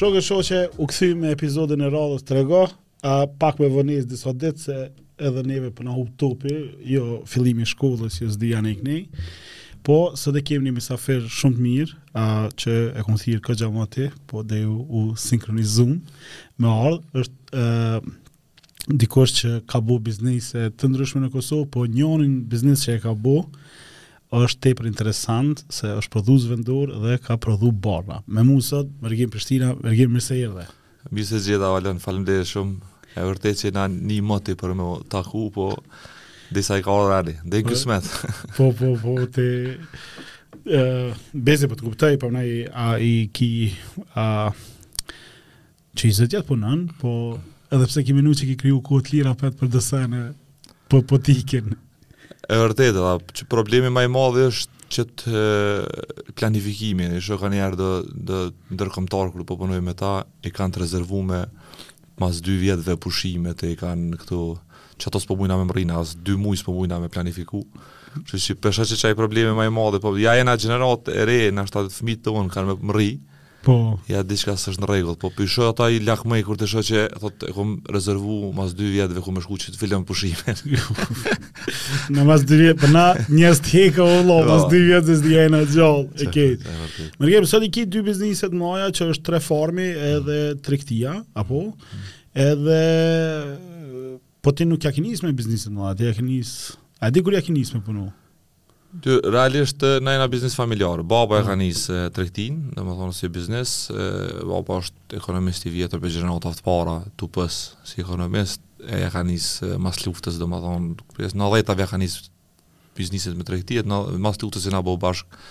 Shokë shoqe, u kthym me episodin e radhës Trego. Ë pak me vonesë disa ditë se edhe neve po na hup topi, jo fillimi i shkollës, jo s'di anej e knej. Po, sot e kemi një mysafir shumë të mirë, a, që e kom thirrë goxha moti, po deri u sinkronizum me ardhë, është e, dikush që ka bo biznise të ndryshme në Kosovë, po njërin biznis që e ka bo, është tepër interesant se është prodhues vendor dhe ka prodhu barna. Me mua sot Mërgim Prishtina, Mërgim mirë se erdhe. Mirë se t'gjeta Valon, faleminderit shumë. E vërtet që na një moti për m'u taku, po disi i ka ardhë reni. Edhe kysmet. Po, po, po, te... Uh, besa po të kuptoj, për nëjë a i ki... A, që i zëtjat punën, po edhe pse ki menu që ki kriju kohë të lirë, apet për do sene, po po t'ikin. E vërtetë, da, që problemi ma i madh është qe te planifikimi, i shoh kanjëherë do ndërkombëtarë kur po punoj me ta, i kanë të rezervume mas 2 vjetëve pushimet, i kanë këtu qato s'po mujna me mrri na, as 2 muj s'po mujna me planifiku. Që që pesha që qaj problemi ma i madh, po jena gjeneratë e re, nashta te fëmijt tonë kanë me mrri, Po. Ja diçka s'është në rregull, po pysho ata i lakmoj kur të shoh që thotë e kam rezervu mas 2 vjetëve ku me shku te filan pushimin. në mas 2 vjet, po na njerëz të heka o vëlla, po. mas 2 vjet s'di a jena gjallë, e ke. Mërgim sot i ke dy biznese të mëdha që është Trefarmi edhe Tregtia, apo? Mm. Edhe po ti nuk ja ke nis me biznesin e madh, ti ja ke nis. A di kur ja ke nis me punu? Ty, realisht, na jena biznis familjar. Baba e ka mm. nisë tregtinë, domethonë si biznis. Baba është ekonomist i vjetër prej gjeneratave të para të UP-së si ekonomist. E e ka nisë mas luftës, domethonë, prej nandhetave e ka nisë bizniset me tregti e tani mas luftës jena bo bashkë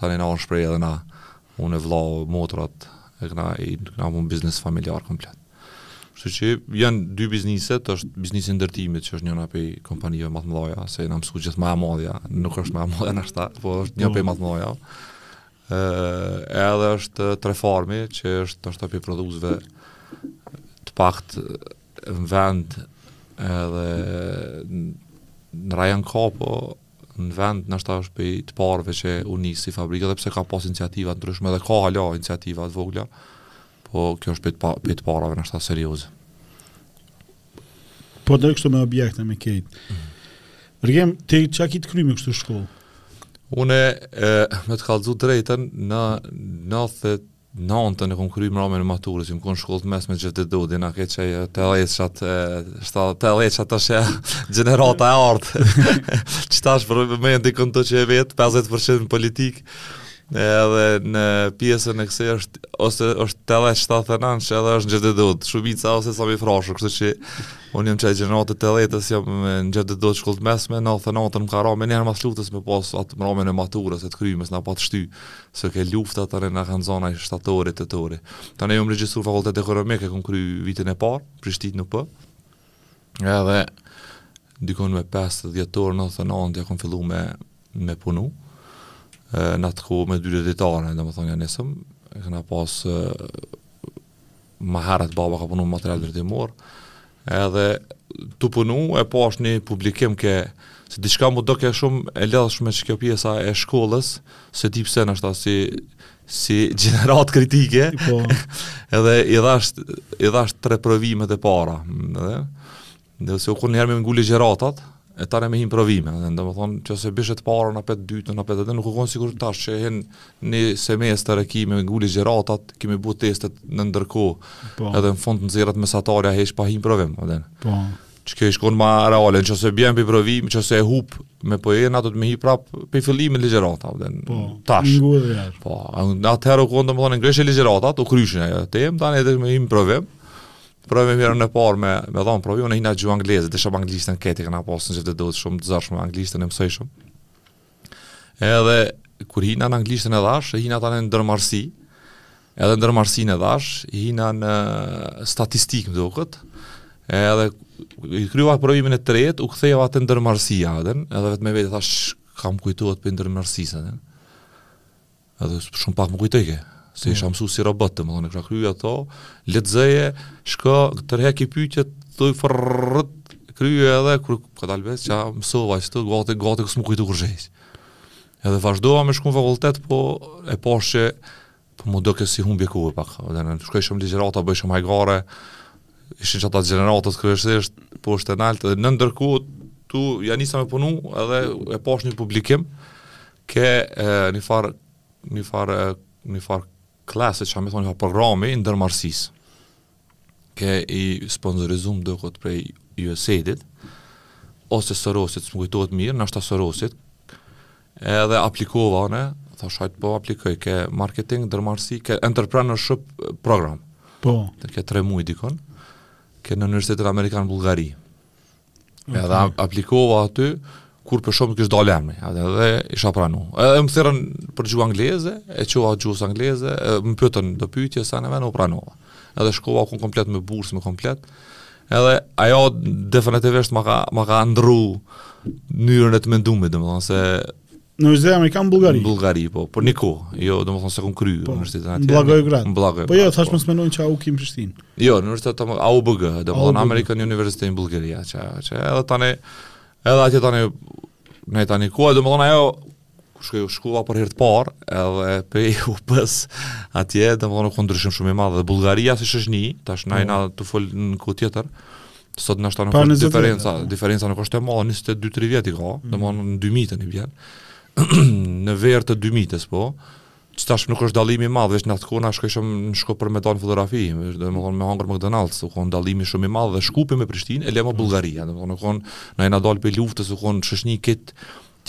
Tani na unë shprej edhe na, unë, vllau, motrat, e kena, e kena një biznis familjar komplet. Kështu që janë dy bizniset, është biznisi i ndërtimit që është njëna prej kompanive më të mëdha, se na u mësu gjithë më e madhja, nuk është më e madhja nashta, po është një prej më të mëdha. Ë edhe është Trefarmi që është ndoshta prej prodhuesve të pakt në vend edhe në rajon ka po në vend nashta është prej të parëve që u nis si fabrikë, edhe pse ka pas iniciativa të ndryshme dhe ka hala iniciativa të vogla, po kjo është prej të parave nashta serioze. Po de kështu me objekte me krejt. Mm. Mërgim, ti çka ki të kryme kështu shkollë? Unë, e, me të kallzu drejten, në, në Nëntën e kom kry mramjen e maturës, jom konë shkollë të mesme Xhevdet Dodë, në ke që e tetëdhetat, shtatëdhetat të shë gjenerata e artë. që tash për me e ndikën të që e vetë, 50% në politikë, edhe në pjesën e këse është, ose është tetëdhetë shtatëdhetë e nanë, që edhe është në Xhevdet Dodë, shumica ose Sami Frashër, kështë që unë jom qajo gjenerata tetëdhetës, jam në Xhevdet Dodë shkollë të mesme, nëntëdhetenantën më ka ra, menjëherë mas luftës me pas atë mramjen e maturës, e krymë, se na pat shty, Se ke lufta tani na ka zon ai shtatori tetori. Tani jam regjistru fakultetin ekonomik e kam kry vitin e parë, Prishtinë në UP. Edhe dikun me 5 dhjetor nëntëdhetenantën ja kom fillu me, me punu. E, në atë kohë me dyer e dritare, domethonë ja nisëm, e kena pas e, ma herët baba ka punu material ndërtimor, edhe tu punu e pashë një publikim ke, se diçka m'u doke shumë e lodhshme që kjo pjesa e shkollës, s'e di pse nashta si, si gjenerat kritike, po. edhe i dhash, i dhash tre provimet e para, edhe, Dhe se u kon njëherë me ngu ligjëratat, e tani me hi n'provime, dhe domethonë, nëse bishe të parën, apet të dytën, apet edhe, nuk u konë sikur tash që e hin një semestër e ki me ngu ligjëratat, ki me bo testet në ndërkohë, po. edhe në fund nxirret mesatarja, hesh pa hi n'provim, dhe. Po. Që kjo ish kon ma reale, në qoftë se bjen prej provimi, nëse e hup me po e na do të me hi prap prej fillimit ligjëratat, dhe në po. tash. Po, në gudhe Po, në atëherë u konë, domethonë, i ngojshe ligjëratat, u kryshin e tem, tani edhe me hi n'provim, Provime herën e parë me, me dhonë provim, unë hina gjuhë angleze, dishëm anglishten këtë, kena pasë në Xhevdet Dodë shumë të zorshme anglishten e mësojshëm. Edhe, kur hina në anglishten e dhash, hina tani në ndërmarrësi, edhe ndërmarrësinë e dhash, hina në statistikë më duket, edhe i kreva provimin e tretë, u ktheva te ndërmarrësia atëherë, edhe vetë me vete thash, çka m'kujtohet prej ndërmarrësisë, edhe. Edhe shumë pak m'u kujtojke, se mm. isha mësu si robot, domethonë, kisha kry ato, letëzeje, shka, tërheki pytje, tu i fut n'krye edhe, kërë këtë albes, që mësu, vajstu, gati, gati, s'm'u kujtu kurgjo. Edhe vazhdova me shku n'fakultet, po e pashë, po m'u doke si humbje kohe pak, domethonë shkojshëm n'ligjërata, bojshëm hajgare, ishin qato gjeneratat kryesisht poshtë e nalt dhe në ndërkohë ja nisa me punu edhe e pash një publikim ke e, një farë një farë një farë klasë që me thonë një programi i ndërmarrësisë ke i sponsorizum m'doket prej USAID-it ose Sorosit, s'më kujtohet mirë, nashta Sorosit Edhe aplikova unë, thash hajt po aplikoj ke marketing, ndërmarrësi, ke entrepreneurship program. Po. Të ke 3 muaj dikun. Ke në Universitetin Amerikan Bullgari. Okay. Edhe aplikova aty, kur pe shoh më kishte dalë emri, edhe dhe isha pranu. Edhe më thirrën për gjuhë angleze, e qua gjuhës angleze, e, më pytën do pytje, sa në venë, u pranova. Edhe shkova u kon komplet me bursë, me komplet, Edhe ajo definitivisht më ka më ka ndrru mënyrën e të mendumit, domethënë se në Universitetin Amerikan në Bullgari. Në Bullgari po, por një kohë, jo domethënë se kam kry po, universitetin atje. Bllagoevgrad. Bllagoj. Po jo, thash po. mos mendojnë që AUK-i në Prishtinë. Jo, në universitet të AUBG, domethënë American University in Bulgaria, që që edhe tani edhe atje tani në tani kohë, domethënë ajo kur shkova kur shkova për herë të parë edhe pej UP-së atje domethënë u kon ndryshim shumë i madh edhe Bullgaria si shoqni tash na jena po. tu fol në kohë tjetër sot nashta për diferenca po. diferenca nuk është e madhe 22 3 vjet i ka mm. domethënë në 2000-tën i vjen në verë të 2000-s po që tash nuk është dallimi i madh, veç në atë kohë na shkojshim në Shkup për me dalë fotografi, domethënë me hangër McDonald's, u kon dallimi shumë i madh edhe Shkupi me Prishtinë, e le më mm. Bullgaria, domethënë u kon na jena dalë prej luftës, u kon shoqni krejt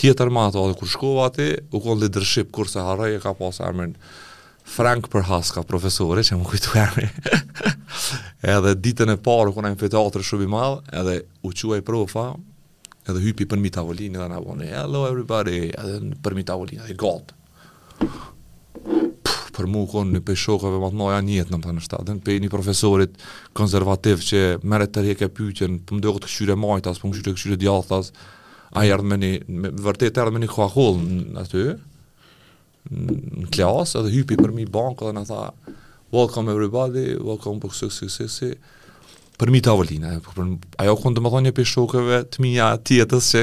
tjetër më ato, kur shkova aty, u kon leadership kurs, s'e harroj e ka pas emrin Frank Prohaska, profesori, që m'u kujtu emri. edhe ditën e parë, u kon amfiteatër shumë i madh, edhe u çu profa, Edhe hypi përmi tavolinë dhe na voni, hello everybody, edhe përmi tavolinë, edhe gotë. Për mu u kon një pej shokëve ma të mdhaja n'jetë domethënë është adhen, pej një profesorit konservativ që meret të rjek e pytjen, për po më do këtë këqyre majtas, për po më këqyre këqyre djathtas, ai erdh me një, me, vërtet erdh me një kohë aty, në klasë edhe hypi përmi bankë edhe na tha welcome everybody, welcome për kësë kësë kësë kësë përmi tavolina, ajo u kon domethënë një prej shokëve të mia t'jetës që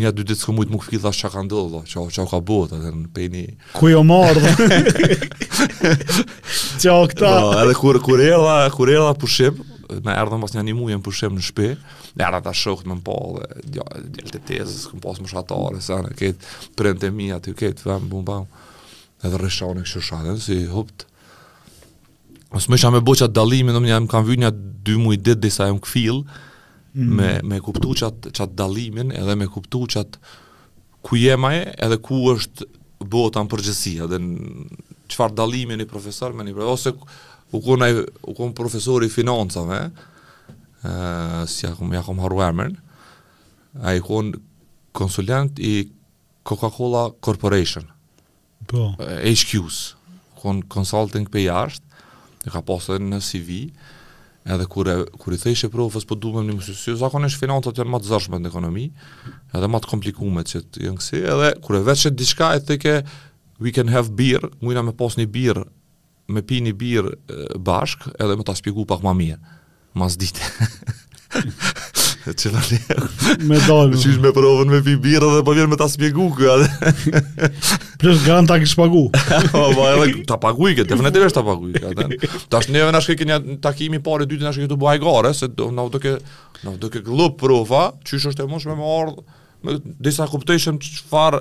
nja dy ditë s'kum mujtë me u kfill thash çka ka ndodhë, dhe çka, çka bëhet, edhe në pejni... Ku jam more, dhe... çka o këta... edhe kur, kur erdha, kur erdha pushim, në erdhëm pas nja një muj në pushim në shpi, Erdha te shokët me m'pa edhe dja, djal të tezës, kom pas moshatar, se anë këtë prënë të mi aty këtë, vëmë, bum, bam. Edhe rrisha unë kështu shatën, si huptë. Ose s'mujsha me bo qat dallimin, domethënë m'u kan vy nja dy muj ditë deri sa jam kfill, mm. me, me kuptu qatë qat dallimin edhe me kuptu qatë Ku jemi na, edhe ku është bota në përgjithësi, edhe çfarë dallimi një profesor me një profesor, ose u kon aj, u kon profesor i financave, ë si ja kum ja kum harruar emrin. Ai u kon konsulent i Coca-Cola Corporation. Po. HQs, kon consulting prej jashtë, e ka pasë edhe në CV, edhe kur e kur i thojshe profës po dum me mësu, si zakonisht financat janë ma të zorshmet në ekonomi, edhe ma të komplikume që janë kësi, edhe kur e vetshe diçka e thojke we can have beer, mujna me pas një birrë me pi një birrë bashk edhe me ta shpjegu pak ma mirë. Mas dite. që në lehë. Me dalë. Qysh me profën me pi birrë dhe po vjen me ta shpjegu kë. Plus garant ta kishë pagu. Po, po, edhe ta pagujke, definitivisht ta pagujke. Tash neve na shkojke një takimi i parë, i dyti na shkojke të buaj gare, se na dokke, na dokke gllup profa, qysh është e mundshme me ardhë, Ne s'e kuptojshëm çfarë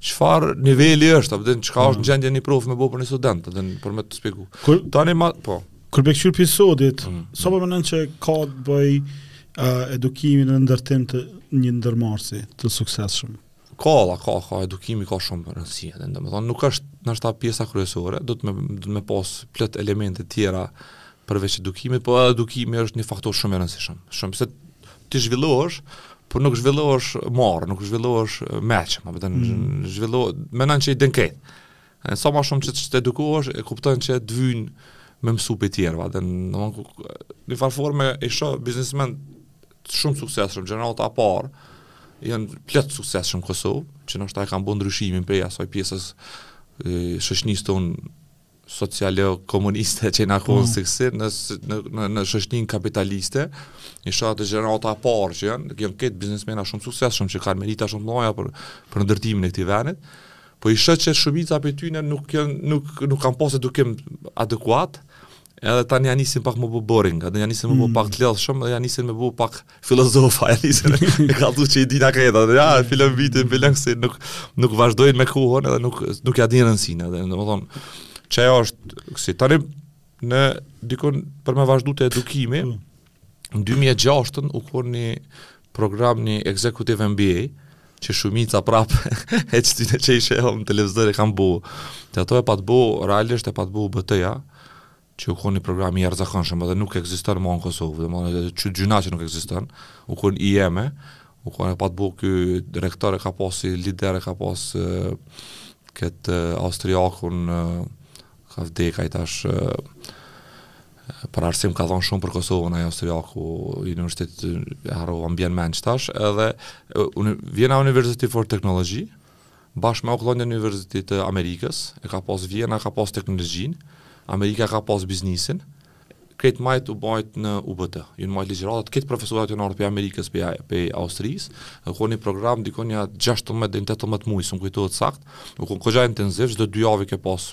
çfar niveli është, a po din çka është mm. n'gjendje një prof me bo për një student, apo për me të shpjegu. Kur tani ma, po. Për t'iu kthyer episodit, mm. sa po mendon që ka të bëj uh, edukimi në ndërtim të një ndërmarrësi të suksesshëm? Ka, la, ka, ka, edukimi ka shumë rëndësi, domethonë nuk është ndoshta pjesa kryesore, duhet me duhet me pas plot elemente të tjera përveç edukimit, po edukimi është një faktor shumë i rëndësishëm. Shumë se Ti zhvillohesh, por nuk zhvillohesh marë, nuk zhvillohesh meçëm mm. zhvillo, menon që i din krejt. Sa më shumë që të edukohesh, e kupton që të vyn me mësu prej tjerëve, edhe në një farë forme i shoh biznismen shumë suksesshëm, gjenerata e parë, janë plot suksesshëm n'Kosovë, që nashta e kanë bo ndryshimin prej asaj pjesës shoqnisë tonë socialo-komuniste që jena kon mm. si kësi në në në, në shoqninë kapitaliste, i shoh te gjenerata e parë që janë, janë këta biznesmena shumë suksesshëm që kanë merita shumë të mëdhaja për për ndërtimin e këtij vendit. Po i shoh që shumica prej tyre nuk nuk nuk kanë pas edukim adekuat. Edhe tani ja nisin pak me u bo boring, edhe ja nisin me u bo mm. pak të lodhshëm, edhe ja nisin me u bo pak filozofa ja nisin e ka thu që i dinë krejta dhe ja e filan viti e filan kësi nuk, nuk vazhdojnë me kohën edhe nuk, nuk ja dinë rëndësinë domethonë që e është kësi tani në dikon për me vazhdu te edukimi mm. në 2006 u kon një program një executive MBA që shumica prap e qetyne që i shohim në televizor e kanë bo atë e pat bo realisht e pat bo UBT-ja që u kon një program i jashtzakonshëm edhe nuk ekziston ma në Kosovë, domethonë gjynah që nuk ekziston, u kon i jeme, u kon e pat bo ky rektori e ka pas si lider e ka pas e, këtë Austriakun e, ka vdek ai tash e, për arsim ka dhonë shumë për Kosovën ai Austriaku i universitetit e harrova mbiemnin qetash edhe e, uni, Vjena University for Technology Bashkë me Oakland University të Amerikës, e ka pas Vjena, ka pas teknologjinë, Amerika ka pas biznisin, krejt majt u bajt në UBT. Jon majt ligjëratat, krejt profesorat jon ardh pej Amerikës, pej, pej Austrisë, u konë një program dikun nja 16 deri 18 muj, s'më kujtohet sakt, u konë goxha intenziv, çdo dy javë ke pas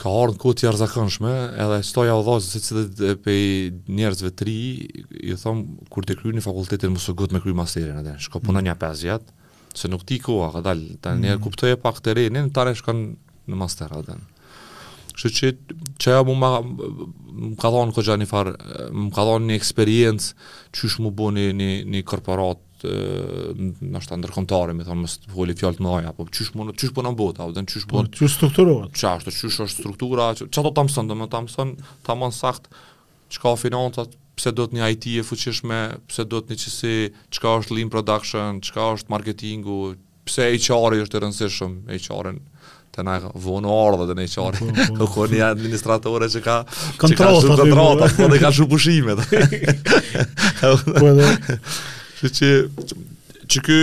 ka ardhë në kohë të jashtëzakonshme, edhe ç'to ia udhëzoj secilit pej njerëzve t'ri, ju thom, kur të kryjnë fakultetin, mos u ngut me kryu masterin, edhe, shko puno nja 5 vjet, se nuk t'ik koha, ka dalë, ta një mm. kuptoje pak terrenin, tani shkon në master, edhe. Kështu që, qajo mu ma, më ka dhonë goxha njëfarë, më ka dhonë një eksperiencë, qysh m'u bo një, një, një korporat, nashta ndërkombëtare, me thon mos të foli fjalë të mëdha, po çysh mund çysh punon bota, apo çysh po çysh strukturohet. Ça është, çysh është struktura, qato ta mëson, domethon ta mëson tamam sakt çka financat, pse duhet një IT e fuqishme, pse duhet një qësi, çka është lean production, qka është marketingu, Pse HR-i është i rëndësishëm, HR-in te na vonë u ardhë dhe HR-i, po, po, po. u kon një administratore që ka kontrollu kontratat, po dhe ka shumë pushime. Po edhe... Që që... Qeky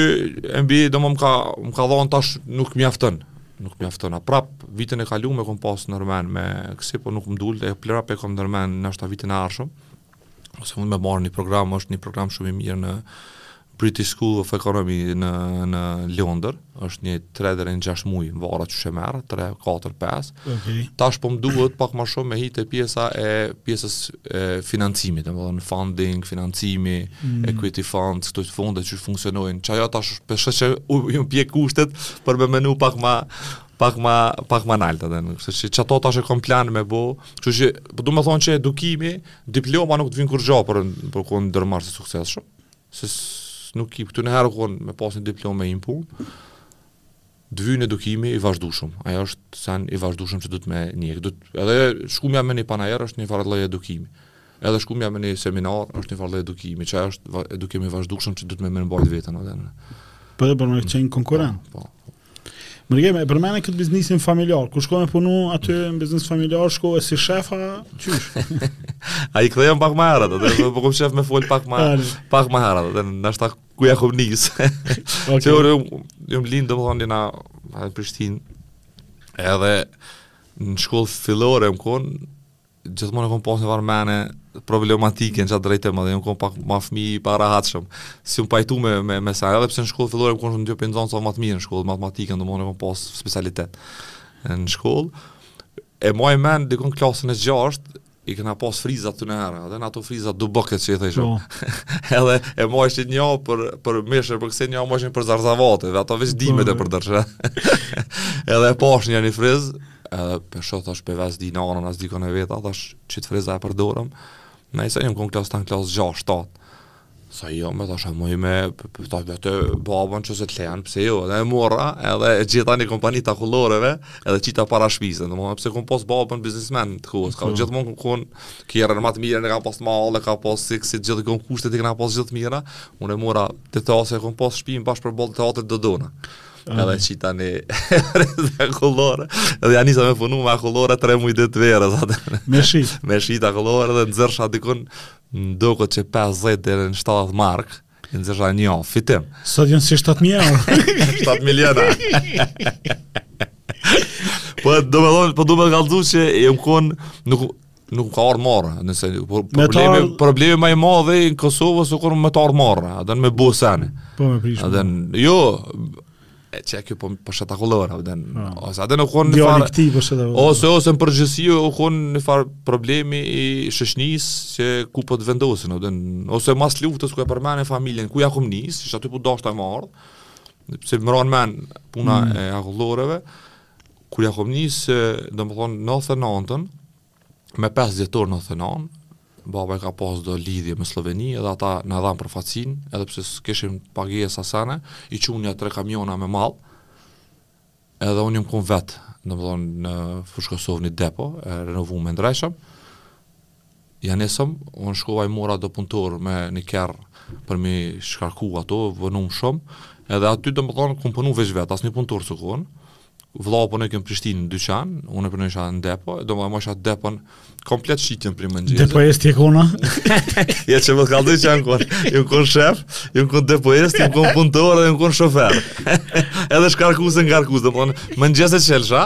MBA domethon më ka, më ka dhonë tash nuk mjafton, nuk mjafton, a prap vitin e kalu me kom pasë nër men me kësi, po nuk më dul, edhe pe kom nër men nashta vitin e arshëm, ose mund me marrë një program, është një program shumë i mirë në British School of Economy në, në Londër, është një 3 dhe 6 muj varet qysh e merr, 3, 4, 5. Okay. Tash po më duhet pak ma shumë me hi te pjesa e pjesës e financimit, domethënë funding, financimi, mm. equity funds, këto të fondet qysh funksionojnë, qajo tash pe shoh që u pjek kushtet për me menu pak ma, pak ma pak ma nalt edhe kështu që qato tash e kam plan me bë. Kështu që po du me thonë që edukimi, diploma nuk të vyn kurgjë për me kon ndërmarrës i suksesshëm. Se nuk ish kurrë keq me pas një diplomë, mirëpo të vyn edukimi i vazhdueshëm. Ajo është sen i vazhdueshëm që duhet me njek. Edhe shkumja me një panair është një farë lloj edukimi. Edhe shkumja me një seminar është një farë lloj edukimi, që është edukimi i vazhdueshëm që duhet me me mbajt veten edhe. Po edhe për me qenë konkurrent. Po. po. Mërgim, e përmene këtë biznisin familjar, ku shkove me punu aty në biznis familjar, shkove si shef a, qysh? A i kthehem pak ma herët, domethon po kom qef me folë pak ma, pak ma herët, edhe nashta ku ja kom nisë. okay. Që unë jom lindë, domethonë, në në Prishtinë, edhe në shkollë fillore jom konë, gjithmonë kam pas njëfarë mene problematike në qat drejtim edhe unë kam pak më fëmi i parahatshëm. Si un pajtu me me mësu edhe pse në shkollë fillore kam qenë dy prej nxënësa më të mirë në shkollë matematikën domthonë kam pas specialitet në shkollë. E maj men dikun klasën e 6 i kena pas frizat atëherë, edhe në ato friza duboke që i thojshin. No. Po. edhe e majshte një për, për mish, kurse një majshte për zarzavate, dhe ato veç dimnit i, po, përdorshe. edhe e pashë një një friz, Edhe po e shoh thash po e veti nanën a s'di kon e veta, thash qit friz a e përdorim. Nëse jom kon klasë n'klasë 6-7. Tha jo, e thash a muj me, tha vete babën nëse të lejon, pse jo, edhe e mora, edhe e gjeta një kompani të akulloreve, edhe e qita para shpisë, edhe pse kom pas babën biznismen të kohës, ka po. gjithmonë kon, kerrin ma të mirë, ka pas të mall, ka pas sukses, gjithë kon kushtet, i kena pas gjithë mira, unë e mora, thashë e kom pas shpijën bash përballë teatrit Dodona. Edhe qita një friz akullore, edhe ja nisa me punu me akullore tre mujt e verës, atë. Me shit. Me shit akullore dhe nxirrsha dikun, n'atë kohë prej 50 deri në 70 markë, nxirrsha një, fitim. Sot janë si 7 mijë. 7 miliona. Po du me thonë, po du me kallzu që jom kon, nuk, nuk m'ka ardh marre, se problemi, problemi ma i madh në Kosovë, u kon me t'ardh marre, a din me bo sene. Po me prishë. A din, jo, e qe ky po po shet akullore, a din, ah. ose a din u kon njëfarë, ky po shet akullore. Ose, ose në përgjithësi, u kon njëfarë problemi i shoqnisë, që ku po të vendosin, a din, ose mas luftës ku e përmene familjen, ku ja kom nis, qaty po deshta me ardh, se më ra n'men puna mm. e akulloreve, Kur ja kom nis, domethënë nëntëdhjetë e nëntën, me pesë dhjetor nëntëdhjetë e nëntë, baba i ka pas do lidhje me Sloveni edhe ata na dhanë përfaqsinë, edhe pse s'kishim pagesa e sene, i çun nja tre kamiona me mall, edhe unë jom kon vetë, domethonë në Fushë Kosovë një depo, e renovum e ndreqëm, Ja nisëm, unë shkova i mora do punëtor me një kerr për m'i shkarku ato, u vonum shumë, edhe aty domethonë, kom punu veç vetë, asnjë punëtor s'u kon, vëllau po u kon në Prishtinë në dyqan, unë po rrisha në depo, e majsha depon komplet shitjen prej mëngjezit. Depoist je kon a? ja qe me të kallzu çka jom kon, jom kon shef, jom kon depoist, jom kon punëtor dhe jom kon shofer. Edhe shkarkus e ngarkus, domethonë, mëngjez e çelsha,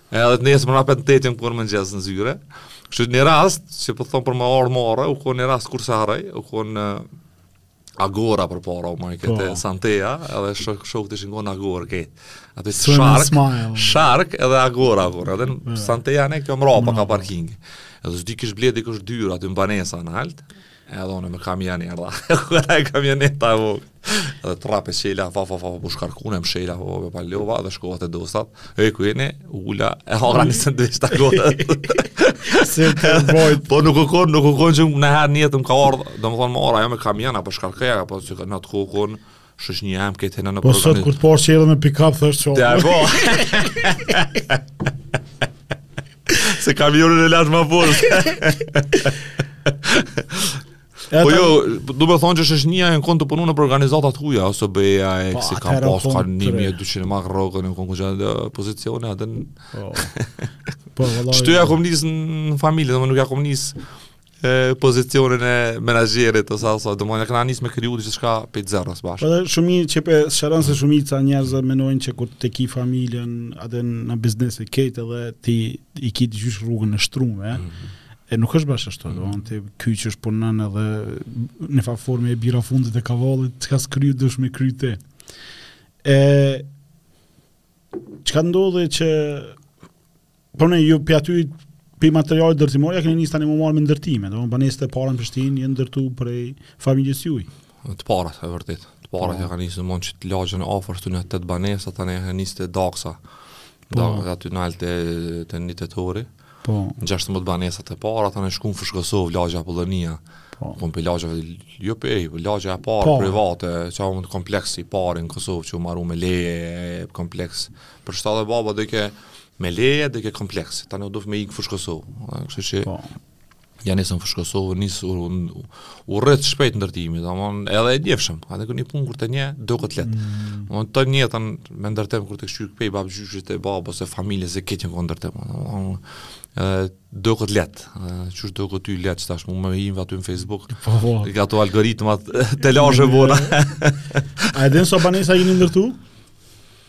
Edhe të nesërmen prapë në tetën jom kon mëngjez në zyre. Kështu një rast, që po thonë për me ardh marre, u kon një rast kurrë s'e harroj, u kon Agora përpara, u mojë këtë po. Santea, edhe shok, shok të shinkon Agora këtë. Aty si shark, shark edhe agora, kur, edhe në Santea ne kjo mbrapa ka parking. Edhe s'di kish ble dikush dyer, aty në banesa nalt, E edhe unë me kamion erdha. Ke kamioneta e vogël. Edhe trapin e çela, fa, fa, fa, u shkarkune, mshela, fa, fa, palova, dhe shkova te dostat. E ku jeni, ula, e hara një sendviç të gode. Se të bojt. Po nuk u konë, nuk u konë që najherë n'jetë më ka ardhë, domethonë marre, jo me kamion, a po shkarkoj, apo që në të kukun. Shush një jam këtë në në Po sot kur të parë që edhe me pick-up thë është qohë. Dhe po. Se kamionin e latë ma poshtë. Po jo, domethonë që shoqnia janë kon tu punu në organizata të huaja ose BEA e po, si ka pas ka 1200 marka rrogën në konkurs janë pozicione atë. Po. Po vëllai. Çto ja kom nis në familje, domethënë nuk ja kom nis me pozicionin e menaxherit ose aso, domethonë ja kanë nis me kriju diçka prej zeros bashkë. Edhe shumë mirë që pe sqaron se shumica njerëzve mendojnë që kur e ki familjen atë në biznes e krejt edhe ti e ki diqysh rrugën e shtrume, eh? mm -hmm. E nuk është bash ashtu, domethonë ti ki qysh punon edhe n'njëfarë forme e bira fundit e kavallit, çka s'kryhet duhesh me kry ti. E çka ndodhi që Po ne ju prej aty prej materialeve ndërtimore ja keni nis tani me u marr me ndërtime, domethënë banesat e para në Prishtinë janë ndërtu prej familjes juj. Të parat, e vërtetë. Të parat po. ja kanë nis mu n'qit lagjen afër këtu në tet banesa tani ja kanë nisur daksa. Po da, aty në alte të një të tëri. Po. Në gjashtëmbëdhjetë banesat e para, tani shkum Fushë Kosovë, lagja Apollonia. Po. Kom për lagja, jo për ej, lagja e parë, po. private, që amë të kompleksi i parë në Kosovë, që u maru me leje, kompleks, Për qata baba dojke me leje, dojke kompleks. Tani u duft me ik Fushë Kosovë. Kështu që po. Ja nisëm Fushë Kosovë, nis u, u, u rrit shpejt ndërtimi, domthon edhe e dijshëm. Atë kur një punë kur e njeh doket lehtë. Mm. Domthon të njëjtën me ndërtim kur të shkon prej babgjyshit e babës e familjes e krejt në ndërtim. Domthon edhe doket lehtë. Qysh doket ty lehtë tash me hi aty në Facebook. Po, po. Qato algoritmat të lashë vona. A e din sa banesa i keni ndërtu?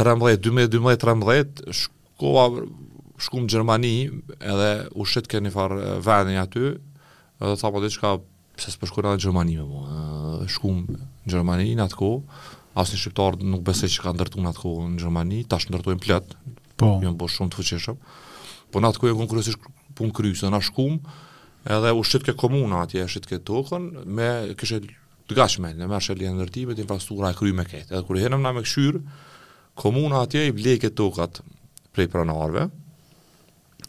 trembëdhjetë, dymbëdhjetë, dymbëdhjetë, trembëdhjetë, shkova, shkum në Gjermani, edhe u shitke një farë vendi aty, edhe tha po de çka, pse s'po shkojna në Gjermani me bo, shkum në Gjermani në atë kohë, asnjë shqiptar nuk besoj që ka ndërtu në atë kohë në Gjermani, tash ndërtojnë plot, po. janë bo shumë të fuqishëm, po në atë kohë u konë krejtësisht punë ndryshe, na shkum, edhe e shitke komuna atje, shitke tokën, me krejt të gatshme, në mërë shëllë e ndërtimit, infrastruktura e kryme krejt. Edhe kur hinëm na me kqyrë, komuna atje i bleke tokat prej pronarve,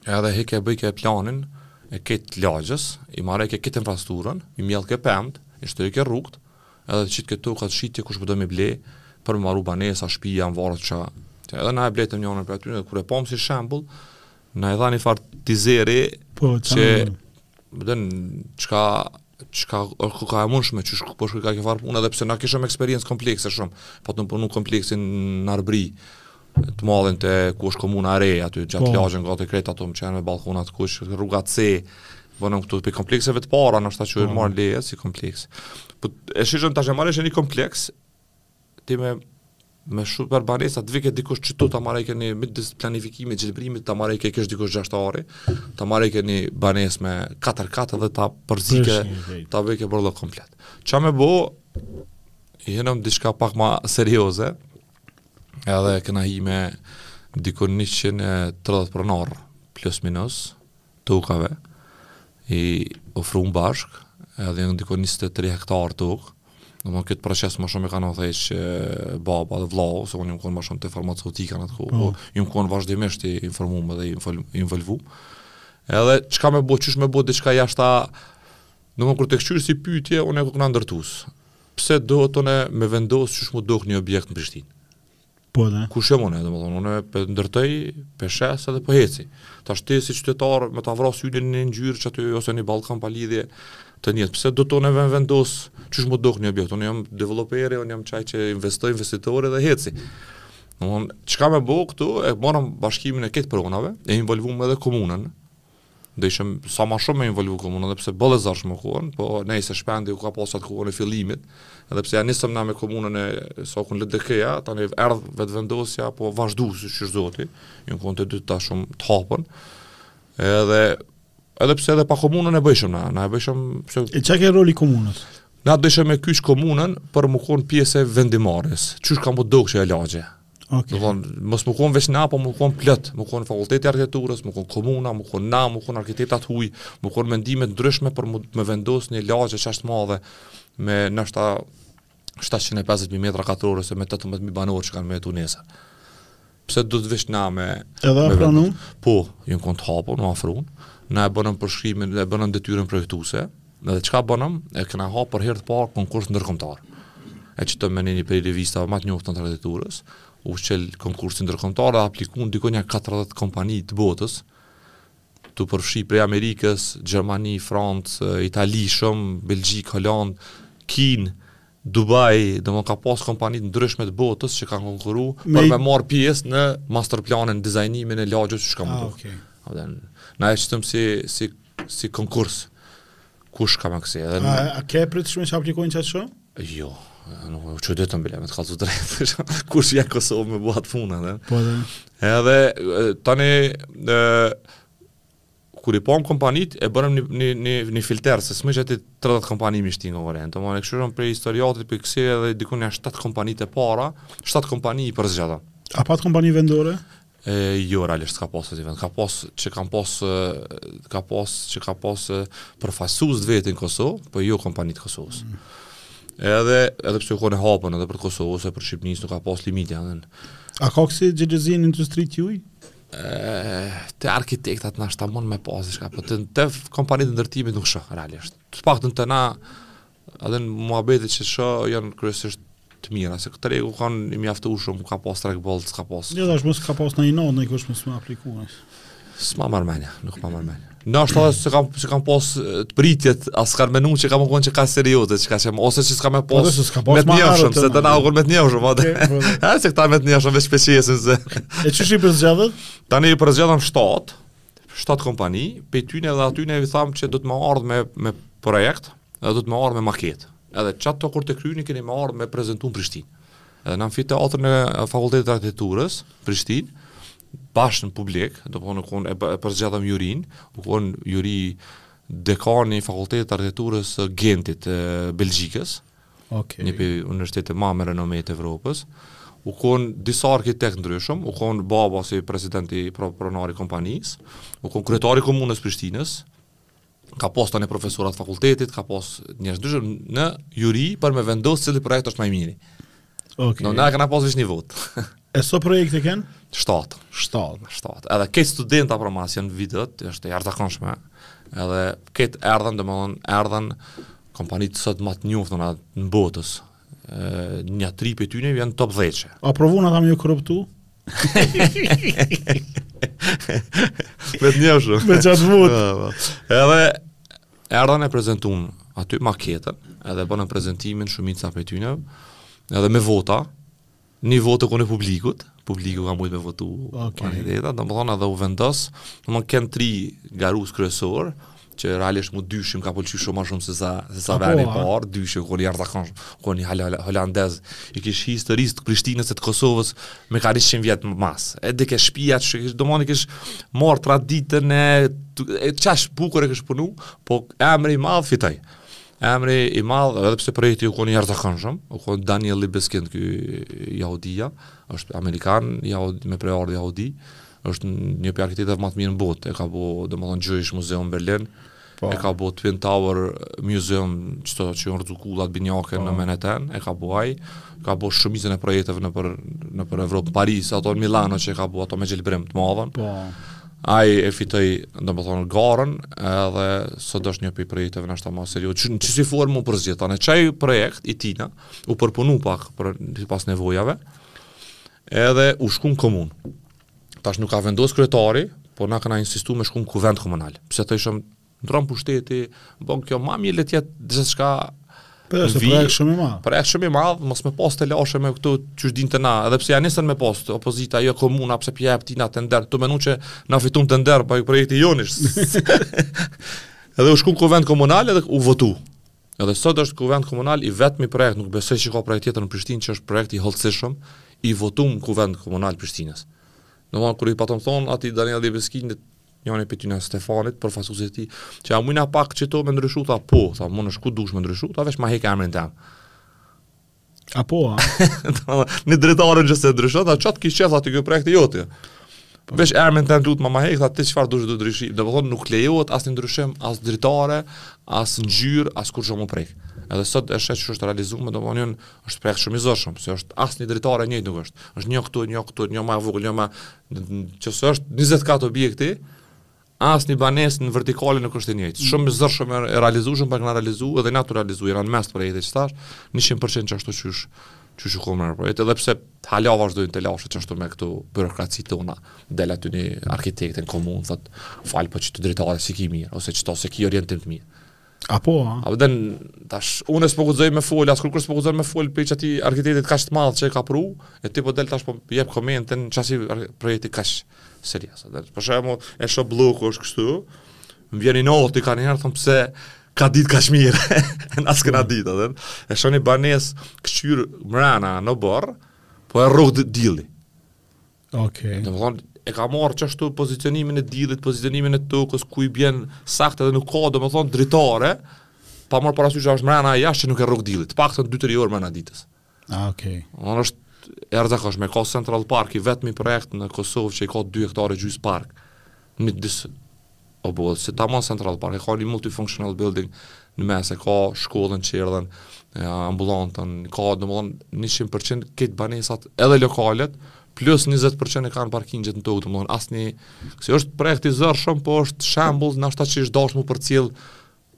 edhe hike bojke planin e krejt lagjes, i marojke krejt infrastrukturën, i mjellke pemët, i shtrojke rrugt, edhe t'i qitke tokat n'shitje kush po do me ble, për me maru banesa, shpia, mvaret çka. Edhe na e blemë njenën prej aty, edhe kur e pamë si shembul, na e dha një farë tizeri, po, që Domethënë çka, çka u ka e mundshme, që shkë përshkë po ka qëfar pune, edhe pse na kishëm eksperiencë komplekse shumë, po t'u punu kompleksin në Arbëri, të madhin te ku është komuna re, aty gjatë po. lagjen, gati krejt ato në qeni me ballkonat kuq, rruga C, bonëm këtu prej komplekseve të para, ajo ashtu që ka marrë leje si kompleks. Po, e shishëm t'ashtu marrë, është një kompleks, ti me me super banesa të vike dikush qëtu ta marrke n'midis planifikimi gjelbërimit ta marrke ni kesh dikush gjashtë ari ta marrke ni banesë me 4 kate edhe ta përzike ta vike bërllog komplet ça me bo i henëm diçka pak ma serioze edhe kena hi me diku 130 pronar plus minus tokave i afrum bashkë, edhe janë diku 23 hektar tokë. Domethënë në këtë proces ma shumë e kanë udhëheq baba dhe vllau, se unë jam kon ma shumë te farmaceutika në atë kohë. Po, mm. jam kon vazhdimisht i informum edhe i involvum. Edhe çka me bo, qysh me bo diçka jashta. Domethënë kur t'e kqyr si pyetje, unë e kona ndërtues. Pse duhet unë me vendos qysh m'u dok një objekt në Prishtinë? Po dhe. Kush jam unë, domethënë, unë pe ndërtoj, pe shes edhe po heci. Tash ti si qytetar me ta vra syrin ni ngjyrë qaty ose ni ballkon pa lidhje të njëjtë. Pse duhet unë me vendos qysh m'u dok një objekt? Unë jam developeri, unë jam qaj që investoj investitori dhe heci. Domthon, çka me bo këtu, e morëm bashkimin e këtyne pronave, e involvum edhe komunën. deshëm sa ma shumë me involvu komunën, edhe pse boll e zgatshëm kohën, po nejse Shpendi u kap n'atë kohën e fillimit, edhe pse ja nisëm na me komunën sa u kon LDK-ja, tani erdh Vetëvendosja, po vazhdu shyqyr Zotit, ju kon të dytë ta shumë të hapun. Edhe edhe pse edhe pa komunën e bëjshëm na, na e bëjshëm pse E çka ke roli komunës? Na deshëm me kyç komunën për me kon pjesë e vendimmarrjes. Qysh ka m'u dok kjo lagje. Okay. Domethënë, mos me konë veç na, po me konë plot, me konë fakulteti i arkitekturës, me konë komuna, me konë na, me konë arkitekta t'huj, me konë mendime t'ndryshme për me, me vendosë një lagje që është e madhe me ndoshta 750.000 metra katrore se me 18.000 banorë që kanë me jetu nesër. Pse duhet veç na me... Edhe u afrun? Po, janë kon të hapur, u afrun. Na e bënëm përshkrimin, e bënëm detyrën projektuse, Edhe çka bonëm, e kena hap për herë të parë konkurs ndërkombëtar. E qitëm në njani prej revistave ma të njoftuna t'arkitekturës, u çel konkursi ndërkombëtar dhe aplikun diku nja 40 kompani të botës, tu përfshi prej Amerikës, Gjermani, Francë, Itali shumë, Belgjikë, Holandë, Kinë, Dubai, domthon ka pas kompani të ndryshme të botës që kanë konkurruar me... për me marr pjesë në master planin, dizajnimin e lagjes qysh ka ah, m'u dukë. Okej. Okay. Na e qitëm si si si konkurs. Kush ka më kësi? Edhe a, a ke pritshmëri që aplikojnë qaq shumë? Jo, nuk, u çuditëm bile, me të kallxu drejt, kush ja Kosovë me bo atë punë, dhe. Po dhe. Edhe, tani, e, kur i pam kompanitë, e bërëm një, një, një, një filter, se s'mun qato 30 kompani me i shti n'konkurrencë, domethënë kqyrëm prej historiatit, për kësi edhe dikun janë 7 kompanitë e para, 7 kompani t'përzgjedhta. A pat kompani vendore? E, jo, realisht, ka pas të vend. Ka pas që kanë pas, ka pas që ka pas përfaqësues të vetin n'Kosovë, për po jo kompani të Kosovës. Mm. Edhe, edhe pse u kon e hapun edhe për Kosovë, ose për Shqipëni, nuk ka pas limit, janë. A ka kësi xhelozi n'industri t'juj? te arkitektat nashta mun me pas diçka, po të te kompanitë e ndërtimit nuk shoh realisht. Të paktën te na edhe në muhabete që shoh janë kryesisht të mira, se tregu u kan i mjaftushëm, ka pas treg boll, s'ka pas. Jo, dhe është mos ka pas naj inat, najkush mos me apliku. S'ma merr menja, nuk ma merr menja. Nashta s'e kanë, s'e kanë pas të pritje, as s'kanë menu që ka m'u kon kaq serioze, që ka qemë, ose që s'ka me pa, pas, pa, pas me të njofshëm, se te na u kon me të njofshëm, atë, po, e që ktu me të njofshëm, veç peshesin se. E qysh i përzgjodhët? Tani i përzgjodhëm shtatë, shtatë kompani, prej tyne edhe atyne i thamë që duhet me ardhë me, me projekt, Edhe duhet me ardhë me maketë. Edhe qato kur t'i kryni, keni me ardhë me prezentu në Prishtinë. Edhe në amfiteatrin e Fakultetit të Arkitekturës, Prishtinë, bashkë me publik, domethonë u kon e përzgjadhëm jurinë, u konë n'juri dekani i Fakultetit të Arkitekturës të Gentit të Belgjikës, okay. një prej universiteteve ma me renome të Evropës, u konë disa arkitektë t'ndryshëm, u konë baba si presidenti pro, pronari i kompanisë, u konë kryetari i komunës Prishtinës, ka pas tani profesorat e fakultetit, ka pas njerëz t'ndryshëm në juri për me vendos cili projekt është ma i miri. Okej. Okay. Domethonë kanë pas veç një votë. e sa projekte u kanë? 7. 7. 7. Edhe krejt studenta përmas, janë videot, është e jashtëzakonshme. Edhe krejt erdhën, domethënë, erdhën kompanitë sot ma të njoftuna në botë. Nja tri prej tyne janë top dhetshe. A provun ata me ju korruptu? me të njofshëm. Me qatë mund. Edhe, erdhën e prezentun aty maketën, edhe bënë prezentimin shumica prej tyne, edhe me vota, Një votë u kon e publikut, publiku ka mujtë me votu okay. kandidatat, domethonë edhe u vendos, domethonë ken tri garus kryesor, që realisht mu dyshi m'ka pëlqy shumë ma shumë se sa, se sa vendi i parë, dyshi u kon një ardhakon, u kon një holandez, i kish hi historisë të Prishtinës e të Kosovës me ka niqin vjet mas. Edhe krejt shpia që kish, domethonë e kish marrë traditën e, e qaq bukur e kish punu, po emri i madh fitoi. Emri i madh, edhe pse projekti u konë i jashtëzakonshëm, u konë Daniel Libeskind, ky jahudia, është amerikan, jahud, me prejardhje jahudi, është një prej arkitektëve ma të mirë në botë, e ka bo, domethonë, Jewish Museum Berlin, pa. Po. e ka bo Twin Tower Museum, qaty që janë rrëzu kullat binjake pa. në po. Manhattan, e ka bo aj, ka bo shumicën e projekteve nëpër, nëpër Evropë, Paris, ato në Milano që e ka bo, ato me gjelbrim të madh, pa. Po. Ai e fitoi, domethënë garën, edhe sot është një prej projekteve nashta ma serioz. Qi qi si formë u përzgjedh tani qaj projekt i tina, u përpunu pak për sipas nevojave. Edhe u shku n'komunë. Tash nuk ka vendos kryetari, po na kena insistu me shku n'kuvend komunal. Pse thojshëm ndron pushteti, bën kjo më mirë le të jetë gjithçka. Po është vi, projekt shumë i madh. Projekt shumë i madh, mos me pas telashe me këto qysh din te na, edhe pse ja nisën me pas opozita, jo komuna, pse p'ja jep tina tender, tu menu që na fitum tender po projekti joni ish. edhe u shku n'kuvend komunal edhe u votu. Edhe sot është n'kuvend komunal i vetmi projekt, nuk besoj se ka projekt tjetër në Prishtinë që është projekt i hollësishëm i votum n'kuvend komunal t'Prishtinës. Domthonë kur i patëm thon atij Daniel Libeskind Njani prej tyne Stefanit, përfaqësusit tij, që a mujna pak qeto me ndryshu, tha po, tha munesh ku dush me ndryshu, tha veç ma hek emrin tem. A po, a? Një dritare n'qoftë se ndryshon, tha qatë kisha qef, tha të kjo projekti jot. Po. Veç emrin tem ma ma hek, tha ti çfarë dush ndryshoje, dhe po thon nuk lejohet asnjë ndryshim, as dritare, as ngjyrë, as kurgjo mu prek. Edhe sot e sheh që është realizu, domethënë është projekt shumë i zorshëm, se është asnjë dritare njëjtë nuk është, është një këtu, një këtu, një ma e vogël, një ma Në qoftë se është 20 katë objekti, asnjë banesë në vertikale nuk është e njëjtë. Shumë i zorshëm me realizu, shumë po kena realizu edhe jena tu realizu, e në mes të projekte që thash, 100% qashtu qysh, qysh u kon në projekte, edhe pse hala vazhdojnë telashe qashtu me këto byrokracitë tona, del aty një arkitekt n'komunë, thotë, falë po qeto dritare s'i ki mirë, ose qeta s'e ki orientim të mirë. A po, a? A po de, tash, unë s'po guxoj me fol, askërkush s'po guxon me fol për qati arkitektit kaq të madh që e ka pru, e ti po del tash po jep koment n'qasi projekti kaq serioz. Atë për shembull, e shoh blloku është kështu. Më vjen inati kanjëherë thom pse ka ditë kaq mirë. Na s'kena ditë, atë. E shoh një banesë kqyr mrena n'oborr, po e rrok dilli. Okej. Okay. Domthon e ka marrë qashtu pozicionimin e diellit, pozicionimin e tokës ku i bjen saktë dhe nuk ka domthon dritare, pa marrë parasysh është mrena a jashtë që nuk e rrok dielli, të paktën 2-3 orë mrena ditës. Ah, okay. Ajo është e jashtëzakonshme, e ka Central Park i vetmi projekt në Kosovë që i ka 2 hektarë e gjys park. Midis oborrit, si tamam Central Park, e ka një multifunctional building në mes, e ka shkollën çerdhen, ambulantën, ka, domethënë, 100% këtë banesat edhe lokalet, plus 20% e kanë parkinget nën tokë, domethënë, asnjë, se është projekt i zorshëm, po është shembul, nashta që ish dashtë mu përcjellë,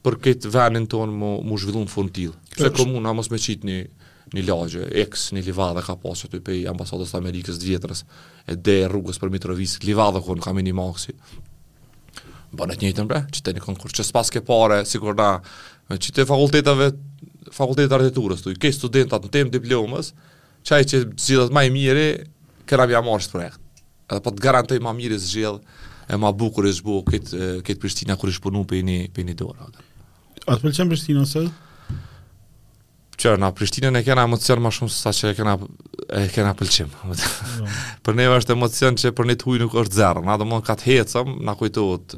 për këtë venin tonë mu, mu zhvillu në formë t'tillë. Pse komuna mos me qitë një, një lagje, X, një livadh ka pasë aty pej ambasadës të Amerikës të vjetrës, e deri rrugës për Mitrovicë, livadh u kon kah Minimaksi. Bone të njëjtën bre, qite një konkurs, që s'pa ke pare, sikur na, qitua fakulteteve, fakultetet e arkitekturës, tu i ke studentat në temë diplomës, Qaj që zgjidhet ma i miri, kena me ia marrë si projekt. Edhe po të garantoj ma mirë se gjithë, e ma bukur e bon, këtë kët Prishtinë kur është punu për një, për një dorë. A të pëlqen Prishtina sot? Që, na Prishtinën e kena emocion ma shumë se që e kena, e kena pëlqim. Po. për neve është emocion që për një të huj nuk është zerë. Na domethënë kah të hecim, na kujtohet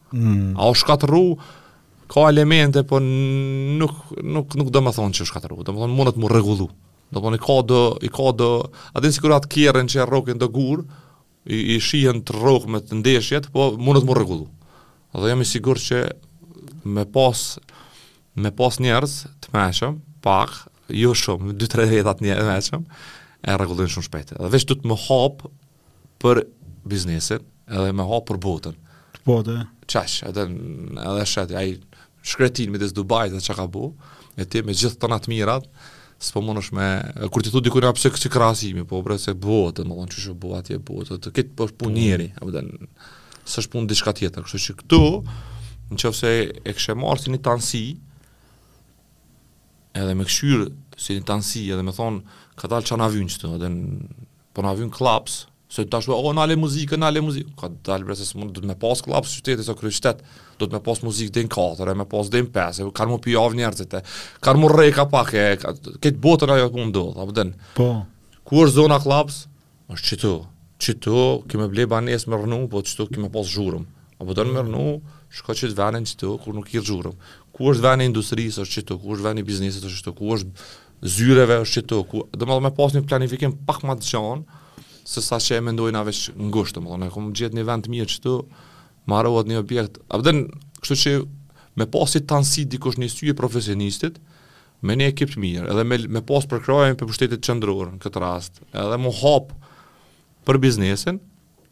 Mm. A u shkatërru, ka elemente, po nuk, nuk, nuk domethënë që u shkatërru, domethënë mundet m'u rregullu. Domethënë i ka do, i ka do, a din sikur atë kerrin që e rrokin do gurë, i, i shihen të rrokme të ndeshjet, po mundet m'u rregullu. Dhe jam i sigurt që me pas, me pas njerëz të meçëm, pak, jo shumë, 2-3 veta njerëz të meçëm, e rregullojnë shumë shpejt. Dhe veç duhet m'u hapë për biznesin, edhe m'u hapë për botën. Po, dhe. Qaq, edhe, edhe sheh, ai shkretinë midis Dubait dhe që ka bo, e ti me gjithë tana të mirat, s'po munesh me... Kur ti thu dikujt nga pse kësi krahasimi, po bre se bohet, domethënë qysh u bo atje bohet, edhe këtu po është punë njeri, e më s'është punë diçka tjetër, kështu që këtu, në qoftë se e kishte marrë si një tansi, edhe me kqyrë si një tansi, edhe me thonë, kadalë çka na vyn qëtu, edhe në... Po na vyn klabs, se tash o nale muzikën, nale muzikën. Kadal bre se s'mund duhet me pas klabs qyteti se kryeqytet. Duhet me pas muzikë deri n'4, me pas deri n'5, e kanë m'u pijavë njerëzit. Kanë m'u rreh ka pak e këtë botën ajo ku ndodh, a po din. Po. Ku është zona klabs? Është qitu. Qitu, ki me ble banes me rnu, po qitu ki me pas zhurmë. A po do me rnu, shko qit venin qitu, ku nuk ki zhurmë. Ku është veni industrisë është qitu, ku është veni biznesit është qitu, ku është zyreve është qëtu ku, domethënë me pas një planifikim pak ma të gjanë, se sa që e mendojna veç ngushtë, domethënë kom gjet një vend të mirë qëtu marohet një objekt, a po din, kështu që me pas ni tansi dikush një sy i profesionistit, me një ekip të mirë, edhe me, me pas përkrahjen prej pushtetit qendror në këtë rast, edhe m'u hapë për biznesin,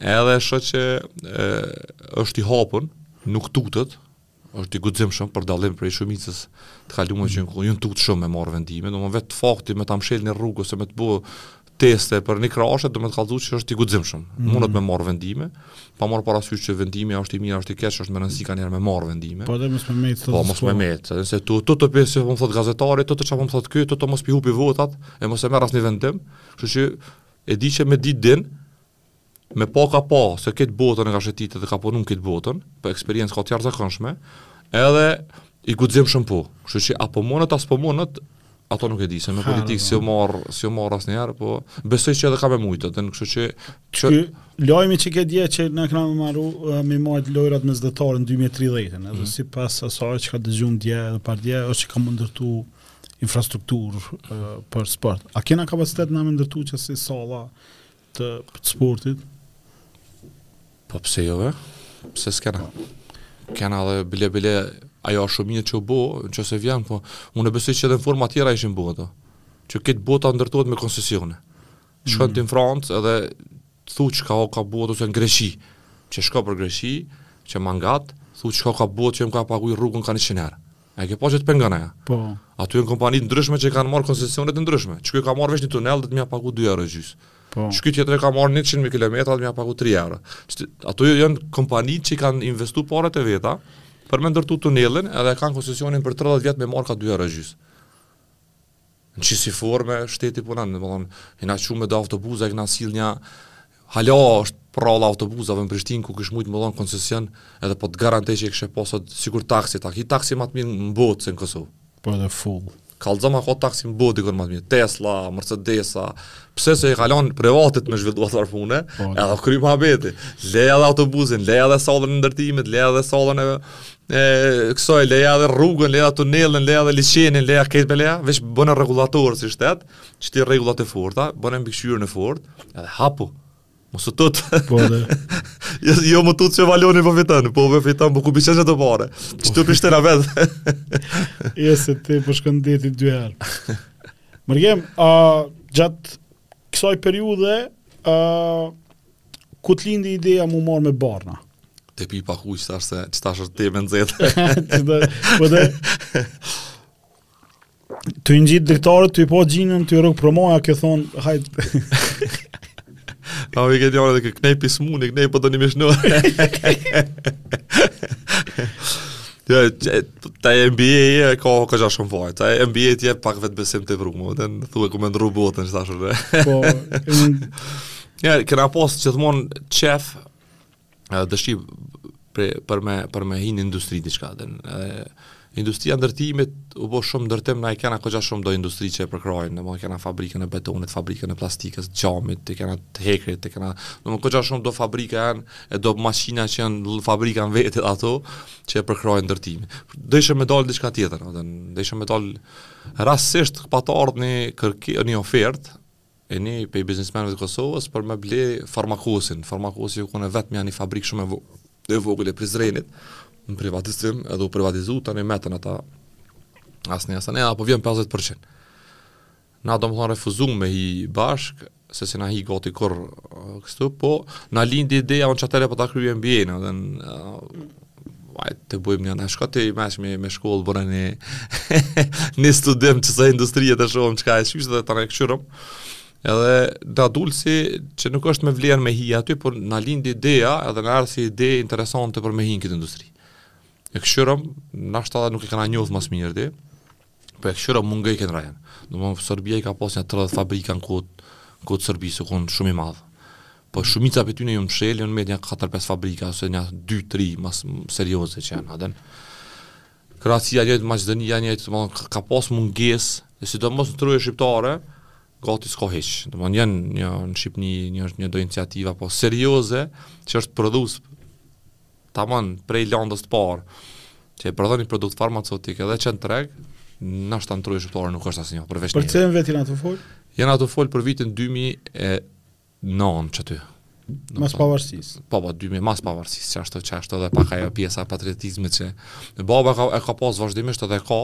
Edhe shoh që është i hapun, nuk tutet, është i guximshëm për dallim prej shumicës të kaluarve që janë tutë shumë me marrë vendime, domethënë vetë fakti me ta mshel një rrugë ose me të bo teste për një krashe, domethënë kallëzon që është i guximshëm. Mm -hmm. Mundet me marrë vendime, pa marrë parasysh që vendimi është i mirë, është i keq, është me rëndësi kanjëherë me marrë vendime. Po dhe mos me mbetë, thotë Po, mos me mbetë, edhe se tu, tu tutë se ça po më thotë gazetari, tu tutë ça po më thotë kjo, tu tutë mos p'i hupi votat, e mos e merr asnjë vendim, kështu që e di që me ditë din, Me pa ka pa se kejt botën e ka shetitë dhe ka punu në kejt botën, për po eksperiencë ka t'jashtëzakonshme, edhe i guximshëm po. Kështu që a po munet, a s'po munet, ato nuk e di, se me politikë s'u marrë, s'u marrë asnjëherë, po besoj që edhe ka me mujtë, dhe kështu që... Qe lajmi që ke dje që ne kena me marrë, me majtë Lojërat Mesdhetare në 2030, edhe mm. sipas asaj që kam dëgju dje dhe pardje, o që ka m'u ndërtu infrastrukturë për sport. A kena kapacitet ne me ndërtu qësi salla, të sportit. Po pse jo be? Pse s'kena? Kena dhe bile bile ajo është shumë mirë që u bo, në qoftë se vjen, po unë besoj që edhe në forma tjera ishin bo ato. Që kejt bota ndërtohet me koncesione. Shkon mm. ti në Francë edhe thu çka o ka bohet ose në Greqi. Ose shko për Greqi, që ma ngat, thu çka o ka bohet që jom ka paguj rrugën ka nji qin herë. A e ke pa që t'pengon ajo? Po. Aty janë kompani të ndryshme që kanë marrë koncesione të ndryshme. Qiky ka marrë veç një tunel do t'ma pagu 2 euro e gjys. Po. Qiky tjetri ka marrë 100 kilometra do t'ma pagu 3 euro. Qëtë, ato janë kompani që i kanë investu paret e veta për me ndërtu tunelin edhe kanë koncesionin për 30 vjet me marrë ka 2 euro e gjys. Në qisi forme shteti punon, domethonë, jena qu me do autobusa, jena sillë një, hala është përrallë e autobusave në Prishtinë, ku kishë mujtë me dhonë koncesion, edhe po të garantoj që i kishe pasë, sikur taksit, tak, taksi ma të mirë në botë, se në Kosovë. Po edhe full. Kallxom a ka taksi në botë, dikun ma të mirë, Tesla, Mercedesa, pse se i ka lonë privatit me zhvillu atë far pune, po, edhe kryma e beti, leja dhe autobusin, leja dhe sallën e ndërtimit, leja dhe sallën e, e kësoj leja dhe rrugën, leja tunelin, leja dhe liqenin, leja kejt, po leja, veç bone rregullatorin si shtet, qiti rregullat e forta, bone mbikëqyrjen e fortë, edhe hapu, mos u tut. Po edhe. jo, jo m'u tutë që Valoni po fiton, po be fiton, po ku po i çon ato pare. Që të pishte na vet. jo se ti po shkon n'deti dy herë. Mërgim, a uh, gjatë kësaj periudhe, a uh, Ku të lindi ideja m'u marrë me barna? Te pi pak ujë, thash se qetash është temë e nxehtë. Po dhe... Të një gjitë diktarët, të i po gjinën, të i rëgë promoja, ke thonë, hajtë... Pa mi këtë janë dhe kënej pis muni, kënej po të një mishnu. Ja, tash MBA-ja ka ka gjashtë shumë vajtë, tash MBA t'jep pak vetëbesim të vrumë, dhe ti thu ku me ndrru botën, që ta shumë. Po, Ja, kena pas gjithmonë qejf dëshirë për për me për me hi n'industri diçka dhe industria e ndërtimit u bë shumë ndërtim na i kena kogja shumë do industri që e përkrahin, do kena fabrikën e betonit, fabrikën e plastikës, xhamit, të kena të hekrit, të kena, domethënë kogja shumë do fabrika janë, e do maqina që janë fabrika në veti ato, që e përkrahin ndërtimin. Do ishe me dalë diçka tjetër, dojshe me dalë, rastësisht pat ardhë një, kërki, një ofertë, e një pej biznismenëve të Kosovës për me ble Farmakosin. Farmakosi u kon e vetmja, një fabrikë shumë e vogël e Prizrenit, në privatizim, edhe u privatizu, tani metën ata asë një asë një, a po vjen 50%. Na domethonë refuzum me hi bashkë, se si na hi gati kurrë kështu, po na lindi ideja unë qatëhere po ta kry MBA-në, dhe në Hajt, të bëjmë një, në shka të i mesh me, me shkollë, bone një, një studim që sa industri e të shohum çka e qysh dhe tani e kqyrëm, edhe na dul si që nuk është me vlerë me hi aty, por na lindi ideja edhe na erdh si ide interesante për me hi në këtë industri. E kqyrëm, nashta nuk e kena njoftë mas mirti, Po e kqyrëm, mungojke në rajon. Domethonë Serbia i ka pas një 30 fabrika në kohë, në kohë t'Serbisë, u kon shumë i madhë. Po shumica prej tyne janë mshelë, në me një 4-5 fabrika, ose një 2-3 mas serioze që janë adhen. Kroacia njëjtë, Maqedonia njëjtë, ka pas mungesë, e sidomos në troje shqiptare, gati s'ka hiç. Domethonë njën një, në Shqipni një, një do iniciativa, po serioze, që është prodhues Tamam, prej landës të parë, që e prodhon produkt farmaceutik edhe e qet në treg, nashta te na shqiptarët nuk është asnjë, përveç një. Për cilën vjet jena tu folë? Jena tu folë për vitin 2009 qaty. Mas pavarësisë. Po, po, 2000, mas pavarësisë, qashtu, qashtu edhe pak ajo pjesa e patriotizmit që... Baba ka, e ka pas vazhdimisht edhe ka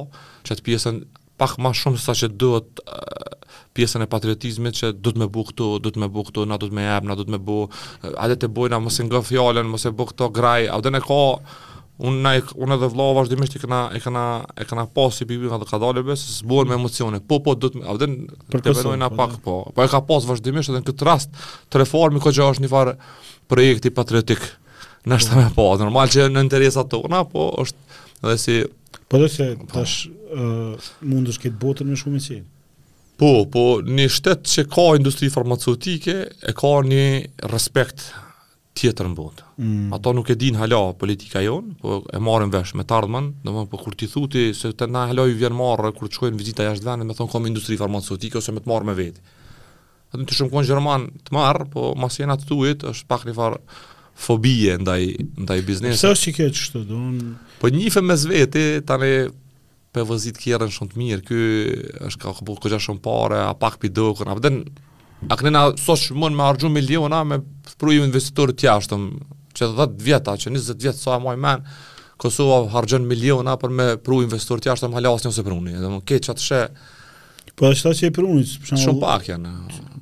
qat pjesën pak ma shumë se sa që duhet pjesën e patriotizmit që duhet me bo këtu, duhet me bo këtu, na duhet me jap, na duhet me bo. A do të bëjna mos e ngo fjalën, mos e bëu këto graj, a do ne ka unë na unë edhe vëllai vazhdimisht e kena e kena e kena pas si pikë nga ka dalë bes s'bon me emocione po po do të a vjen të bëjnë na po, pak po po e ka pas vazhdimisht edhe në këtë rast TrePharmi që është një far projekti patriotik nashta po normal që në interesat tona po është edhe si Po dhe se po. tash uh, mund është këtë botën me shumë e qenë. Po, po, një shtetë që ka industri farmaceutike, e ka një respekt tjetër në botë. Mm. Ato nuk e din hala politika jonë, po e marrin vesh në t'ardhmen, domethonë po kur t'i thu ti se te na hala ju vjen marre kur të shkojnë vizita jashtë vendit, me thonë kam industri farmaceutike ose me të marrë me veti. Atë të shumë konë Gjerman të marë, po masi jena të tuit, është pak një farë fobie ndaj, ndaj biznesit. Sa është që keqë shtë, do në... Po njihemi mes veti, tani për vëzit kjerën shumë të mirë, kjo është ka këpër këgja shumë pare, a pak për dëkën, a pëtën, a kënë na sosh mund me harxhu miliona, me pru investitorë të jashtëm, qe 10 vjet a qe 20 vjet, sa e maj men, Kosova harxhon miliona për me pru investitorë të jashtëm, e hala asnjë s'e pruni, edhe më keqë atë shë, Po është ta që e prunit, për shumë... Shumë pak janë.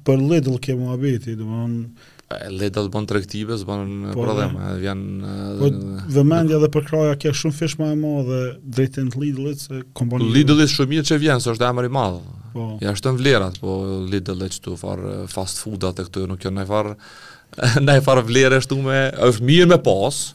Për Lidl ke muhabeti, domethënë... Lidl bën tregti veç, s'bën po, prodhim, edhe vjen... Po, vëmendja dhe përkrahja ke shumëfish ma e madhe drejtim të Lidlit, se kompanitë... Lidli shumë mirë që vjen, se është emër i madh. Po. Ja shton vlerat, po Lidl e qito farë fast foodat e këto, nuk janë naj farë... Naj farë vlerë e shtume... është mirë me pasë,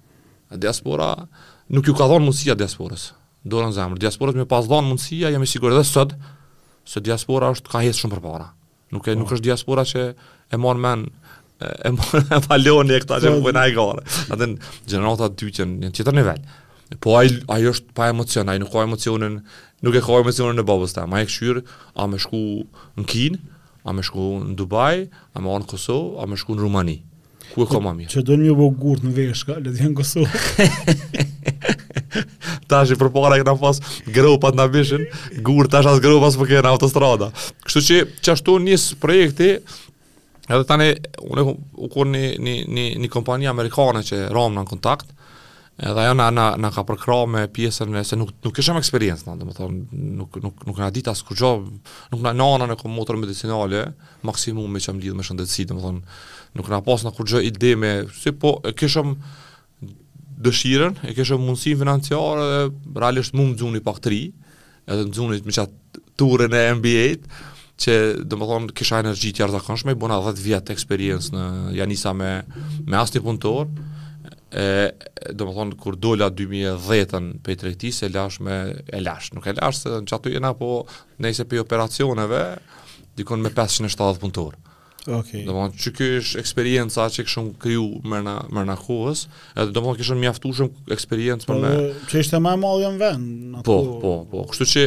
Diaspora nuk ju ka dhënë mundësia diasporës. Dorën n'zemër, diasporës me pas dhënë mundësia, jam i sigurt edhe sot se diaspora është ka hec shumë përpara. Nuk e po. nuk është diaspora që e mor men e mor e valoni këta që po na e gore. Tash gjenerata e dytë janë tjetër nivel. Po ai ai është pa emocion, ai nuk ka emocionin, nuk e ka emocionin e babës tem. Ai e kshyr, a me shku në Kinë, a me shku në Dubai, a me në Kosovë, a me shku në Rumani. Ku e kam ma mirë? Që do një vogë gurt në veshka, le të jenë Kosovë. Tashi përpara kena pas gropat na bishin gurt, tash as gropa s'po kena autostrada. Kështu që qashtu nis projekti, edhe tani, unë u kon një, një, një, një kompani amerikane që ramë në kontakt, Edhe ajo na na na ka përkrah me pjesën se nuk nuk kishim eksperiencë, na, domethënë nuk nuk nuk kena dit as kurgjo, nuk na nanën e kom motër medicinale, maksimumi që më lidh me shëndetësi, domethënë nuk kena pas na kurgjo ide me si po e kishim dëshirën, e kishim mundësinë financiare dhe realisht mu m'zuni pak t'ri, edhe m'zuni me qat turrin e MBA-t, që domethënë kisha energji t'jashtëzakonshme, i bona 10 vjet eksperiencë në, ja nisa me, me asni punëtor, e, domethënë kur dola 2010-ën prej tregtisë, e lashë me, e lashë, nuk e lashë, se në qato jena po nejse prej operacioneve, dikun me 570 punëtorë. Okay. Domethënë qiky ish eksperienca që kishëm kriju mrena mrena kohës, edhe domethënë kishëm mjaftushëm eksperiencë për po, me. Që ishte më e madhe në vend. Po, po, po. Kështu që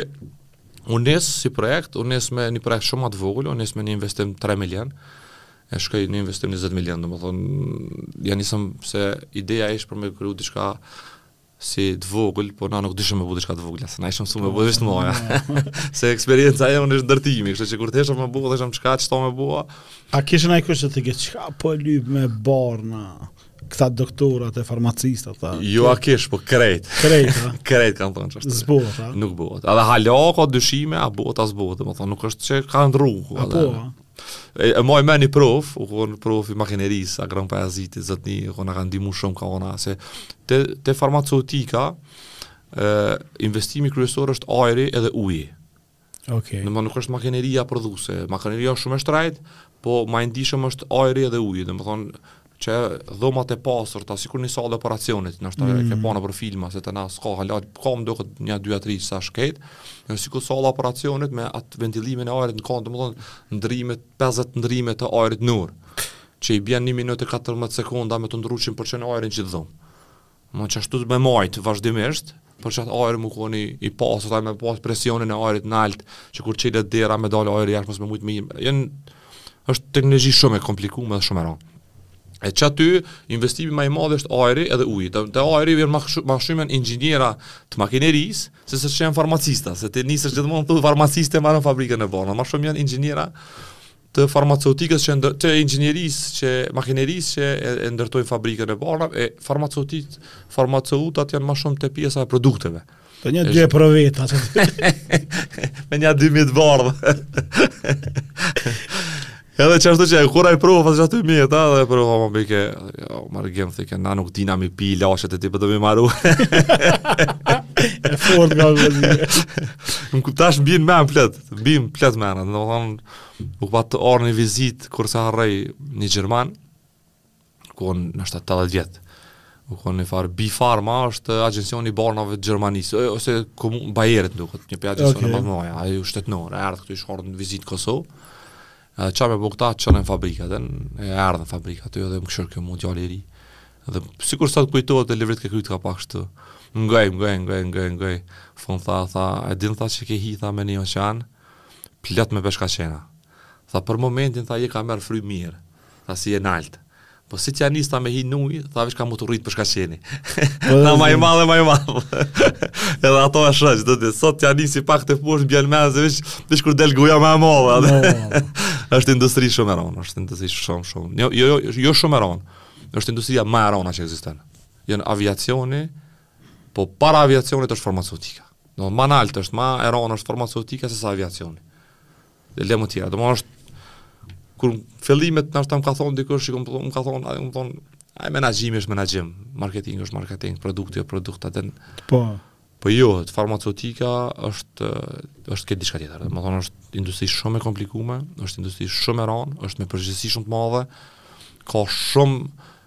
u nis si projekt, u nis me një projekt shumë të vogël, u nis me një investim 3 milion. E shkoi në investim 20 milion, domethënë ja nisëm se ideja ishte për me kriju diçka si të vogël, po na nuk dishëm me bo diçka të vogla, se na ishëm msu me bo të mdhaja. se eksperienca jonë ish ndërtimi, kështu që kur hishëm me bo, dojshëm diçka me bo. A kish najkush të thotë, qka po lyp me barna këta doktorat e farmacistat, ta? Jo a kish, po krejt. Krejt, ha? krejt, kanë thonë qishtu. S'bohet, ha? Nuk bohet. Edhe hala ka dyshime, a bohet, a s'bohet, domethënë, nuk është që ka ndrru. A po, ha? E, e maj men një prof, u konë prof i makinerisë, Agron Pajaziti, zotni u konë, na ka ndihmu shumë, ka thonë, se te, te farmaceutika, e, investimi kryesor është ajri edhe uji. Okay. Domethënë nuk është makineria prodhuse, makineria është shumë e shtrajt, po ma i ndishëm është ajri edhe uji, domethënë, që dhomat e pastërta, sikur në sallë operacionit, nashta, mm. ke pa nëpër filma, se te na s'ka hala, ka më duket një, dy, tri, sosh krejt, në sikur sallë operacionit, me atë ventilimin e ajrit në kohë, domethonë, ndrimet, 50 ndrime të ajrit n'orë, që i bjen një minutë e 14 sekonda me t'u ndrru qind për qind ajri n'qat dhomë. Me qashtu me majtë vazhdimisht, për qat ajër me konë i pastër, me pasë presionin e ajrit nalt, që kur çilet dera me dalë ajri jashtë, mos me mujtë me hi. Jo, është teknologji shumë e komplikume dhe shumë e rëndë. E qaty, investimi ma i madhë është ajri edhe uji. Dhe, dhe ajri vjen ma, ma shumë inxhiniera të makinerisë, se se ç'janë farmacista, se te ne s'është gjithmonë farmacisti ma në fabrikë, po, ma shumë janë inxhiniera të farmaceutikës që ndër, të inxhinierisë e makinerisë që e, e ndërtojnë fabrikën e barnave e farmaceutit farmaceutat janë më shumë te pjesa e produkteve. Të një dy për vetë atë. Me një 2000 bardh. Edhe qashtu që e kur e provo, pas qaty mi e ta, dhe e provë, o, më bike, o, marë gjemë, thë, ke, na nuk dina mi pi, lashet e ti, për po të mi maru. e fort nga vëzime. Më kuptash, më bjenë me më pletë, më bjenë pletë me në, dhe më thonë, U pat orë një vizitë, kurrë s'e harroj një Gjerman, u kon nja shtatëdhetë vjet, u kon një farë, BfArM-a është agjencioni barnave të Gjermanisë, ose ku bajerit nuk, një prej agjencioni okay. më a ju shtetë nërë, e ardhë këtu ish ardhë në vizitë Kosovë, e qa me bukta që në fabrika, dhe e ardhë në fabrika, të jo dhe më kshyrke mu djalë i ri, dhe si kur sot m'kujtohet e livritke kryet ka pak qashtu, ngoj, ngoj, ngoj, ngoj, ngoj, fund tha, tha, e din tha që ke hi, tha me një oqean, Plot me peshkaqena. Tha për momentin tha je ka merr frymë mirë. Tha se je nalt. Po si t'ja nis tha me hi n'ujë, tha veç ka m'u t'rrit peshkaqeni. Po, tha ma i madhe, ma i madhe. Edhe ato e shoh, dhe dhe, sa t'ja nisi pak teposhtë, bjen me nëzë, veç, veç kur del goja ma e madhe. Po. është industri shumë e ronë, është industri shumë, shumë. Jo, jo, jo, jo shumë e ronë, është industria ma e ronë që ekziston. Jënë aviacioni, Po para aviacionit është farmaceutika. Do, ma nalt është, ma e rëndë është farmaceutika se sa aviacioni. Dhe le më tjerat, domethonë kur fillimet nashta m'ka thon dikush, më thon, më ka thon, ai më thon, ai menaxhimi është menaxhim, marketing është marketing, produkti është produkt atë. Po. Po jo, farmaceutika është është krejt diçka tjetër. Domethon është industri shumë e komplikuar, është industri shumë e rëndë, është me përgjegjësi shumë të madhe. Ka shumë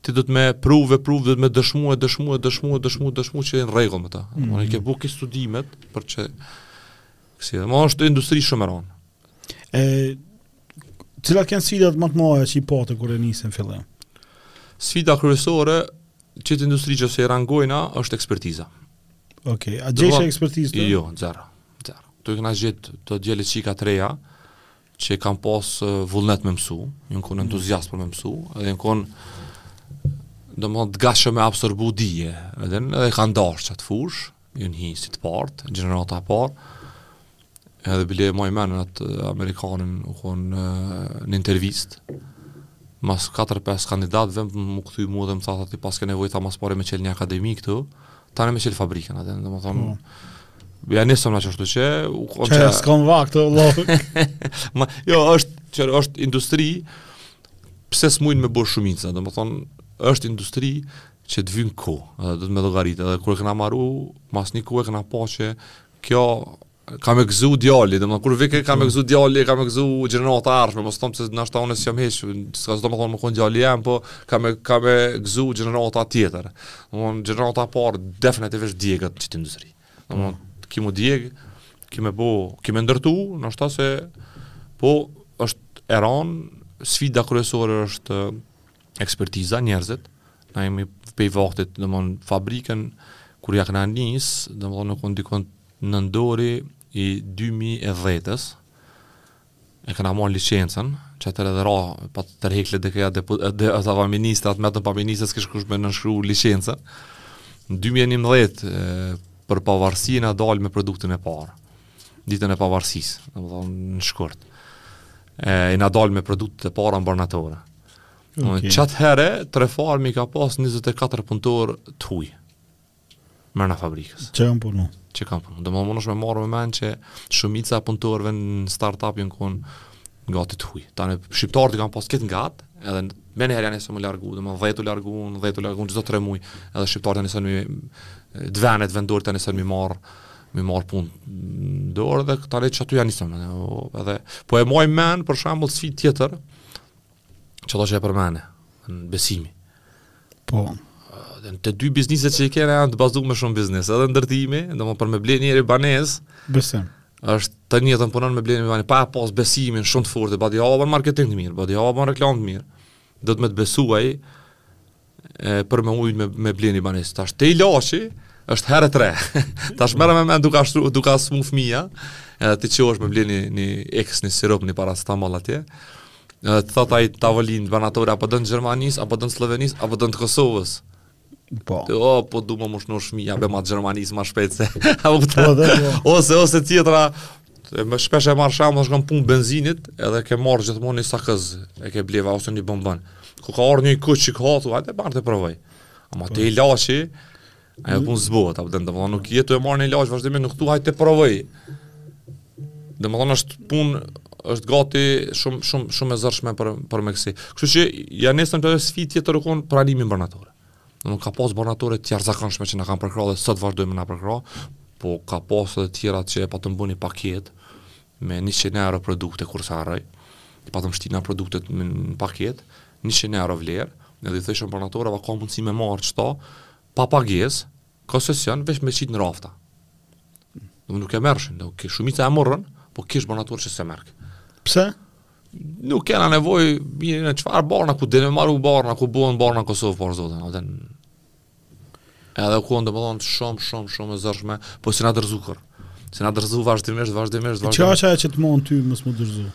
ti duhet me provu e provu, duhet me dëshmu e dëshmu e dëshmu e dëshmu e dëshmu që je në rregull me ta. Mm -hmm. Unë i ke bo ti studimet, për që... Kësi, po është industri shumë e ronë. E, cilat kanë sfidat më të mdhaja që i pate kur e nise në fillim? Sfida kryesore, n'qet industri nëse i rangojna, është ekspertiza. Ok, a gjeshe ekspertizë ktu? Jo, zero, zero. Të i kena gjithë djem çika të reja, që kanë pas vullnet me mësu, janë konë entuziastë për me mësu, edhe janë konë domethonë të gatshëm me absorbu dije, edhe, edhe kanë dashë qat fushë, janë hi si të parët, gjenerata e parë, edhe bile e maj men atë Amerikanin u konë në intervistë, mas 4-5 kandidatëve m'u kthy mu dhe më tha ti paske nevojë tha ma s'pari me çelë një akademi këtu, Tani me çelë fabrikën atë, domethonë, mm. Ia nisëm na qashtu që u kontra. Çfarë skon vakt o lok. Ma jo është që është industri pse s'mujn me bo shumica, domethënë është industri që të vyn kohë, edhe duhet me llogaritë, edhe kur e kena maru, mas një kohe kena pa që kjo Ka me gëzu djali, domethonë kur vike ka me gëzu djali, ka me gëzu gjenerata e ardhshme, mos thom se nashta unë e s'jam hiç, s'ka s'do me thonë me konë djali jem, po ka me, ka me gëzu gjenerata tjetër. Domethonë gjenerata e parë definitivisht digjet n'qit industri. Domethonë, mm. ki m'u djegë, ki me bo, ki me ndërtu, nashta se, po është e randë, sfida kryesore është ekspertiza, njerëzit, na jemi pej vaktit, domethonë, fabrikën, kur ia kena nisë, domethonë, u konë dikun nëntori i 2010-ës, e kena marrë licencën, qatëherë edhe ra, pat tërhek LDK-ja, dhe ata pa ministra, atë metën pa ministra, s'kish kush me nënshkru licencën, në 2011, për pavarësi në dalë me produktin e parë, ditën e pavarësisë, në shkurt, e, në dalë me produktin e parë në barnatore, Okay. Qatëherë, Trepharmi ka pas 24 punëtorë të huj. Mrena fabrikës. Që kanë punu? Që kanë punu. Domethonë munesh me marrë me men që shumica e punëtorëve në start-up janë konë gati të huj. Tani shqiptarët i kam pas këtë nga atë, edhe menjëherë janë nisë m'u largu, domethonë dhetë u largu, një dhetë u largu, në gjithë tre muj, edhe shqiptarët janë nisë me vendet vendorët janë nisë me marrë me marr punën n'dorë dhe këta prej qatu ia nisëm edhe po e maj men për shembull sfidë tjetër Qeto që e përmene, besimi. Po. Edhe të dy bizneset që i kena, janë të bazume shumë biznes. Edhe ndërtimi, domethonë për me ble njeri banesë. Besim. është tanë jetën punon me ble një banesë. Pa pas besimin shumë të fortë, badihava bon marketing të mirë, badihava bon reklamë të mirë. Duhet me të besu ai, e, për me mujtë me, me ble ni banesë. Tash te ilaçi, është herë tre. Tash merre me mend t'u ka shtru, t'u ka smu fëmija, edhe ti çohesh me ble ni një, një eks, një sirup, një paracetamol atje. Edhe të thot ai n'tavolinë, barnatore, a po don t'Gjermanisë, a po don t'Sllovenisë, a po don të Kosovës. Po. Ti, o, po du me m'u shnosh fmija, bjema t'Gjermanisë, ma shpejt se. Apo këta, po, po. ose, ose tjetra, Dhe më shpesh e marr shembull shkon n'pumpë t'benzinit, edhe ke marr gjithmonë një sakëz, e ke ble ose një bombon. Kur ka ardh një i kuq që ka atu, hajde bre ta provoj. Ama te po. ilaçi, ajo punë s'bohet, apo domethon, domethënë nuk je tu e marr një ilaç vazhdimisht nuk thua hajt e provoj. Domethënë është punë është gati shumë shumë shumë e zorshme për për me kësi. Kështu që ja nisëm te sfit tjetër u kon pranimi n'barnatore. Ka pas barnatore të jashtëzakonshme që na kanë përkrahur dhe sot vazhdojnë me na përkrah, po ka pas edhe tjera që e patëm bo një paketë me 100 euro produkte kurrë s'e harroj. I patëm shti na produktet me një paketë, 100 euro vlerë, edhe i thojshëm barnatore, a ka mundësi me marrë qeta, pa pagesë, koncesion, veç me qitë në rafta. Nuk e merrshin, shumica e morën, po kish barnatore që s'e merrke. Pse? Nuk kena nevoj, mirë, çfarë barna, ku din me maru barna, ku bon barna në Kosovë, për zotin. Edhe u kon domethonë shumë, shumë, shumë e zorshme, po s'jena dorëzu kurrë. S'jena dorëzu vazhdimisht, vazhdimisht, vazhdimisht. Çka çka është që të man ty mos me u dorëzu?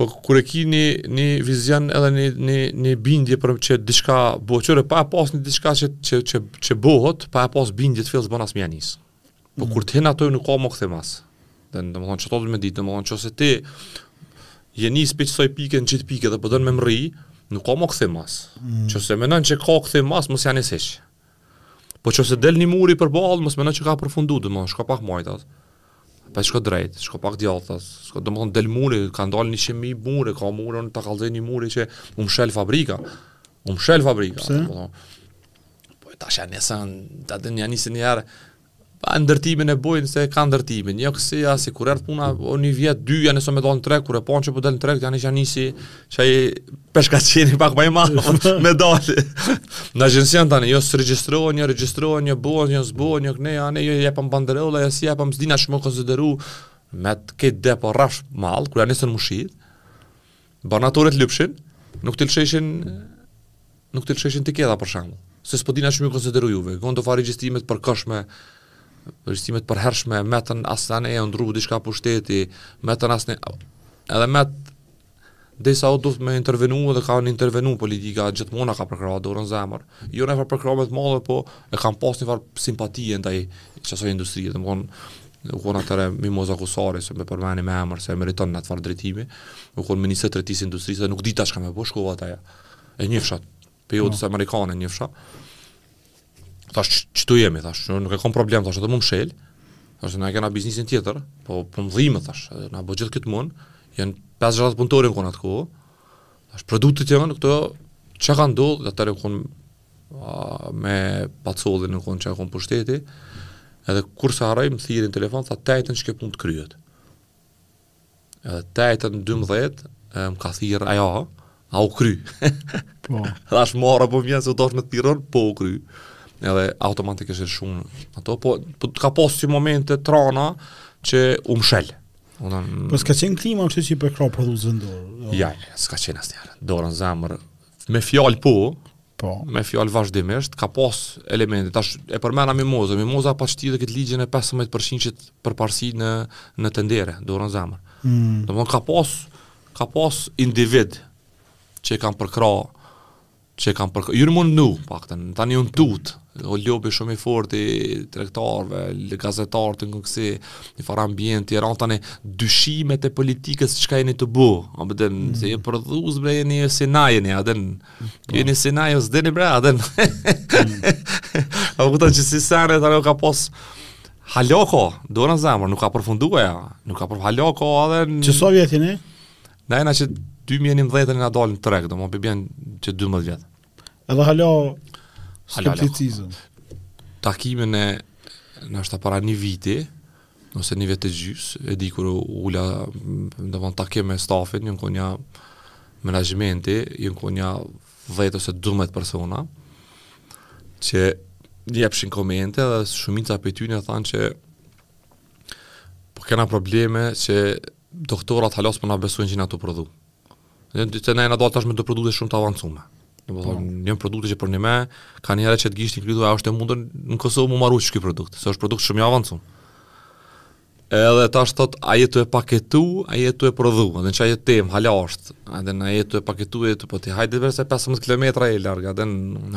Po kur e ki një, një vizion edhe një, një, një bindje për qi diçka bohet, pa e pas një diçka që, që, që, që bohet, pa e pas bindje të thellë s'bon as me ja nisë. Po mm. kur të hin aty nuk ka më kthim mas. Domethonë duhet me ditë, domethonë që nëse ti je nis pej qësaj pike në qitë pike dhe po don me mrri, nuk ka më kthim mas. Mm. Qëse menon që ka kthim mas, mos ja nis hiç. Po që se del një muri përballë, mos menon që ka përfundu, domethonë, shko pak majtas. Pa shko drejt, shko pak djathtas, shko domethonë, del muri, ka ndalë një mijë muri, ka mure, unë ta kallëzoj një muri që u mshel fabrika. U mshel fabrika. Pse? Po, po tash ja nisën, ta din, ja nisën një herë, pa ndërtimin e bojnë s'e ka ndërtimin. Jo kësi, ja, si kur erdh puna, o një vjetë, dy ja nisëm me dalë në treg, kur e panë që po dal në treg, tani ja nisi qaj peshkaqeni pak ma i madh me dalë. Në agjensionin tani, jo s'registrohen, jo registrohen, jo bohen, jo s'bohen, jo këne, janë, jo japim banderola, jo s'i japim s'dina qysh me konsideru, me e ke depon rrafsh mall, kur ja nisëm me mushë, Barnatoret lypshin, nuk t'lshojshin nuk të lshojshin tiketa për shembull. Se s'po dina qysh me konsideru juve. Kon do far regjistrimet përkohshme, regjistrimet përhershme, metën asnje u ndrru diçka pushteti, metën asnje edhe me derisa u duft me intervenu dhe kanë intervenu politika gjithmonë na ka përkra dorën n'zemër jo një farë përkrahje të madhe po e kanë pas një farë simpatie ndaj qësoj industrie dhe u kon u kon atëherë Mimoza Kusari, po e përmeni me emër, se e meriton në atë farë drejtimi, u kon minister e tregtisë industrisë, dhe nuk dita çka me bo, shkova te ajo. E njofsha, pej Odës Amerikane e njofsha. Thash, qështu jemi, thash, nuk e kom problem, thash, edhe me e mshel, thash, na e kena biznisin tjetër, po për po më dhimet, thash, edhe kena bo gjithë këtë mund, janë 5-6 punëtorë u kon atë kohë, thash, produktet janë, këto, që ka ndodhë, dhe atëherë u kon me Pacollin në kohën që u kon pushteti, edhe kurrë s'e harroj më thirri në telefon, tha te ejtën çka ke punë të kryhet. Edhe te ejtën 12 e, më ka thirr ajo, a u kry. po. Thash mora po vjen se u dosh me thirrën, po u kry. Edhe automatikisht e shun ato, po, po ka pas si momente të rana që u mshel. Unë Po s'ka qenë klima kështu që i përkrau për dhuzën dorë. Jo. Ja, s'ka qenë asnjëherë. Dorën zemër, Me fjalë po, Po. Me fjalë vazhdimisht ka pas elemente. Tash e përmenda Mimoza, Mimoza pas ti dhe këtë ligjin e 15%-shit për përparësi në në tendere, dorën zemër. Mm. Domethon ka pas ka pas individë që kanë përkrah që kanë përkrah. Janë mundu, të paktën, tani u tut. O lob shumë i fort i tregtarëve, gazetarë të ngëksi, një farë ambient, i ranë tani dyshimet e politikës çka jeni tu bo, a më dënë, mm. se jeni prodhues, bre, jeni e si na jeni, a dënë, po. jeni si na, jo s'dini, bre, a dënë, mm. a më këta çësi sene, tani o ka pos, hala ka, dorën në zemër, nuk ka përfundu e, nuk ka përfundu, hala ka, a din, qe sa vjet jeni? Na jena që 2011 e na dalë në treg, domethon po bjen që 12 vjetë. Edhe hala skepticizëm. Takimi ynë është para një viti, ose një vjet e gjysë, e di kur ula, domethon takim me stafin, jem kon nja menaxhmenti, jem kon nja 10 ose 12 persona që na jepshin komente dhe shumica prej tyne thanë që po kena probleme që doktorat hala s'po na besojnë që jena tu prodhu. Na jena dal tash me dy produkte shumë të avancuara. Do të thonë, po. një produkt që për neve ka njerëz që të gishtin këtu, a është e mundur në Kosovë m'u maru çiky produkt? Se është produkt shumë i avancuar. Edhe tash thot a je tu e paketu, a je tu e prodhu, edhe çaj e tem, hala është. Edhe na je tu e paketu e të po ti hajde vetë 15 km je larg, edhe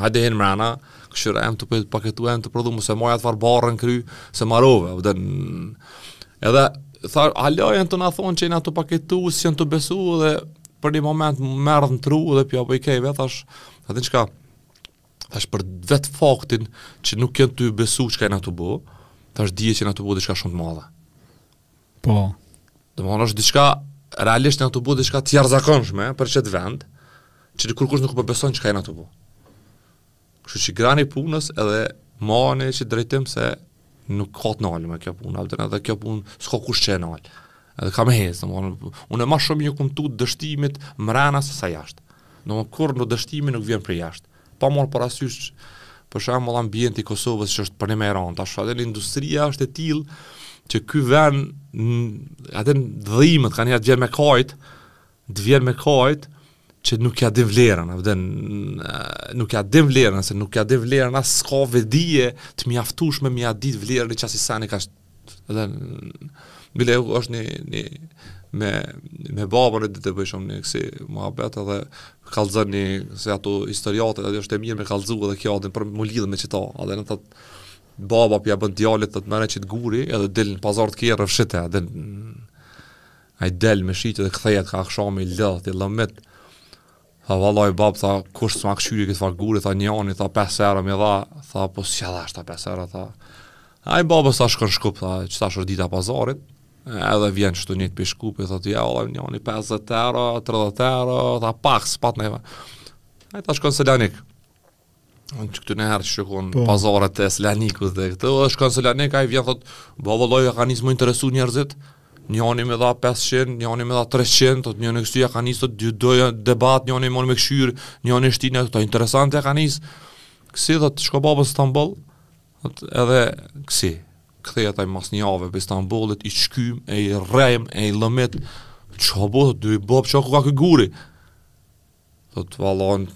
hajde hin mrena. Këqyre jem tu pëjtë po paketu jem tu prodhu, mos e maj atë farë barre n'kry, se marove, dhe Edhe, tha, hala janë tu na thonë që jeni tu paketu, s'janë tu besu, dhe për një moment m'erdh në tru, dhe pja po i kejve, thash, e din çka, thash për vetë faktin që nuk janë tu besu çka jena tu bo, thash dije që jena tu bo diçka shumë të madhe. Po. Domethon është diçka, realisht jena tu bo diçka të jashtëzakonshme, për qet vend, që kërkush nuk po beson po çka jena tu bo. Kështu që grahni punës edhe mane qit drejtim se nuk ka të nalë me kjo punë, a po din edhe kjo punë s'ka kush që e nalë. Edhe ka me hezë, unë ma shumë ju kom tutë dështimit mrena se sa jashtë. Domethon kurrë dështimi nuk vjen prej jashtë. Pa marrë parasysh, për shembull ambienti i Kosovës që është për ne ma i ranë, tash edhe industria është e tillë që ky ven, a din dhimet, kanihere të vjen me kajtë, Të vjen me kajt që nuk ja din vlerën, a po din nuk ja din vlerën se nuk ja din vlerën as ka vetëdije të mjaftueshme me ja dit vlerën e qasi seni ka edhe bile është një një me me babën e ditë bëj shumë kësi muhabet edhe kallzon një se ato historiat e edhe është e mirë me kallzu edhe kjo atë për mu lidhë me qëta edhe në thot baba pja bën djalit thotë merre qët guri edhe dil në pazar kqyre shite edhe Ai del me shite dhe kthehet kah akshami i lodht i llomit. Tha vallahi bab, tha kush s'ma këqyri këtë farë guri, tha njani, tha pes euro më dha, tha po s'ja dhash, tha pes euro, tha. Hajt babës tha shko n'Shkup, tha që tash është dita pazarit, edhe vjen që të njëtë prej Shkupi, thotë jo valla njani 50 euro, 30 euro, tha pak s'pat ne, tha. Hajt tha shko n'Selanik. Që ktyneherë qysh u kon po. pazaret e Selanikut dhe këtë, shkon Selanik, ai vjen thot, bab vallahi, kanë nisë me u interesu njerëzit, njëni me dha 500, njëni me dha 300, thot njëni kështu ja kanë nisë, thot dy do debat, njëni e merr me kqyrë, njëni shti në këto, interesant ja kanë nisë, kësi thot, shko babë n'Stamboll, thot edhe kësi, kthehet ai mas një jave prej Stambollit, i shkym, e i rrehm, e i llomit, çka u bo, thot, oj babë, çka ky guri, Thot valla jon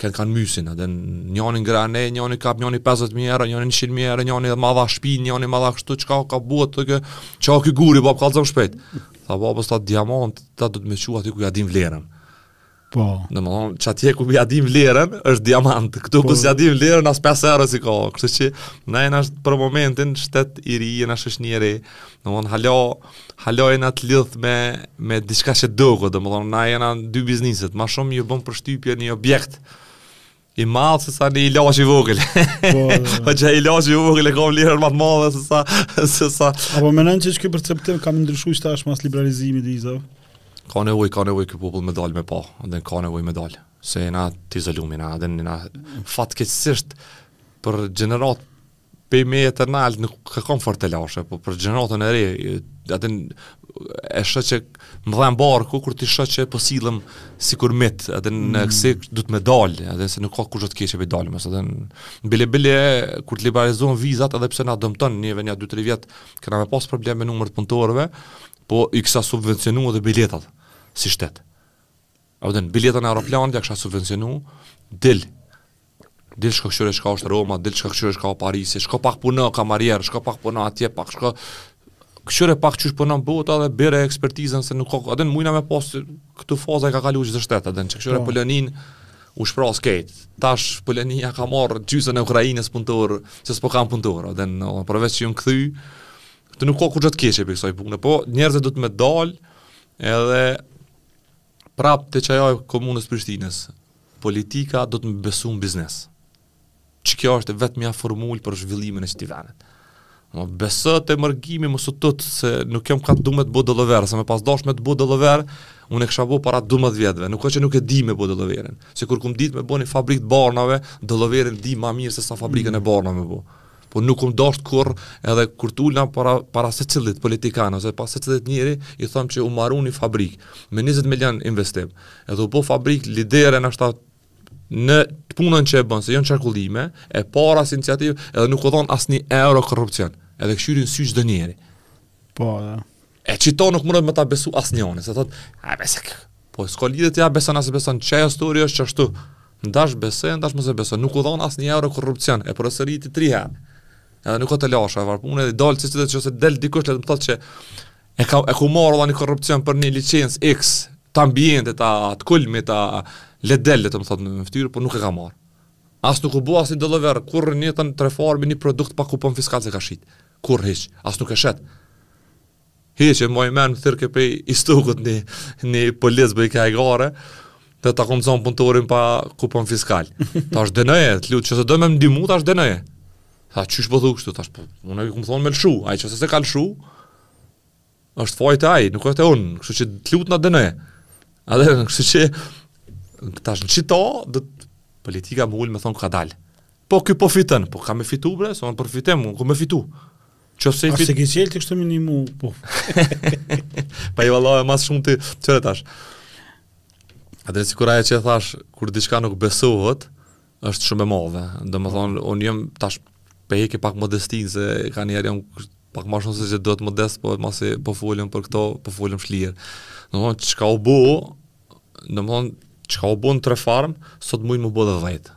kanë kah msyjn, edhe njëri ngre ne, njëri kap, njëri 50000 euro, njëri 100000 euro, njëri më dha shtëpi, njëri më dha kështu çka ka bo thotë, çka ky guri bab kallzom shpejt. Tha babë asht tha diamant, tha duhet me çu aty ku ja din vlerën. Po. Domethanë, që atje ku ja din vlerën, është diamant. Këtu po. ku s'ja din vlerën, as 5 euro s'i ka. Kështu që, na jena për momentin, shtet i ri, jena shtet i ri. Domethanë, hala, Hala jena të lidht me me diçka që duket, domethënë na jena n'dy bizneset, më shumë ju bën përshtypje një objekt i madh se sa një ilaç i vogël. Po, po ja ilaç i vogël e ka vlerën më të madhe se sa se sa. Apo mendon se qiky perceptim ka me ndryshuar tash pas liberalizimit të vizave? Ka nevojë, ka nevojë ky popull me dal me pa, dhe ka nevojë me dal. Se na të izolum jena, dhe na fatkeqësisht për gjenerat Teme e te nalt nuk e kom fort telashe, po për gjeneratën e re, a din e shoh që më dhem barku kur t'i shoh që po sillen sikur mijt, a din mm. kësi duhet me dalë, a din se nuk ka kurgjo të keqe prej daljes, a din bile bile, kur të liberalizohen vizat, edhe pse na dëmëton neve një 2-3 vjetë, kena me pas problem me numër të punëtorëve, po i kisha subvencionu edhe biletat, si shtetë. A po din, biletën e aeroplanit ja kisha subvencionu, dil, dil shko kqyre çka është Roma, dil shko kqyre çka o Parisi, shko pak puno kamarier, shko pak puno atje, pak shko... Kqyre pak qysh punon bota dhe bjere ekspertizën se nuk ka... A mujna me pas këto faza i ka kalu çdo shtet, a din kqyre po. Poloninë u shpras kejt. Tash Polonia ka marrë gjysën e Ukrajinës punëtorë, se s'po ka punëtorë, a din, përveç që janë kthy, të nuk ka kurgjo të keqe prej kësaj pune, po njerëzit duhet me dalë edhe Prap te qajo e komunës Prishtinës, politika do të me besu në biznes. Që kjo është e vetëmja formulë për zhvillimin e qëtij venit. Me besu te Mërgimi, mos u tut se nuk jam ka du me t'bo dallavere, se me pas dasht me të bo dallavere, unë e kisha bo para 12 vjetëve, nuk o që nuk e di me bo dallaveren. Se kur kom ditë me bo një fabrikë të barnave, dallaveren di ma mirë se sa fabrikën e barnave me bo. po nuk kom dasht kurrë edhe kur t'ulna para para secilit politikan ose para secilit njeri i them që u maru një fabrikë me 20 milion investim edhe u bo fabrikë lidere nashta në punën që e bon se jo n'qarkullime e para si iniciativë edhe nuk u dhon asnjë euro korrupsion edhe kshyri n'sy çdo njeri po da. E qito nuk mundet me ta besu asnjoni, se thot, a besa kë, po s'ka lidhje ti a e beson a s'e beson, qajo stori është qashtu, ndash besoj, ndash mos e besoj, nuk u dhonë asnjë euro korrupsion, e përsëriti tri herë, edhe nuk o të lashe, e varpune, edhe i dalë që qëse del dikush, le të më thot që e, ka, e kom marrë edhe një korrupsion për një licencë X, të ambientit, të atë kulmi, le të del, le të më thot në ftyrë, por nuk e ka marrë. As nuk u bo asni dallavere, kurrë n'jetë Trefarm një produkt pa kupon fiskal s'e ka shit, kurrë hiç, as nuk e shet. Hiç, e maj men, më thirrke prej Istogut një, një polic bojke hajgare, tha ta kom zonë punëtorin pa kupon fiskal. Thashë dënoje, të lutna, qëse do me më ndihmu, thashë dënoje. Tha, qysh po thu kshtu, thashë, po, unë i kom thonë me lëshu, ai qëse s'e ka lëshu, është fajt e ai, nuk është e unë, kështu që të lutna dënoje. Edhe, kështu që, tash në qita, dhe politika me u ulë me thonë kadalë. Po, ky po fiton, po ka me fitu, bre, se unë për fitim, unë kom me fitu. Qëse fit... A se ke qelë të kështë të minimu, po. pa i valove mas shumë të qëre tash. Edhe sikur që e thashë, kur diçka nuk besohet, është shumë e madhe. Domethonë, unë jam tash pe heki pak modestinë, se kanjëherë jam pak ma shumë se që do të modest, po masi po folim për këto, po folim shlirë. Domethonë, çka u bo, domethonë, çka u bo në Trefarm, sot mujnë me u bo edhe dhetë.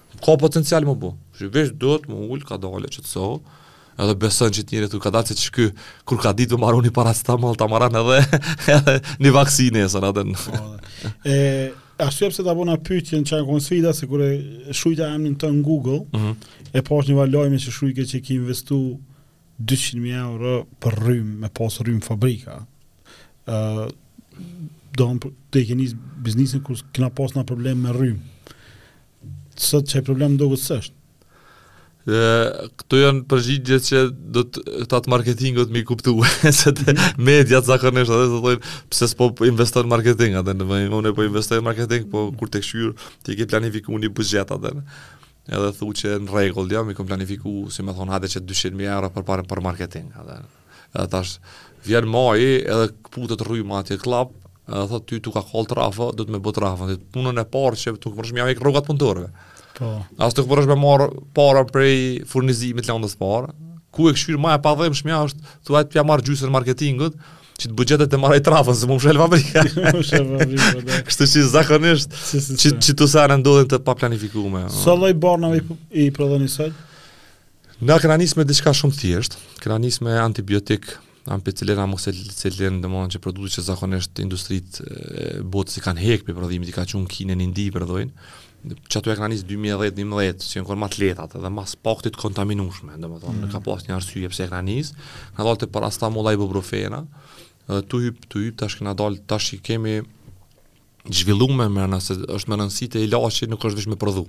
Ka potencial me u bo. Veç duhet me u ulë kadalë që të sohë, edhe me besu n'qat njeri të ka dalë që të shky, kur ka ditë me maru një paracetamol, ta maron edhe, edhe një vaksinë, së në aden. Po, e, arsyeja pse ta bona pyetjen çka jon konë sfida, se kur e shkrujta emnin tan në Google, mm -hmm. e pashë një lajm që shkrujke që ki investu 200.000 euro për rrymë, me pas rrymë fabrika. Uh, domethonë ti e ke nis biznesin kur kena pas na problem me rrymë. Sot qaj problem duket se është. Dhe këto janë përgjigje që do të këta të marketingut me i kuptu, se të mhm. mediat zakonisht atë të thonë pse s'po investon në marketing atë, në më unë po investoj në marketing, po mhm. kur të kshyr, ti ke planifiku një buxhet atë. Edhe thu që në rregull, ja, i kam planifiku, si me thon, hajde qe 200.000 euro për pare për marketing atë. Edhe tash, vjen maji edhe këputet rryma atje klap, edhe thot tu ka kall trafo, do të me bë trafo. Dhe punën e parë që t'guxsh m'jau prek rrogat punëtorëve. Po. As t'guxsh me marr para prej furnizimit landës parë. Kur e kshyr ma e padhimshmja është thu po ja marr gjysën marketingut qit buxhet e t'marr ni trafo, se m'u mshel fabrika. Mshelet fabrika, de. Kështu që zakonisht, qit, qito sene ndodhin të paplanifikume. Sa lloj barnave i, i prodhoni sot? Na kena nis me diçka shumë thjesht, kena nis me antibiotik, ampicilin, amoksicilin, domethënë qato produkte që zakonisht industrit botë si kanë hekë për prodhimit, i kanë çu n'Kinë, n'Indi prodhojnë, qato e kena nis 2010-2011, që janë kanë ma të lehtat dhe më së pakti t' kontaminushme, domethënë, mm. ka pas një arsye pse e kena nis, kena dalë te paracetamola ibuprofena, dhe tu hypë, tu hypë, tash kena dalë, tash i kemi, zhvillume, se është me rëndësi te ilaçi nuk është vetëm me prodhu.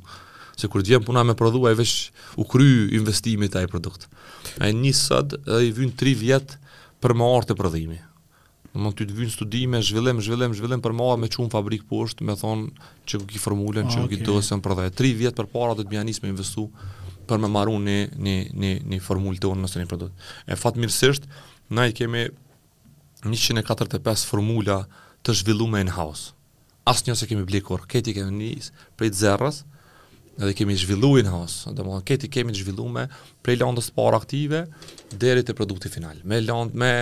Se kur vjen puna me prodhu ai veç u kry investimi te ai produkt. Ai nis sot i vjen 3 vjet për me ardh te prodhimi. Domethënë t'vyjnë studime, zhvillim, zhvillim, zhvillim për me ardh me çu n'fabrikë poshtë, me thonë qe e ki formulën, qe e ki dosjen, prodhoje. Tri vjetë përpara duhet me ja nisë me investu për me maru një, një, një, një formulë t'nisë një produkt. E fatmirësisht, na i kemi njëqind e katërdhjetë e pesë formula të zhvillume in house. Asnjë se kemi ble kurr, krejt i kemi nis prej zeros edhe i kemi zhvillu in house. Domethënë krejt i kemi të zhvillume prej landës së parë aktive deri te produkti final. Me landë me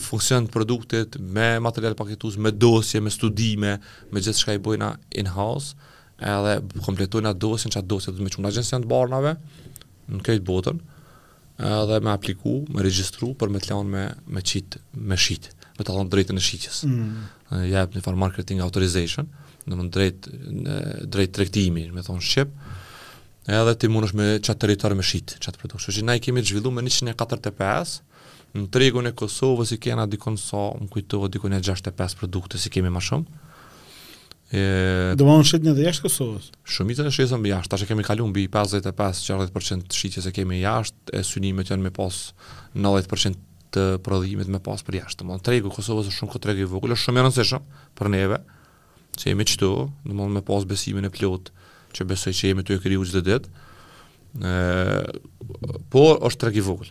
funksion të produktit, me material paketues, me dosje, me studime, me gjithçka i bëjna in house, edhe kompletojna atë dosjen, qat dosje duhet me çu n'agjencion të barnave në krejt botën. edhe me apliku, me regjistru për me t'lanë me, me qitë, me shitë, me ta dhanë t'drejtën e shitjes. Mm. Jep një farë marketing authorization, domethënë t'drejt, një t'drejt tregtimi, me thonë shqip, edhe ti munesh në qat territor me shitë, qatë produkt. Kështu që na i kemi të zhvillume 145, në tregun e Kosovës i kena dikun sa, m'u kujtu dikun 65 produkte s'i kemi ma shumë, E... Domethënë shitni edhe jashtë Kosovës? Shumica e shesim jashtë, tash e kemi kalu mbi 55-60% shitjes e kemi jashtë, e synimet janë me pas 90% të prodhimit me pas për jashtë. Domthon tregu Kosovës është shumë treg i vogël, është shumë i rëndësishëm për neve që jemi këtu, domthon me pas besimin e plot që besoj që jemi tu e kriju çdo ditë. Ë, por është treg i vogël.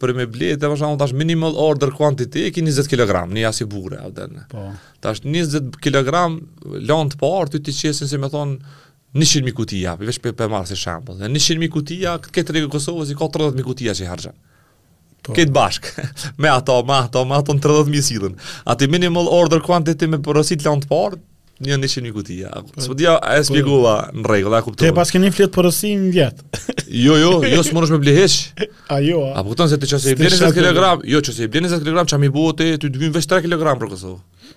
për me ble, edhe për shembull, tash minimal order quantity, e ki 20 kg, ni kësi bure, a vderne. Po. Tash 20 kg, land të parë, ty t'i qesin, si me thonë, 100.000 kutia, përafërsisht po e marr si shembull, dhe 100.000 kutia, krejt tregu i Kosovës, i ka 30.000 kutia që i harxhon. Po. Krejt bashkë, me ato, me ato, me ato në 30.000 sillen. A ti minimal order quantity me porosit land të parë, Një një që një kutija. S'po di, a e shpjegova në rregull, a kupton. Te pas keni fletë për sivjet. jo, jo, jo s'munesh me ble veç. A jo, a. A po kupton se ti qëse i blen 10 kg, jo, qëse i blen 10 kg, qa me i bo ty të duhen veç 3 kg për Kosovë.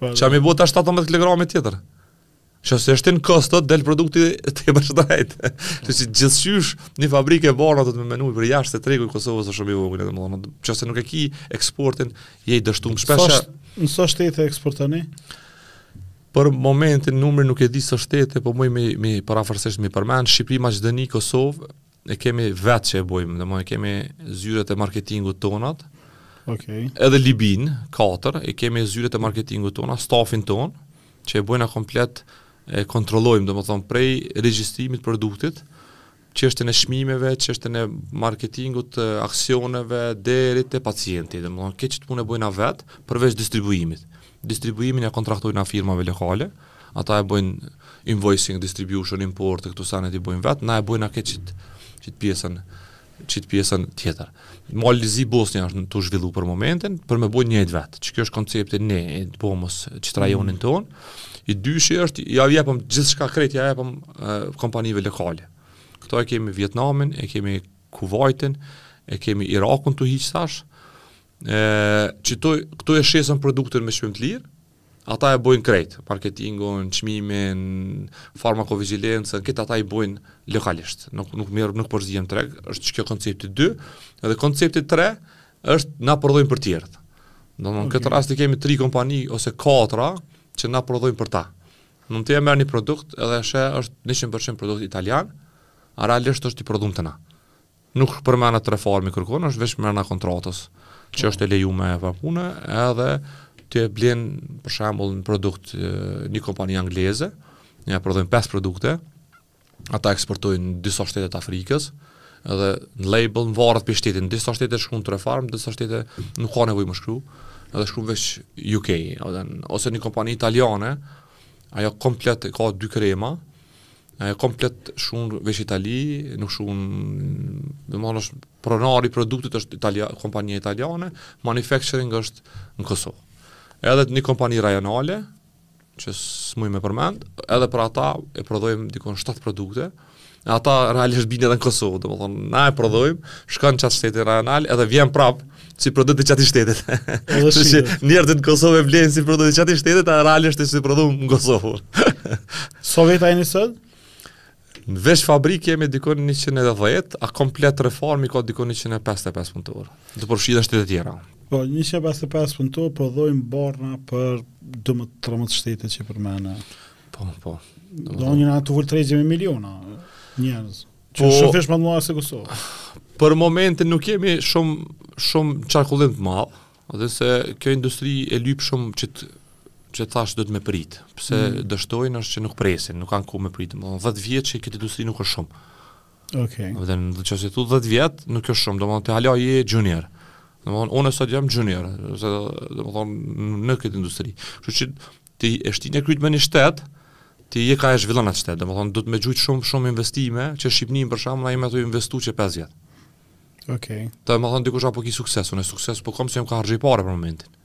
Po, qa me i bo ato 17 kg me tjetër. Çka se është në kosto, del produkti të e bashkëtajt. Që që gjithqysh një fabrikë e barnave me menu për jashtë se tregu i Kosovës është shumë i vogël, domethënë. Qëse nuk e ki eksportin, Je i dështuar shpesh. Në sa shtete eksportoni? Për momentin numri nuk e di sa shtete, po më me parafërsisht me përmend Shqipëri, Maqedoni, Kosovë, e kemi vetë që e bojmë, domethënë e kemi zyret e marketingut tonat, okay. edhe Libin, katër, e kemi zyret e marketingut tonat, stafin tonë, që e bojm na komplet, e kontrollojmë, domethënë, prej regjistrimit produktit, çështjen e çmimeve, çështjen e marketingut, aksioneve deri te pacienti. Domthon krejt qit punë e bojmë na vet përveç distribuimit. Distribuimin ja kontraktojmë na firmave lokale. Ata e bojnë invoicing, distribution, import, këto senet i bojnë vet, na e bojmë na krejt qit qit pjesën qit pjesën tjetër. Mali i Zi, Bosnja është tu u zhvillu për momentin, për me bo njëjtë vetë, qikjo është koncepti një, e bojmë qit rajonin mm. tonë, i dyshi është, ja jepëm gjithçka krejt, ja jepëm kompanive lokale. Këto e kemi Vietnamin, e kemi Kuvajtin, e kemi Irakun siç thashë, e, qito, këto e shesin produktin me çmim të lirë, Ata e bojnë krejt, marketingun, çmimin, farmakovigjilencën, krejt ata i bojnë lokalisht. Nuk nuk merr nuk përzihem n'treg, është qikjo koncepti 2, edhe koncepti 3 është na prodhojmë për tjerët. Do në okay. këtë rast i kemi 3 kompani ose 4 që na prodhojmë për ta. Mundet me marrë një produkt edhe sheh është 100% produkt italian, a realisht është i prodhum te na. Nuk përmenet Trepharmi kërkun, është veç mërna kontratës, që është e leju me e pa, edhe ti e blen për shembull një produkt, një kompani angleze, ja prodhojmë 5 produkte, ata eksportojnë në disa shtete të Afrikës, edhe në label varet prej shtetit, në disa shtete shkrun Trepharm, në disa shtete nuk ka nevojë me shkru, edhe shkrun veç UK, ose një kompani italiane, ajo komplet ka dy krema, ajo komplet shkrun veç Itali, nuk shkrun, domethënë është pronari i produktit është Italia, kompania italiane, manufacturing është në Kosovë. Edhe një kompani rajonale që s'muj me përmend, edhe për ata e prodhojmë dikun 7 produkte. E ata realisht e bijnë edhe në Kosovë, domethënë, na e prodhojmë, shkon n'qat shtetin rajonal, edhe vjen prapë si produkt të qatij shtetit. Edhe si që njerëzit në Kosovë e blejnë si produkt të qatij shtetit, a realisht është produkt në Kosovë. Sa veta jeni sot? Në veç fabrikë jemi dikun 110, a komplet Trepharmi ka dikun 155 punëtorë. Të përfshi në shtetet tjera. Po, 155 punëtorë prodhojnë barna për 12-13 shtetet që përmende. Po, po. Domethënë afër 30 miliona njerëz. Që po, shumëfish më të mëdha se Kosova. Për momentin nuk kemi shumë shumë qarkullim të madh, edhe se kjo industri e lyp shumë qeto që thashë, duhet me prit, pse mm. dështojnë është që nuk presin, nuk kanë ku me prit, domethënë 10 vjet në këtë industri nuk është shumë. Okej. Okay. Domethënë qysh të thotë 10 vjet nuk është shumë, domethënë ti hala je junior. Domethënë unë sot jam junior, se domethënë në këtë industri. Kështu që Ti e shtin ekipin në një shtet, ti je ka e zhvillon atë shtet, domethënë, duhet me gjujt shumë, shumë investime, qe Shqipninë për shembull, na jemi tu investu qe 5 vjet. Okay. Domethënë, dikush a po ki sukses, unë sukses, po kom se jam ka harxhoj pare për momentin.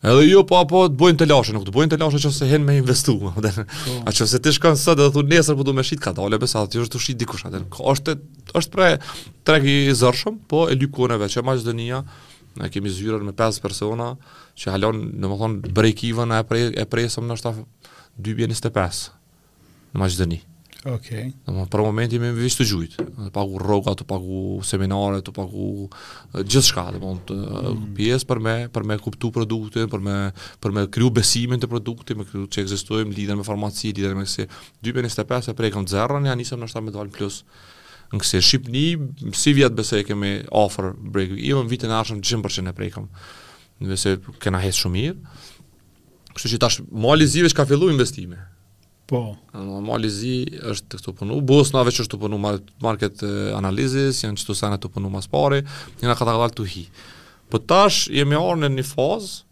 Edhe jo, po a po të bojnë telashe, nuk të bojnë telashe nëse hin me investu, më dhe, po. a nëse ti shkon sot edhe thu nesër po du me shit ka dole, besa dhe ti është të shit dikush, atë, është, është prej tregu i jashtëm, po e lyp kohën e vet, ma gjithë dhe nija, Ne kemi zyrën me 5 persona që hala, domethënë, break even e, pre, e presim ndoshta 2025 në Maqedoni. Ok. Domethënë për momentin jemi veç tu gjujt, tu pagu rroga, tu pagu seminare, tu pagu gjithçka, domethënë mm. pjesë për me, për me e kuptu produktin, për me, për me kriju besimin te produkti, me kriju që ekzistojmë, lidhjen me farmaci, lidhjen me kësi. 2025 e prekëm zeron, ja nisëm ndoshta me dalë plus. Në kësi Shqipni, sivjet besoj e kemi afër break. Jo, vitin e ardhshëm 100% e prekëm. Besoj kena hec shumë mirë. Kështu që tash Mali i Zi veç ka fillu investime. Po. Mali i Zi është tu u punu. Bosna veç është tu u punu market analysis, janë qeto senë tu u punu ma së pari. Jena kadalë-kadalë tu hi. Po tash jemi ardhë në një fazë,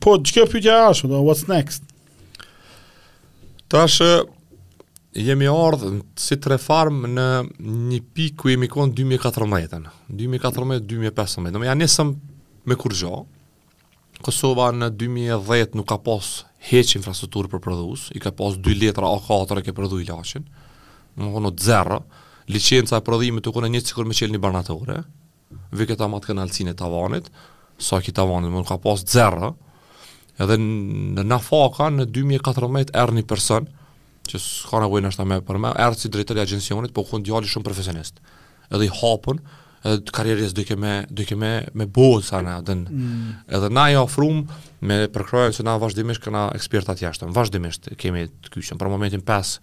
Po, qekjo pytja asht, what's next? Tash, jemi ardhë si Trepharm në një pikë ku jemi konë 2014-ën. 2014-2015. Domethënë ja nisëm me kurgjo. Kosova në 2010 nuk ka pas hiç infrastrukturë për prodhus. I ka pas 2 letra A4 e ke prodhu ilaçin. Domethënë u konë zero. Licenca e prodhimit u konë një sikur me çelë një barnatore. Vinë këta matke naltësinë e tavanit, sa ki tavanin, domethënë ka pas zero, edhe ne nafaka, në 2014 erdh një person, që s'ka nevojë ndoshta me përmend, erdh si drejtor i agjencionit, po u kon djali shumë profesionist, edhe i hapën, edhe i karrierës, dojke me, dojke me, me bo diçka në atë vend, mm. edhe na i ofrum me përkrahjen se na vazhdimisht kena eksperta të jashtëm, vazhdimisht kemi të kyçun, për momentin 5,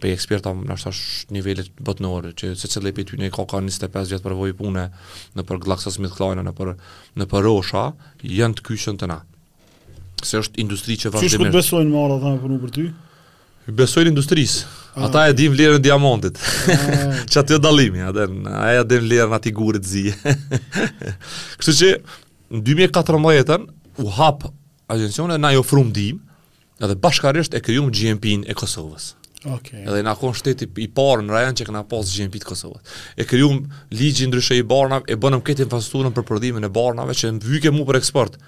pe eksperta ndoshta të nivelit botnore që secili prej tyre ka ka 25 vjet përvojë pune nëpër GlaxoSmithKline nëpër nëpër Roche janë të kyçën te na. Se është industri që vazhdimisht. Çfarë do besojnë me ardh e me punu për ty? Besojnë industrisë. Ah. Ata e dinë vlerën e diamantit. Ah. Qaty dallimi, atë ai e din vlerën atij gurit zi. Kështu që në 2014-ën u hap agjencioni na i ofruam ndihmë, edhe bashkarisht e krijuam GMP-n e Kosovës. Okay. Edhe kena kon shteti i parë në rajon që kena pas GMP të Kosovës. E krijuam ligjin ndryshe të barnave, e bënëm këtë infrastrukturën për prodhimin e barnave që më vyke mu për eksport.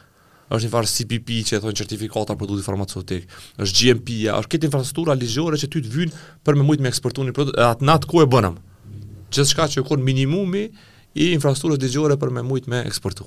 Është një farë CPP që e thonë certifikata për produkt farmaceutik. Është GMP-ja, është kjo infrastruktura ligjore që ty të vynë për me mujtë me eksportu një produkt, atë natë ku e bënëm. Gjithçka që ka konë minimumi i infrastrukturës ligjore për me mujtë me eksportu.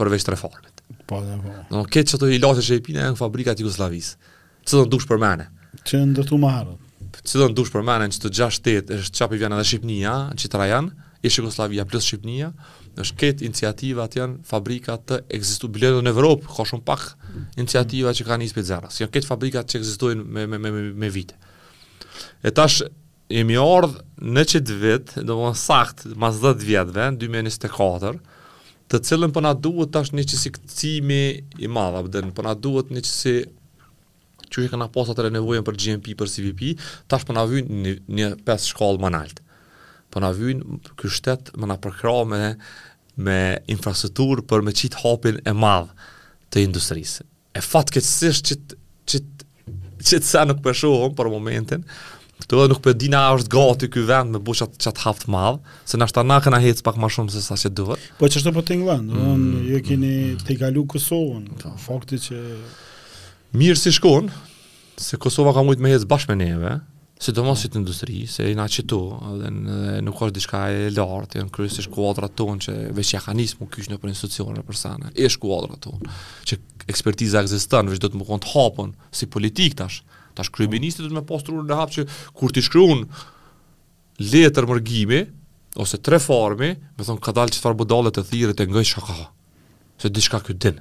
përveç Trepharmit. Po, dhe po. Në më ketë që të ilaçet që i pina janë në fabrikat e Jugosllavisë. Që do në dush për mene. Që janë ndërtu ma herët. Që do në dush për mene, që të gjasht të të të ish-Jugosllavisë dhe Shqipnia, që të rajon, e Shqipnia plus Shqipnia, është ketë iniciativat janë fabrikat që kanë ekzistu, bile në Evropë, ka shumë pak iniciativa që kanë nis pi zeros. Se janë këto fabrikat që ekzistojnë me, me, me, me, me vite. E tash, Jemi ardhë në qëtë vit, domethënë sakt, mas 10 vjetëve, 2024, të cilin po na duhet tash një qësi kcimi i madh, po de, po na duhet një qësi qysh e kena pas atëherë nevojën për GMP, për CPP, tash po na vynë një, një 5 shkallë më naltë. Po na vynë ky shtet me na përkrah me, me infrastrukturë për me qitë hapin e madh të industrisë. E fatkeqësisht që që që se nuk po e shohum për momentin. Këtu edhe nuk po dimë a është gati ky vend me bu qat qat hap të madh, se ndoshta na kena hec pak më shumë se sa që duhet. Po qysh po tingëllën, do të thonë mm. ju e keni tejkalu Kosovën. Po. Fakti që mirë si shkon, Se Kosova ka mujtë me hecë bashkë me neve, sidomos po. qit industri, se jena qitu, dhe nuk është diçka e lartë, janë kryesisht kuadrat tonë që veç ja kanë nisë m'u kyç nëpër institucione përsëri, është kuadrat tonë, që ekspertiza ekziston, veç duhet me konë të hapën, si politikë tash, tash kryeministri duhet me pas veshin hapë që kur t'i shkrun letër Mërgimi, ose Trepharmi, me thonë kadalë çfarë budalle thirre ta ngoj çka ka, se diçka ky din.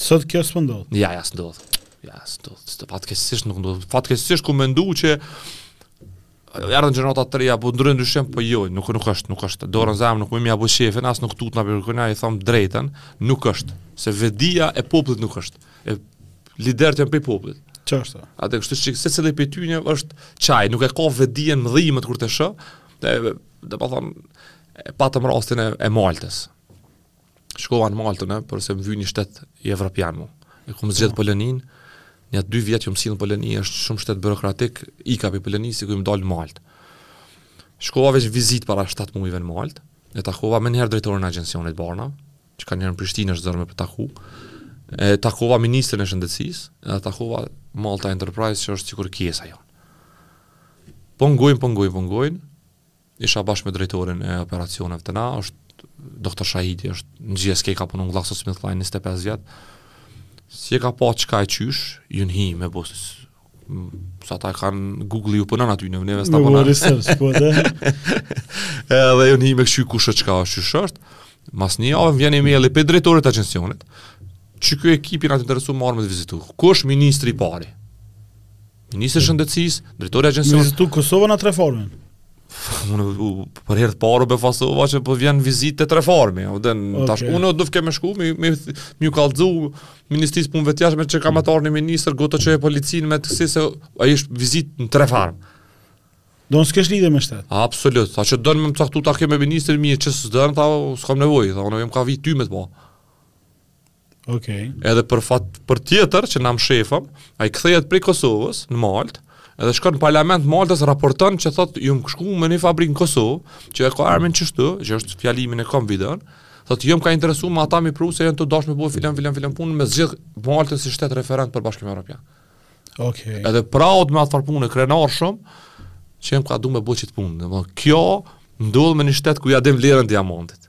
Sot kjo s'po ndodh. Ja, ja s'ndodh. Ja, s'ndodh. Sot fatkeqësisht nuk ndodh. Fatkeqësisht u mendu që erdhën gjenerata të reja, po ndodhin ndryshim, po jo, nuk, nuk është, nuk është. Dorën n'zemër nuk muj me bu shefin, as nuk tutna për kërkëna, e thom drejtën, nuk është. Se vetëdija e popullit nuk është. E liderët janë prej popullit. Çë është? A të kështu që secili prej tyne është qaj, nuk e ka vetëdijen më dhimët kur të shoh, dhe, dhe po thom, e patëm rastin e, e Maltës. shkova në Maltën, eh, por se më vyni shtet evropian mu. E kum zgjedh Poloninë, nja dy vjet që më sill në Poloni është shumë shtet burokratik, ika prej Polonisë, ku me dal në Maltë. Shkova veç vizitë para 7 muajve në Maltë, e takova më njëherë drejtorin e agjencionit të Barnave, që kanë njerëz në Prishtinë është zor me u taku, e takova ministrin e shëndetësisë, e takova Malta Enterprise që është sikur KIESA jonë. Po ngojnë, po ngojnë, po ngojnë, Isha bashkë me drejtorin e operacioneve te na, është doktor Shahidi, është në GSK ka punu në Glaxo Smith Kline 25 vjet. Si e ka pa çka e qysh, ju n'hi me bo, se ata e kanë, Google ju punon aty neve s'na punon. Po dhe. Edhe ju n'hi me kqyr kush është çka është qysh është. Mas një javë vjen emaili prej drejtorit të agjencionit. Qiky ekipi jan të interesum me ardh me të vizitu. Kush ministri i parë? Ministri i Shëndetësisë, drejtori i agjencisë. Vizitu Kosovën a TrePharmin. Unë për herë të parë u befasova që po vjen vizitë te TrePharmi. U, then okay. tash unë du të kem shku me me me ju kallxu ministrisë punëve të jashtme që kam me ta pru ni ministër, got ta çoj policinë me të se ai është vizitë në TrePharm. Don s'kesh lidhje me shtet. Absolut. Tha qe don me caktu takim me ministrin mirë, qe s'don tha s'kam nevojë, unë jam ka vi ty me të pa. Okej. Okay. Edhe për fat për tjetër që nam shefim, ai kthehet prej Kosovës në Maltë, edhe shkon në parlament t'Maltës raporton që thotë jum shku me një fabrikë në Kosovë, që e ka armën qështu, që atë fjalimin e kom videon. Thotë jum ka interesohem me ata mi pru se janë duke dasht me bo filan filan filan punë me zgjidh Maltën si shtet referent për Bashkimin Evropian. Okej. Okay. Edhe proud me atë far punë krenar shumë që jam ka du me bo qit punë. Domthonë kjo ndodh me një shtet ku ja dinë vlerën diamantit.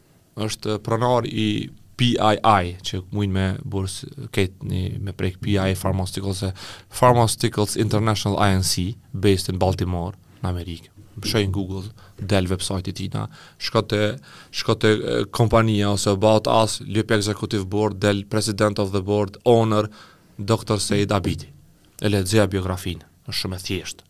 është pronar i PII, që mujnë me burs këtë mujn me prek PII Pharmaceuticals, Pharmaceuticals International Inc, based in Baltimore, në Amerikë. Shkoj në Google, del website i tina, shko te, shko te kompania, ose about us, lype executive board, del president of the board, owner, Dr. Syed Abidi. E lexoja biografinë, është shumë e thjeshtë.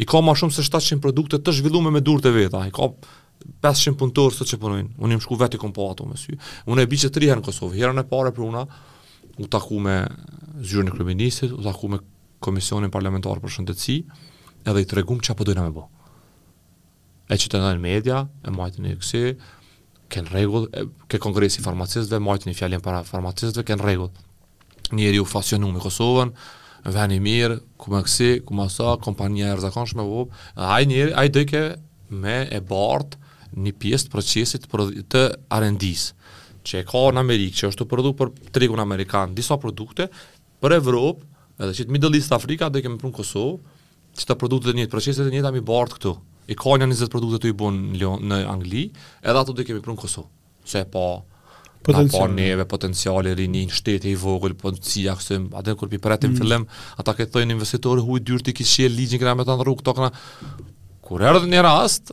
i ka ma shumë se 700 produkte të zhvillume me durët e veta, i ka 500 punëtorë sot që punojnë, unë jam shku vetë i kom pa ato me sy, unë e bi qe tri herë në Kosovë, herën e parë e pruna, u taku me zyrën e kryeministrit, u taku me komisionin parlamentar për shëndetësi, edhe i tregum çfarë po dojna me bo. e qitëm në media, e majti një kësi, ke në rregull, ke kongresi i farmacistëve, majti një fjalim para farmacistëve, ke në rregull. Njeri u fascinu me Kosovën, ven i mirë, ku me kësi, ku me sa, kompania e jashtëzakonshme vop, aj njeri, aj dojke me e bartë një pjesë të procesit të R&D-së, që e ka në Amerikë, që është tu prodhu për tregun Amerikan, disa produkte, për Evropë, edhe që të Middle East Afrika, dhe i kemi pru në Kosovë, qito produktet e njëjta, proceset e njëta mi bartë këtu. I ka një 20 produkte që i bon në Angli, edhe ato i kemi pru në Kosovë. Se e pa, potencial. Na pa neve, potencial e rininë, shteti i vogël po si ja ksem atë kur pi pretim mm. fillim ata që thonë investitor i huaj dyrti kish shel ligjin që na me tan rrug tokna kur erdhi në rast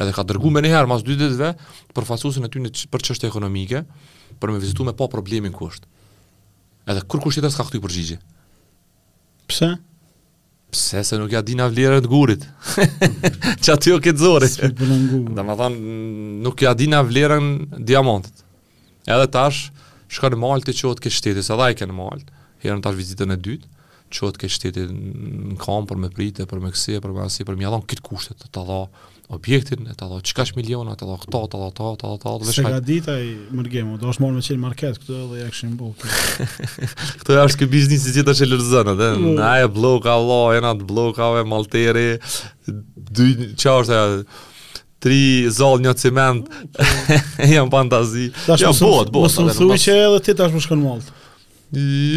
Edhe ka dërgu menjëherë mas dy ditëve përfaqësuesin e tyre për çështje ekonomike, për me e vizitu me pa problemin ku është. Edhe kur kush tjetër s'ka kthy përgjigje. Pse? Pse? Se nuk ja dinë vlerën e gurit. Qaty o krejt zori. Domethanë nuk ja dinë vlerën diamantit. Edhe tash, shkon në Maltë, çohet krejt shteti, se jam kon në Maltë herën, tash vizitën e dytë, çohet krejt shteti në kamë për me të pritë, për me kësi, për me asi, për me t'i dhon krejt kushtet, ta jap objektin, të dha qëka që miliona, të dha këta, të dha ta, të dha ta, të dha Se ka dita i mërgemu, do është morë me qenë market, këtë edhe e këshim bu. Këtë e është këtë biznis i gjitha që lërzënë, dhe mm. na e bloka, la, e na të bloka, e malteri e, dy, qa është e, tri zall një çiment. Jam fantazi. Tash jam bot, bot. Mos më thuaj që edhe ti tash me shku në Maltë.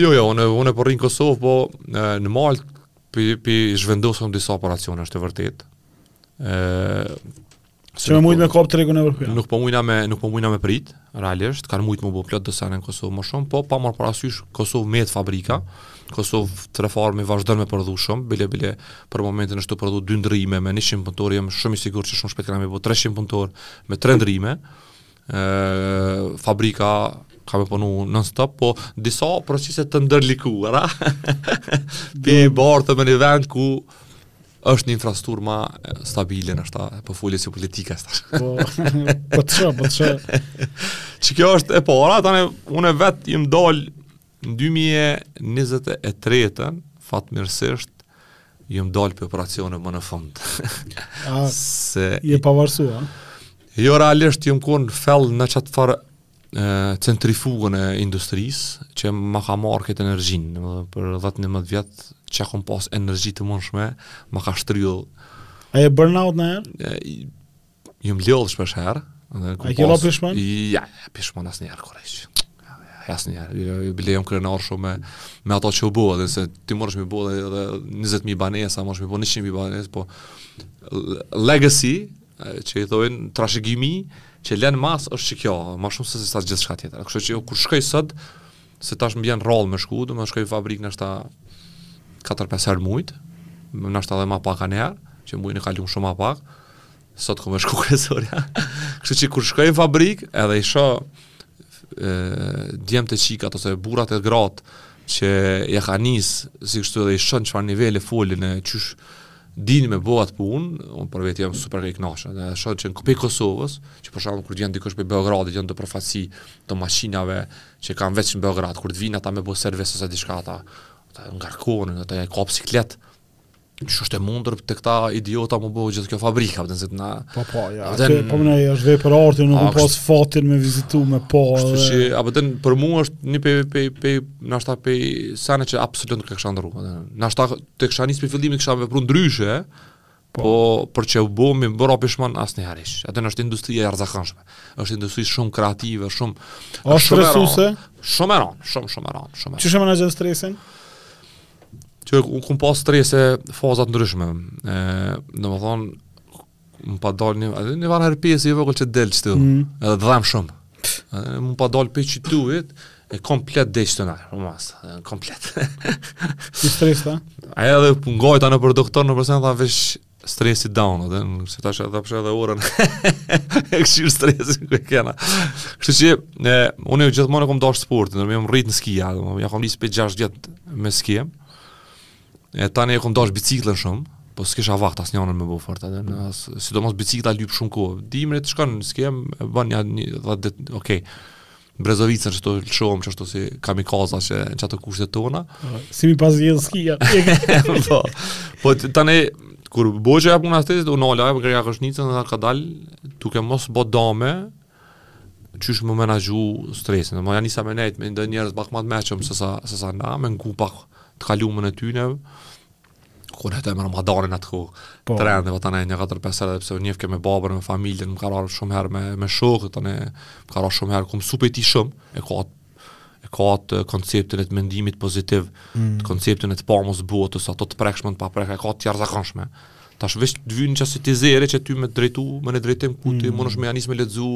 Jo, jo, unë unë po rri në Kosovë, po në Maltë pi pi zhvendosim disa operacione është e vërtetë. Ëh, Se më mujtë me e kapë tregun evropian. Nuk po mujna me nuk po mujna me prit. Ëh, Realisht, kanë mujtë mu bo plot do sene në Kosovë më shumë, po pa marrë parasysh në Kosovë mbetet fabrika, në Kosovë Trepharmi vazhdon me prodhu shumë, bile bile për momentin është tu prodhu dy ndërrime me 100 punëtorë, jam shumë i sigurt që shumë shpejt kena me u bo 300 punëtorë me 3 ndërrime, e, fabrika ka me punu non stop, po disa procese të ndërlikuara, pi barti me një vend ku është një infrastrukturë ma stabile, ndoshta po foli si politikan tash. Po, po të shë, po të shë. Që kjo është e para, tani, unë vetë jam dalë në 2023-ën, fatmirësisht, jam dalë prej operacioneve më në fund. A, se, je pavarësu? Jo, realisht, jam konë fellë në qatë farë centrifugën e industrisë që ma ka marrë krejt energjinë, dhe për 10-11 vjet çka kom pas energji të mundshme, ma ka shtrydhë. A je burnout najherë? Jam lodhë shpeshherë. A ke ra pishman? Ja, pishman asnjëherë, kore që. Ja, asnjëherë. Bile jam krenar shumë me, me ato që u bo, edhe se ti munesh mi bo edhe, edhe 20.000 banesa, munesh mi bo 100.000 banesa, po legacy, që i thojnë trashëgimi që lën mas është që kjo, më shumë se sa gjithçka tjetër. Kështu që kur shkoj sot, se tash më vjen rrallë me shku, do të shkoj në fabrikë nashta 4-5 herë n'muj, nashta edhe ma pak kanjëherë, që mujin e kalum shumë ma pak, sot ku me shku kryesorja. Kështu që kur shkoj në fabrikë, edhe i shoh djemtë e çikat ose burrat e gratë, që ja kanë nisë, si kështu edhe i shoh në çfarë niveli folin e qysh, Dinë me bo atë punë, unë për vetë jam super i kënaqur. Dhe shoh që në Kosovë, që për shembull kur vjen dikush prej Beogradit, janë përfaqësi të mashinave që kanë veç në Beograd, kur të vinë ata me bo servis ose diçka ata, ata ngarkohen, ata i kap sikleti. Qysh është e mundur që këta idiota me bo gjithë kjo fabrika, vetëm se na. Po po, ja. Atë po më ai është vepër arti, nuk kom pas fatin me vizitu me pa. Kështu që a po din për mua është një pej pej pej nashta pej seneve që absolut nuk e kisha ndrru. Nashta Ta kisha nis prej fillimit kisha vepru ndryshe, po, po për që u bo me u bo pishman asnjëherë hiç. Atë në është industri e jashtëzakonshme. është industri shumë kreative, shumë... A është shumë stresuse? Shumë e ranë, shumë, shumë e ranë. Shumë e ranë. Qysh e menaxhon stresin? Që unë kom pas strese faza të ndryshme. E, domethënë, Më pat dalë një, edhe një farë herpesi i vogël që del qëtu, mm. edhe të dhem shumë. Edhe më pat dalë prej qëtu e komplet deri qëtu nërë, më masë, e komplet. Prej stresit a? A edhe po shkoj tani te doktori në përsen, tha veç stresi down, edhe në si ta shë edhe përshë edhe orën, e kqyr stresin ku e kena. Kështu që, ne, unë e gjithmonë e kom dashtë sportin, jam rritë në skia, domethënë ja kam nisë prej 6 vjet me skia, E tani e kom dash biciklën shumë, po s'kisha vakt as njënën me bo fort atë, në as, sidomos bicikla lyp shumë kohë. Dimrit shkon n'skijim, e bën një, një, dhe, dhe, okej, Brezovicën që të lëshohem qashtu si kamikaza në qato kushtet tona. Si mi pas gjithë skia. po, po tani, kur boqe e punë astetit, unë ola e për kërja këshnicën dhe ka dalë, duke mos bo dame, qysh me menaxhu stresin. Domethënë ja nisa me nejt me do njerëz pak ma të meçëm se sa se sa na, me ngu pak të kalumën e tyne. Kom nejt me Ramadanin atë kohë. Po. Trend e vatan një katër pesë herë edhe pse u njifke me babën, me familjen, më ka ra shumë herë me me shokët, tani më ka ra shumë herë kum super tip shumë e ka e ka atë konceptin e të mendimit pozitiv, mm. të konceptin e të pamjes botës, ato të prekshme, të paprekshme, e ka të jashtëzakonshme. Tash veç të vyn që si ti zere që ty me të drejtu, me një drejtim ku ti, mm. munesh me ja nis me lexu,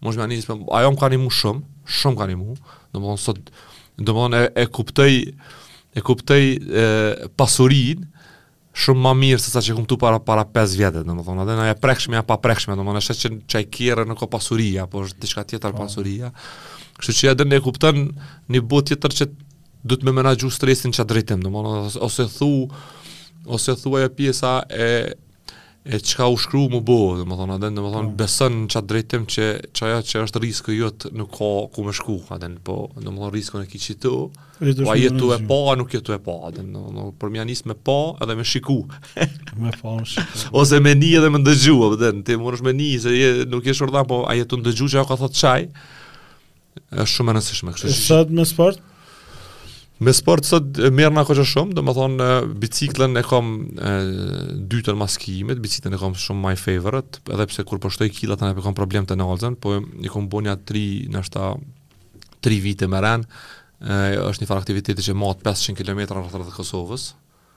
munesh me ja nis me... Ajo më ka nimu shumë, shumë m'ka nimu, domethënë, domethënë e, e kuptoj, e kuptoj e, pasurinë, shumë më mirë se sa që e kom kuptu para, para 5 vjete, domethënë, edhe në e prekshme, a e paprekshme, domethënë a është qaj kerri në ko pasuria, apo është diçka tjetër po. pasuria, kështu që edhe në e kupton një botë tjetër që duhet me menaxhu stresin qat drejtim, domethënë, ose thu, ose thu ajo pjesa e, e çka u shkru m'u bo, domethënë, a din, domethënë, po. beson në qat drejtim që qajo që është rrizku jot nuk ka ku me shku, a din, po, domethënë, rrizkun e ki qitu, po a je tu e pa, a nuk je tu e pa, a din, domethënë, për me ia nisë me pa edhe me shiku. me pa, me shiku. Ose me ni edhe me ndëgju, a din, ti munesh me ni, se je, nuk je shurdhan, po a je tu ndëgju çka ka thotë qaj, Është shumë e rëndësishme, kështu që sot me sport Me sport sot merrna kogja shumë, domethënë biciklën e kam e, dytën mas skijimit, biciklën e kam shumë my favorite, edhe pse kur po shtoj kila tani e kam problem tënalzën, po i kam bo nja tri, nashta, tri vite me ren, është një farë aktiviteti që mahet 500 km rreth e rreth Kosovës,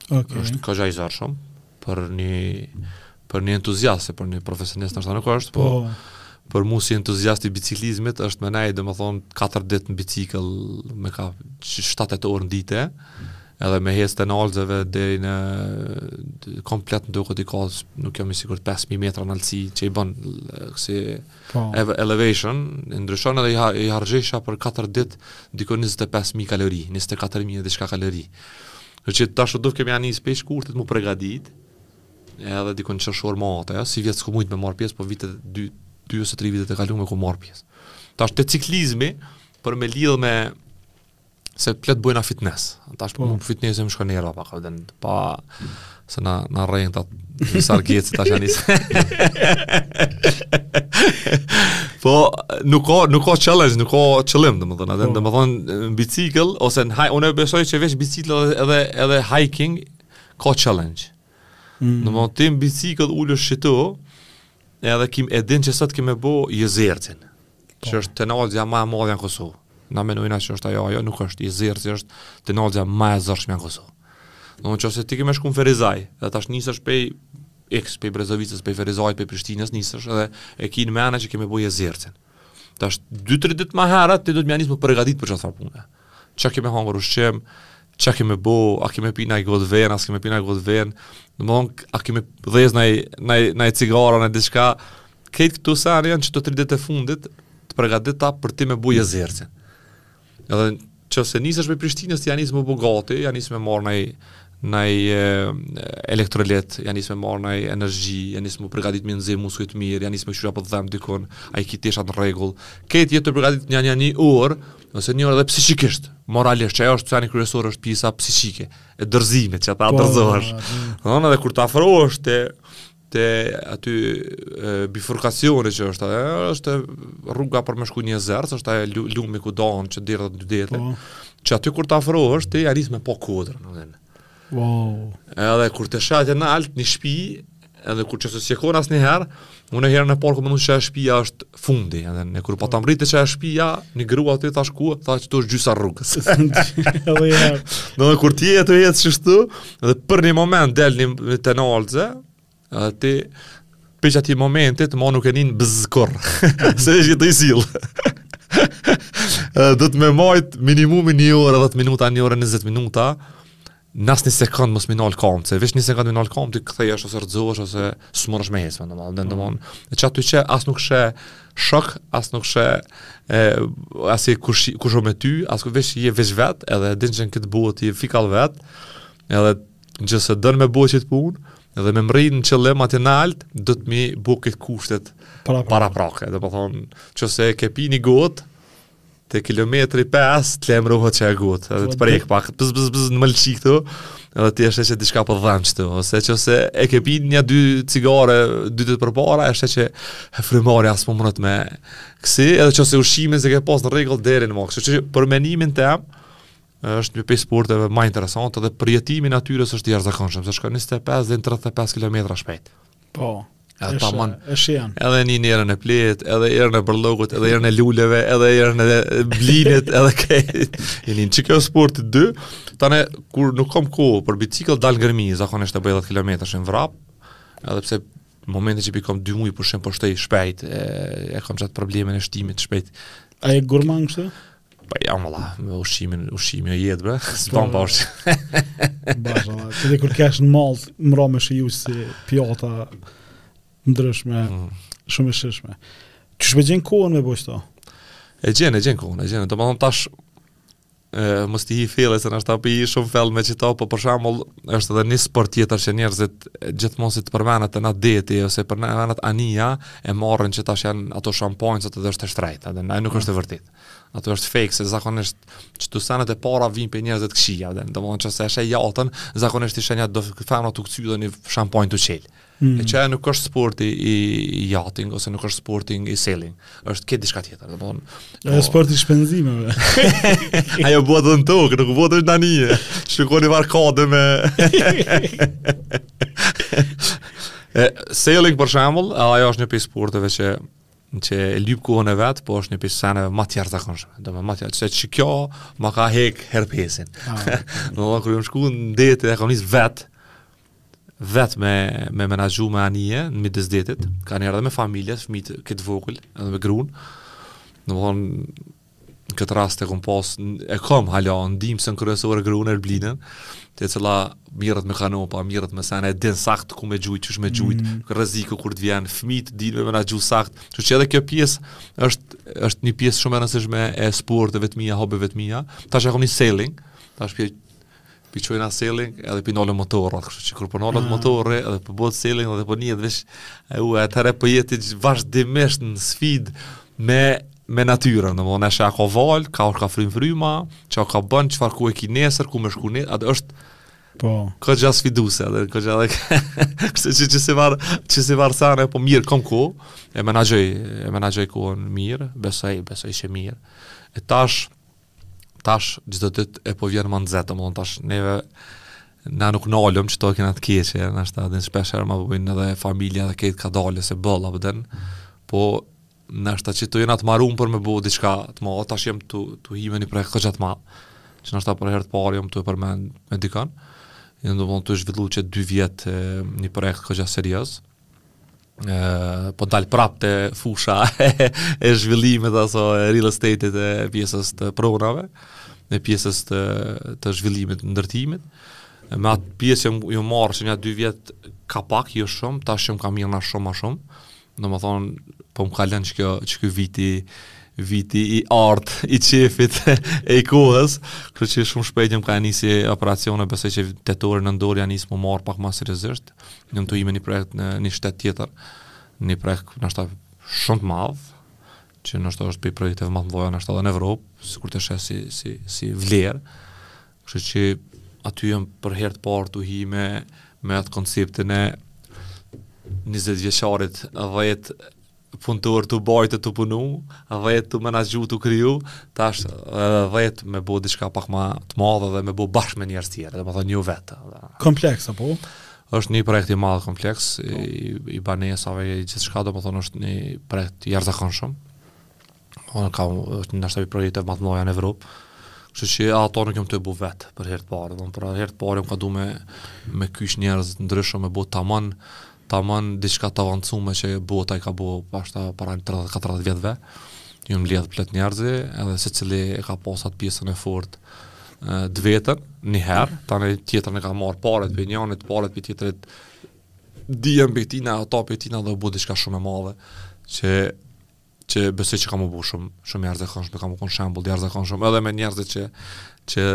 Okay. Është kogja i zorshëm për një për një entuziast, për një profesionist ndoshta nuk është, po, po për mua si entuziast i biciklizmit është me nejt domethënë 4 ditë në bicikël me ka 7-8 orë në ditë edhe me hecë tënalzëve deri në komplet më duket i ka nuk jam i sigur 5.000 metra nalsi që i bën si Po. Edhe elevation ndryshon edhe i harxhesha për 4 ditë diku 25000 kalori, 24000 diçka kalori. Që tash do kemi ia nis pej shkurtit m'u pregatit. Edhe diku në qershor mahet, sivjet s'kum mujt me marr pjesë, po vitet 2 2 ose 3 vitet e kalume kum marr pjesë. Tash te ciklizmi për me lidh me se plot bojna fitness. Tash po nuk fitness më shkon era pa kodën. Pa se na na rrenë ta sargjet se tash anis. po nuk ka nuk ka challenge, nuk ka qëllim, domethënë, a din po. domethënë në bicikl ose në haj, unë besoj se veç bicikl edhe edhe hiking ka challenge. Mm. Domethënë ti me bicikl ulesh qitu, edhe ki me, e din që sot ki me bo Jezercin. Po. Që është tënalza ma e madhe në Kosovë. Na menojna që është ajo, ajo nuk është, Jezerci është tënalza ma e zorshme në Kosovë. Në në qoftë se ti ki me shku në Ferizaj, dhe tash nisesh pej X, pej Brezovicës, pej Ferizaj, pej Prishtinës, nisesh edhe e ki në men që ki me bo Jezercin. Tash, 2-3 ditë ma herët, ti duhet me ia nisë m'u përgatit për qat farë pune. Çka ke me hangër ushqim, çka ke me bo, a ke me pi naj gotë venë, a s'ke me pi naj gotë venë, domethënë, a ke me dhezë naj, naj, naj cigare, naj diçka, krejt këto sene janë që të tri ditë e fundit, të pregatit ta për ti me bo Jezercin. Edhe që se nisesh pej Prishtinës, ja nis m'u bo gati, ja nis me marrë naj, naj e, elektrolit, ja nis me marrë naj energji, ja nis m'u pregatit me nxe muskujt mirë, ja nis me kqyr a po dhem dikun, a i ki teshat në rregull. Krejt je tu pregatit një një një orë, Ose një orë edhe psikikisht, moralisht, qajo është qani kryesor është pjesa psikike, e dorëzimit që ta po, dorëzohesh. Në po. edhe kur t'afrohesh te, te aty e, bifurkacioni që është, e, është rruga për me shku në Jezerc, është ai lumi ku dan që derdhet në dy dete, po. qaty kur t'afrohesh ti ja nis me pa kodrën. Domethënë. Wow. Edhe kur e sheh atje nalt një shpi, edhe kur qëse s'je kon asnjëherë, unë herën e parë kom menu se qajo shpia është fundi, edhe ne kur patëm mbrri te qajo shpia, një grua aty i thash ku, tha qitu është gjysa rrugës. në dhe kur je tu ec qështu, edhe për një moment del një të naltëze, A ti prej atij momentit ma nuk e nin bzz kur. Se është gjithë i sill. duhet me majt minimumi një orë, 10 minuta, një orë 20 minuta. As një sekund mos me nal kom, se veç një sekond me nal kom ti kthehesh ose rrëzohesh ose s'munesh me hec, domethënë, mm. domon. E qaty që as nuk sheh shok, as nuk sheh e as kurkush me ty, as ku veç je veç vet, edhe e din që në këtë botë je fikall vet. Edhe Nëqëse don me bo qit punë, dhe me mrri në qëllim atje nalt, duhet me i bo këto kushtet para, paraprake. Dhe po thom, qëse ke pi një gotë, te kilometri 5, të lajmërohet qajo gotë, edhe të po, prek pak, pëz, pëz, pëz, në mëlçi këtu, edhe ti e sheh që diçka po dhem qitu, ose qëse i ke pi një dy cigare, dy ditë përpara, e sheh që frymarrja s'po mundet me kësi, edhe qëse ushimin s'e ke pas në regull deri në më, qështu që për menimin tem është një prej sporteve ma interesante dhe përjetimi i natyrës është i jashtëzakonshëm, se shkon 25 deri në 35 kilometra shpejt. Po. Edhe ta mundëson. Edhe nin erën e plehit, edhe erën e bërllogut, edhe erën e luleve, edhe erën e blinit, edhe krejt. Në një çikë sport të dy, tani kur nuk kam kohë për bicikl dal në Gërmi, zakonisht e bëj 10 kilometërshin vrap. Edhe pse momentin që pikom 2 muaj për shembull po shtoj shpejt, e, e kam qat problemin e shtimit shpejt. A je gurman kështu? Po jam valla, me ushqimin, ushqimi e jetë be, s'bën pa ushqim. Bash valla, ti kur kesh në mal, mra me shiu si pjata ndryshme, mm. shumë e shijshme. Qysh e gjen kohën me i bo qëto? E gjen, e gjen kohën, e gjen. Do me thonë tash, e, mos t'i hi fell, se ndoshta po hi shumë fell me qita, po për shembull, është edhe një sport tjetër që njerëzit gjithmonë si të përmenet e na deti, ose përmenet anija, e marrin që tash janë ato shampanjat, ato edhe është e shtrejt, edhe na nuk është e vërtetë. Ato është fake, se zakonisht qito senet e para vijnë për njerëzit t'këqija, dhe nëqëse e sheh jahtën, zakonisht i sheh nja dy femra tu kcy dhe një shampanjë tu qel. Mm. E qajo nuk është sporti i, i yachting, ose nuk është sporti i sailing, është krejt diçka tjetër. Dhe bon, e o... sporti shpenzime, dhe. Ajo bohet edhe në tokë, nuk bohet veç në anije, shukoni varkade me... sailing për shembull, ajo është një prej sporteve që që e lyp kohën e vet, po është një prej seneve ma t'jashtëzakonshme. Do me ma tjerë, që qikjo ma ka hek herpesin. Ah. domethon kur jom shku në deti e kam nis vetë, vetë me, me menaxhu me anije në midës detit, kanjëherë edhe me familje, fëmijët krejt t'vogël, edhe me grun. Domethon në këtë rast e kom pas, e kom hala, ndihmëse kryesore gruen Erblinën, e cila mirret me kanopa, mirret me sene, e din sakt ku me gjujt, qysh me gjujt, mm. rreziku kur të vjen, fmit dinë me na gjujt sakt, kështu që edhe kjo pjesë është, është një pjesë shumë e rëndsishme e sport e vetmia, hobi vetmia, tash e kom një sailing, tash pjesë, pi çojna sailing edhe pi nalim motorrat, kështu që kur po nalet mm. motorri edhe po bëhet sailing edhe po nihet veç e u atëre po jet vazhdimisht në sfidë me me natyrën, domethonë a ka valë, kah fryn fryma, çka ka bën, çfarë ku e ki nesër, ku me shku ne, atë është Po. Ka goxha sfiduese, edhe goxha edhe. Kështu që që si varet, që si varet sa po mirë kom ku, e menaxhoj, e menaxhoj ku on mirë, besoj, besoj që mirë. E tash tash çdo ditë e po vjen ma nxehtë, domethënë tash neve na nuk nalem që ta kena të keqe, nashta e din shpesh herë ma bëjnë edhe familja dhe krejt kadalë se boll apo e din. Po nashta që të jena të marun për me bo diçka, të madhe tash jam tu tu hi me një projekt goxha të madh. Që nashta për herë të parë jam tu e përmend me dikon. Jam domethënë tu zhvillu që 2 vjet një projekt goxha serioz. po dal prap te fusha e zhvillimit aso e real estate-it e pjesës të pronave e pjesës të të zhvillimit, të ndërtimit me atë pjesë jem u marrë që një dy vjet ka pak jo shumë tash jem ka mirrna shumë ma shumë domethon po më kalon qaj qaj viti viti i art i qefit e i kohës kështu që shumë shpejt jam ka nisi operacione besoj që tetor nëntor ja nisi mu marr pak ma seriozisht Jam tu hi me një projekt në një shtet tjetër, një projekt nashta shumë të madh, që nashta është prej projekteve ma të mdhaja nashta edhe në Evropë, si kur t'e sheh si, si, si vlerë, kështu që aty jam për herë të parë tu hi me, me atë konceptin e 20 vjeqarit, 10 punëtorë tu bajt e tu punu, dhjetë tu menaxhu tu kriju, tash edhe dhjetë me bo diçka pak ma të madhe dhe me bo bashkë me njerëz tjerë, domethënë jo vetë. Kompleks apo? Është një projekt i madh kompleks po. i, i banesave i gjithçka, domethënë është një projekt i jashtëzakonshëm. Unë kam, është një nashta prej projekteve më të mëdha në Evropë, kështu që ato nuk jam tu e bo vetë për herë të parë. Dhe për herë të parë jam ka du me, me kyç njerëz të ndryshëm, me bo tamam, tamam diçka të avancume që bota i ka bo nashta para 30-40 vjetëve. Ju mbledhë plot njerëz, edhe secili e ka pasë pjesën e fort të vetën, njëherë, tan tjetrën ka marrë paret prej njënit, paret prej tjetrit, dijen prej tina, ato prej tina dhe u bo diçka shumë e madhe, që që besoj që kam u bë shumë shumë i jashtëzakonshëm, kam u kon shembull i jashtëzakonshëm edhe me njerëzit që që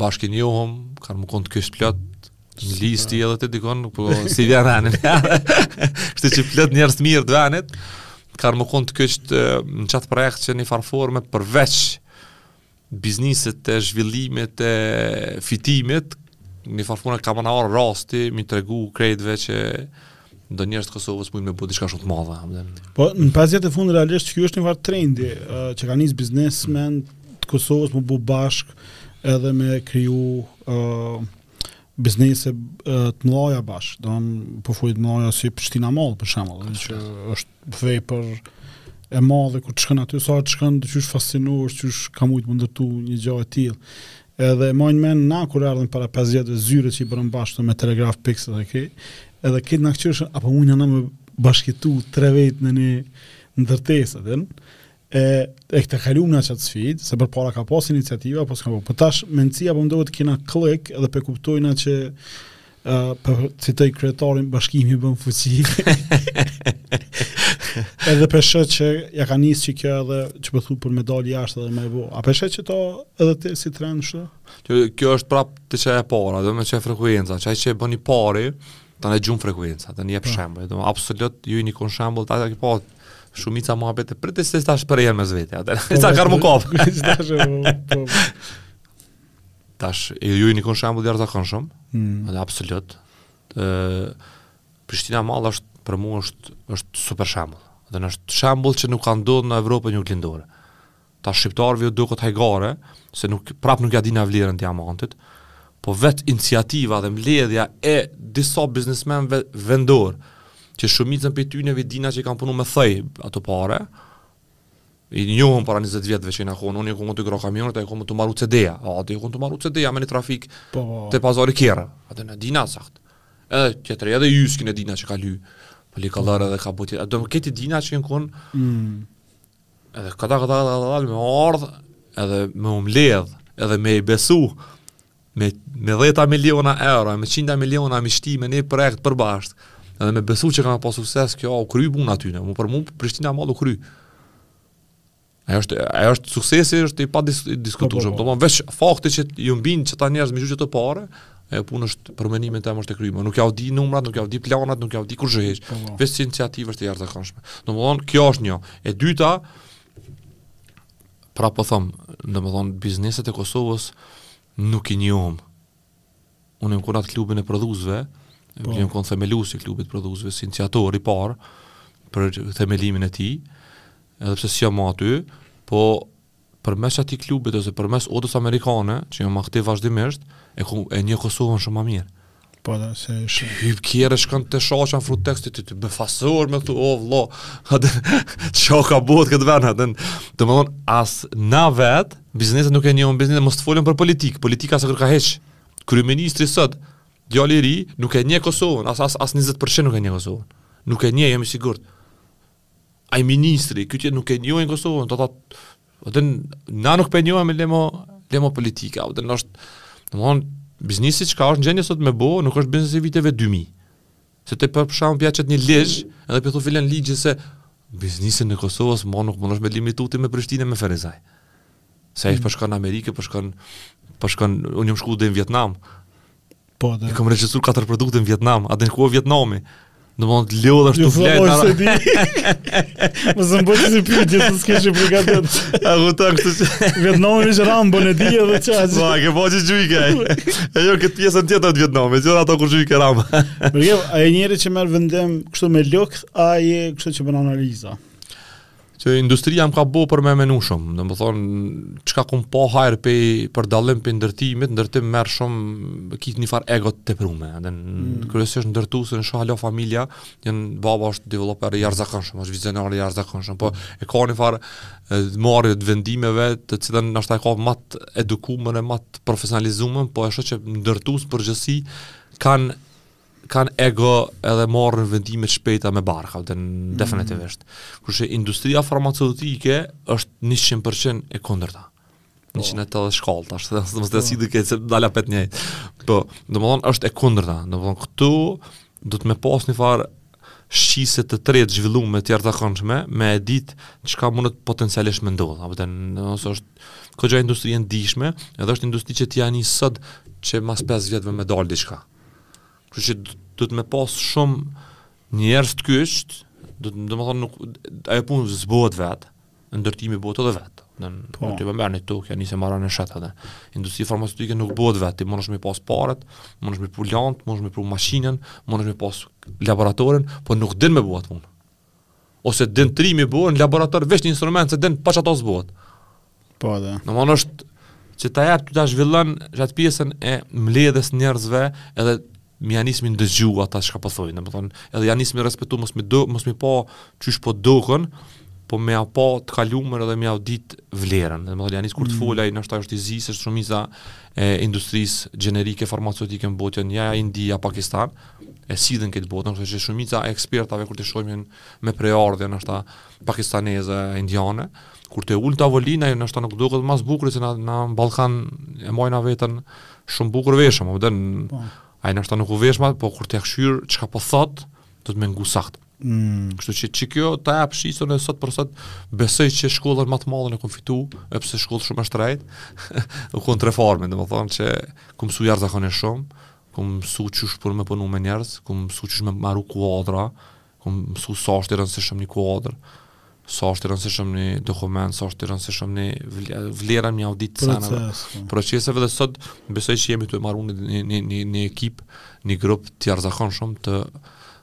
bashkë u njohum, kanë me kon të kyçt plot në listë edhe ti di kon, po si vjen emni. Kështu që plot njerëz të mirë të venit kanë me kon të kyçt në qat projekt që në njëfarë forme përveç bizniset e zhvillimit e fitimit, një farë forme ka me ardh rasti, me i tregu krejtëve që do njerëz të Kosovës munden me bo diçka shumë të madhe. Po, në pesë vjet e fundit realisht, kjo është një farë trendi, uh, që ka nis biznesmenë të Kosovës me u bo bashkë edhe me kriju uh, biznese uh, të mdhaja bashkë, do në përfojit po mdhaja si Prishtina Mall, për shembull, që është vepër e madhe kur shkon aty sa të shkon ti qysh fascinohesh qysh ka mujt me u ndërtu një gjë e tillë edhe e maj n'men na kur ardhëm para 5 vjetëve zyret që i bëmë bashkë me telegraf pix edhe ke edhe këta na këqyrshin a po mujmë na me u bashku tre vetë në një ndërtesë edhe e e këtë kaluam në qat sfidë, se për para ka pas iniciativa, po s'ka po. Po tash mendësia po ndrrohet kena klik edhe pe kuptojna që ë uh, po citoj kryetarin bashkimi bën fuqi. edhe për shkak që ia ka nis që kjo edhe që po thu për me dal jashtë edhe me e bo. A për shkak që to edhe ti si trend kështu? Kjo kjo është prap te qajo e para, do të thotë frekuenca, qaj që bën i pari, tani gjuhet frekuenca, tani jep po. shembull, do absolut ju jeni kon shembull, ata që po Shumica muhabet e priten se tash prehen mes vete ata. Po, s'ka me u kon. Po. Tash e ju jeni kon shembull i jashtëzakonshëm. Mm. Edhe absolut. Ë Prishtina Mall është për mua është është super shembull. Dhe është shembull që nuk ka ndodhur në Evropën juglindore. Tash shqiptarëve ju duket hajgare, se nuk prap nuk ia dina vlerën diamantit, po veç iniciativa dhe mbledhja e disa biznesmenëve vendorë, që shumicën prej tyre i dina që i kanë punu me thoj ato pare, i njohëm para 20 vjetëve qysh janë konë, unë i konë tu i gra kamionit, ai u konë tu maru CD-a, a ai u konë tu maru CD-a me një trafik po, po, te pazari kerreve, atë e dina sakt. Edhe tjetri, edhe jyskin e dina që ka ly, po li ka lërë edhe ka buti, domethënë këta i dina që i konë, mm. Edhe këta këta këta këta këta me ardhë, edhe me u mledhë, edhe me i besu, me, me dhjeta miliona euro, me qinda miliona me i shti me një projekt përbashkët, edhe me besu që ka me pas sukses, kjo u kry puna aty, mu për mu Prishtina Mall u kry. Ajo është, ajo është suksesi, është i padiskutushëm, po, po, po. domethënë veç fakti që u bindën qeta njerëz me i gjujt qeto pare, Ajo punë është për mendimin tim është e kryme. Nuk jau di numrat, nuk jau di planat, nuk jau di kurgjo. Po, po. Veç si iniciativë është e jashtëzakonshme. Domthon, kjo është një. E dyta, pra po them, domthon bizneset e Kosovës nuk i njohum. Unë qat klubin e prodhuesve, po. jam kon themelues i klubit të prodhuesve, si iniciator i parë për themelimin e tij. Edhe pse s'jom aty, po përmes atij klubit ose përmes Odës Amerikane, që jam aktiv vazhdimisht, e, ku, e njoh Kosovën shumë më mirë. Po da, se është... Hyp kjerë e shkën të shashan fru tekstit, të, të befasor me këtu, o, vlo, atë, çka bëhet në këtë ven, atë, domethonë, as na vetë, bizneset nuk e njohim bizneset, mos të folim për politikë, politika s'e ka hiç, kryeministri sot, djali i ri, nuk e njeh Kosovën, as, as, as 20% nuk e njeh Kosovën, nuk e njeh, jam i sigurt, ai ministri, ky që nuk e njohin Kosovën, do thotë, domethonë nuk po e njohim lema lema politika, domethonë është, domthon biznesi çka është në gjendje sot me bo, nuk është biznesi i viteve 2000. Se të për shkakun pja çet një ligj, edhe pse thonë filan ligjin se biznesin e Kosovës mo nuk munesh me limituti me Prishtinë e me Ferizaj. Sa i mm. po shkon n'Amerikë, po shkon po shkon unë jam shku dhe në Vietnam. Po, dhe. Kam regjistruar katër produkte në Vietnam, atë në kohë Vietnami. Do mund të leo dhe ashtu flet. Mos e di. Mos më bëj si pyetje të skesh obligatet. A u ta kështu që Vietnami është Rambo e di edhe qaq. Po, a ke po që gjujke? E jo këtë pjesën tjetër të Vietnamit, jo ato kur gjujke Rambo. Mirë, ai njëri që merr vendim kështu me lukth, ai kështu që bën analiza. Kjo industria më ka bo për me menu shumë, domethonë, çka kom pa ere pe, për dallim prej ndërtimit, ndërtimi merr shumë, ki një farë ego të teprume, edhe mm. kryesisht ndërtuesit hajt lo familja, jem baba është developer i jashtëzakonshëm, është vizionar i jashtëzakonshëm, po e ka një farë marrje të vendimeve të cilën ndoshta e ka ma të edukumën e ma të profesionalizumën, po e sheh që ndërtuesit në përgjithësi kanë kanë ego edhe marrin vendime të shpejta me bark, dhe mm. definitivisht. Kështu që industria farmaceutike është 100% e kundërta. Po. Njëqind e tetëdhetë shkallë, ashtë dhe së të si dhe këtë, se dalë apet njëjtë. Po, domethonë, është e kundërta. Domethonë, këtu duhet me pas një farë shqise të tretë të zhvillume me tjerë të këndshme, me e ditë çka mundet potencialisht me ndodhë. Apo të në nësë është, kogja industri e ndjeshme, edhe është industri që t'ia nis sot që mas 5 vjetëve me dalë diçka. Kështu që duhet me pas shumë njerëz të kyçt, domethonë nuk ajo punë s'bohet vet, ndërtimi bëhet edhe vet. Në po. aty merr ni tokë, ja nis e maron në shat atë. Industria farmaceutike nuk bëhet vet, ti mundesh me pas paret, mundesh me pru plantin, mundesh me pru mashinën, mundesh me pas laboratorin, po nuk din me bo atë punë. ose din trimi bëhet në laborator veç një instrument se din pa ato s'bohet. Po dhe. Domethënë është që ta jep të ta zhvillon gjatë pjesën e mbledhjes njerëzve edhe me ia nisë me i ndëgju ata çka po thojnë, po domethënë, edhe ia nisë me i respektu, mos me i, do, mos me i pa qysh po doken, po me pa të kalumen edhe me ua dit vlerën. Domethënë, ia nisë kur të mm. fol ai, ndoshta është i zi se, është shumica e industrisë gjenerike, farmaceutike në botë janë India, Pakistan, e sidhen këtë botën, kështu që shumica e ekspertave kur të shohim me prejardhje ndoshta pakistaneze, indiane, kur të ulë te tavolina, ndoshta nuk duket ma bukur se na, në Ballkan e majna veten shumë bukur veshëm, domethënë, po. ai ndoshta nuk u vesh ma, po kur të kqyrë çka po thot, do të me ngu sakt. Mm. Kështu që që kjo ta jap shisën e sot për sot besoj që shkollën më të madhe e kom fitu, edhe pse shkollë shumë e shtrejt, u kon Trepharmi, domethënë që kom msu jashtëzakonisht shumë, Kom mësu qysh për me punu me njerëz, kom mësu qysh me maru kuadra, kom mësu sa është i rëndësishëm një kuadër, sa është i rëndësishëm një dokument, sa është i rëndësishëm një vlera një audit të seneve, po. proceseve dhe sot besoj që jemi tu e maru një, një, një, një ekip, një grup të jashtëzakonshëm të,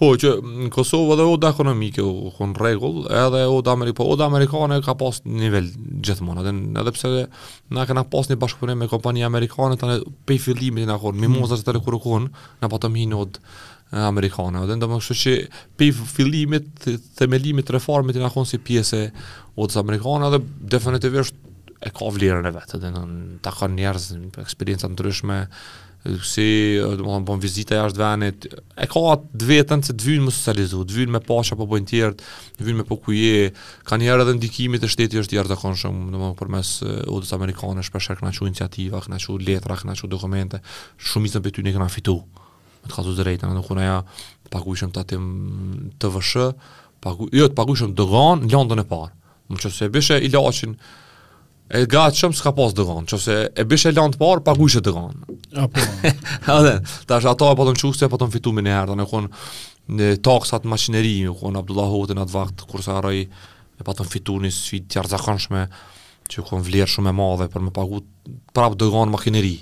Po që në Kosovë edhe oda ekonomike u kon n'rregull, edhe oda amerikane, po oda amerikane ka pas nivel gjithmonë, edhe edhe pse na kena pas një bashkëpunim me kompani amerikane tani prej fillimit u kon Mimoza Kusari kur u kon na patëm hi n'odë amerikane, edhe domethënë kështu që prej fillimit themelimit Trepharmit u kon si pjesë e odës amerikane edhe definitivisht e ka vlerën e vet, edhe takon njerëz eksperienca të ndryshme, si do të thonë bon vizita jashtë vendit e ka atë t'veten se të vyn me u socializu të vyn me pa çfarë po bëjnë tjerët të vyn me pa ku je kanjëherë edhe ndikimi te shteti është i jashtëzakonshëm domethënë përmes odës amerikane shpesh kena çu iniciativa kena çu letra kena çu dokumente shumica prej tyre kena fitu me të kallxu drejt u kon na pagujshëm tatim TVSH pagu jo të pagujshëm doganë lëndën e parë në qoftë se e bishe ilaçin E gatshëm s'ka pas doganë, qoftë se e bishe lanë të parë, pagujshe doganë. Apo. Edhe, tash ato e patëm çu se e patëm fitu menjëherë, dhe u kon taksat makineri, u kon Avdullah Hoti në atë vakt, kurrë s'e harroj e patëm fitu një sfidë t'jashtëzakonshme, që u kon vlerë shumë e madhe, për me pagu prapë doganë makineri.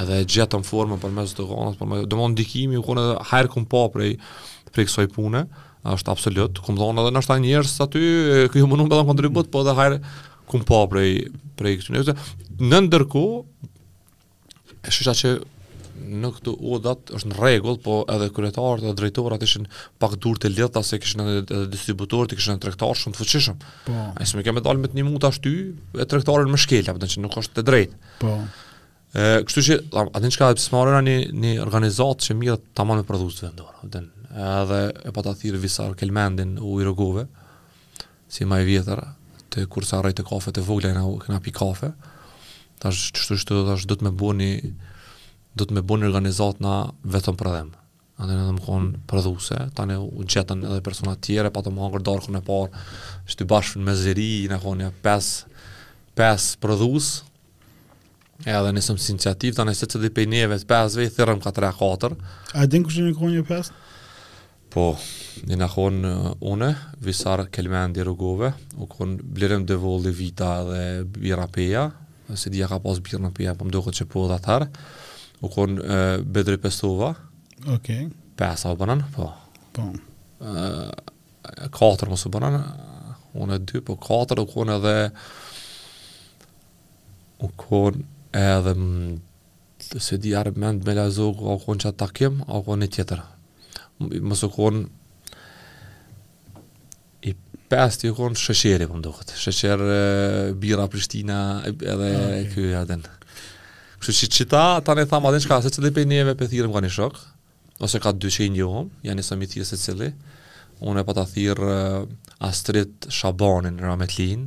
edhe e gjetëm formën përmes doganës, përmes, domethënë ndikimi, u kon hajr kem pa prej, prej kësaj pune, është absolut, kem dhonë edhe ndoshta njerëz aty, kjo domethënë edhe kontribut, po edhe hajr kem pa prej, prej kësi njerëz, në ndërkohë, e shihsha që në këto odat është në rregull, po edhe kryetarët dhe drejtorët ishin pak duar të lidhta se kishin edhe, edhe distributorët, kishin edhe tregtarë shumë të fuqishëm. Po. Ai s'mujke me dalë me të ndihmu ashtu, e tregtarin me shkel, apo që nuk është të drejtë. Po. E, kështu që, a, a din çka e pse s'marrim na një, një organizatë që merret tamam me prodhues vendorë, a din, edhe e pata thirr Visar Kelmendin, ujë Rugove, si ma i vjetër, të kur sa rej te kafet e vogla, kena, kena pi kafe, thash qështu qështu, thash duhet me bo një, duhet me bo një organizatë na vetëm prodhim. A din, me kon prodhues, tani u gjetën edhe persona të tjerë, patëm hangër darkën e parë. Kështu bashkë me Zeri, jena kanë ja pesë pesë prodhues. Edhe nisëm si iniciativë, tani secili prej neve të pesëve i thirrëm ka 3 4. A din kush janë kanë ja pes? Po, jena kanë uh, unë, Visar Kelmendi Rugove, u kanë Blerim Devolli Vita dhe Birra Peja, S'di a ka pas Birra Peja, po më duket që po edhe atëherë. U kon e, Bedri Pestova. Okej. Okay. Pesë u bënën, po. Po. E, katër mos u bënën. Unë, dy, po katër u kon edhe u kon edhe s'di Armend Malazogu a u kon qat takim, a u kon një tjetër. Mos u kon I pesti u kon Shaqiri, po më duket. Shaqir, Birra Prishtina, edhe ah, okay. kjo e, a din. Kështu që që ta, tani thamë a din çka, secili prej neve po e thirrim ka një shok, ose ka dy që i njohim, ja nisëm me i thirr secili. Unë e pata thirr eh, Astrit Shabanin, Rametlin,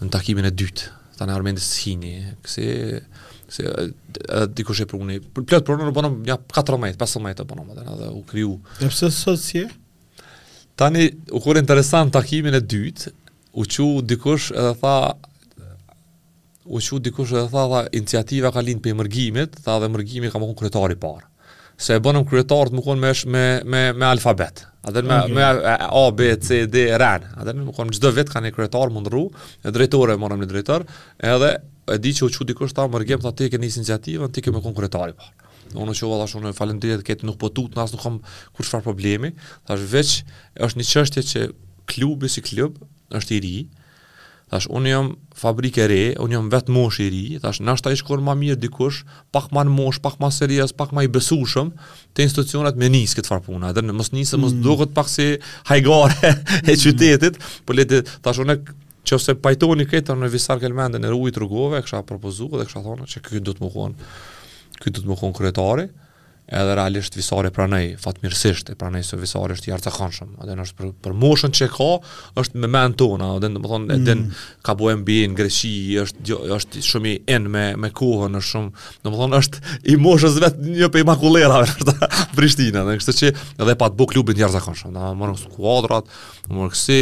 në takimin e dytë, tani Armendi s'hini, kësi, kësi, edhe dikush e pruni, për plot po u bëmë nja 14, 15 u bëmë, edhe dhe u kriju. E pse sot si e? Tani, u kon interesant takimin e dytë, u çu dikush edhe tha, u çu dikush edhe tha, tha, iniciativa ka lind prej Mërgimit, tha edhe Mërgimi ka me kon kryetari i parë. se e bëmë kryetarët me kon me, me, me, me alfabet. A din me, okay. me A, B, C, D, a din. A din me kon çdo vit ka një kryetar me ndrru, e drejtor e morëm një drejtor, edhe e di që u çu dikush tha Mërgim, tha ti e ke nis iniciativën, ti ke me kon kryetari i parë. Unë u çova thash, unë faleminderit nuk po tutna, as nuk kam kurrfarë problemi, thash veç është një çështje që klubi si klub është i ri, Thash, unë jam fabrikë e re, unë jam vetë moshë i ri, thash, nashta i shkon ma mirë dikush, pak ma në moshë, pak ma serios, pak ma i besushëm, te institucionet me nisë këtë farë puna, edhe mos nisë, mm. mos duket pak si hajgare e mm. qytetit, mm. po le të, thash, unë qoftë se pajtoheni krejt me Visar Kelmendin e ujit Rugove, kisha propozu edhe kisha thonë që ky duhet me kon, ky duhet me kon kryetari, Edhe realisht Visari pranoi, fatmirësisht e pranoi se Visari është i jashtëzakonshëm. Edhe është për, për moshën që ka, është me men tona, edhe domethonë, edhe mm. ka bo MBA në Greqi, është, është shumë in me, me kohën, është shumë, domethonë, është i moshës vet një prej ma kulera, është Prishtina, dhe kështu që edhe e patë bo klubin i jashtëzakonshëm, i morëm skuadrat, i morëm kësi,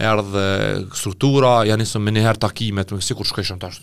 erdh struktura, ja nisëm menjëherë takimet, me kësi kur shkojshim tash,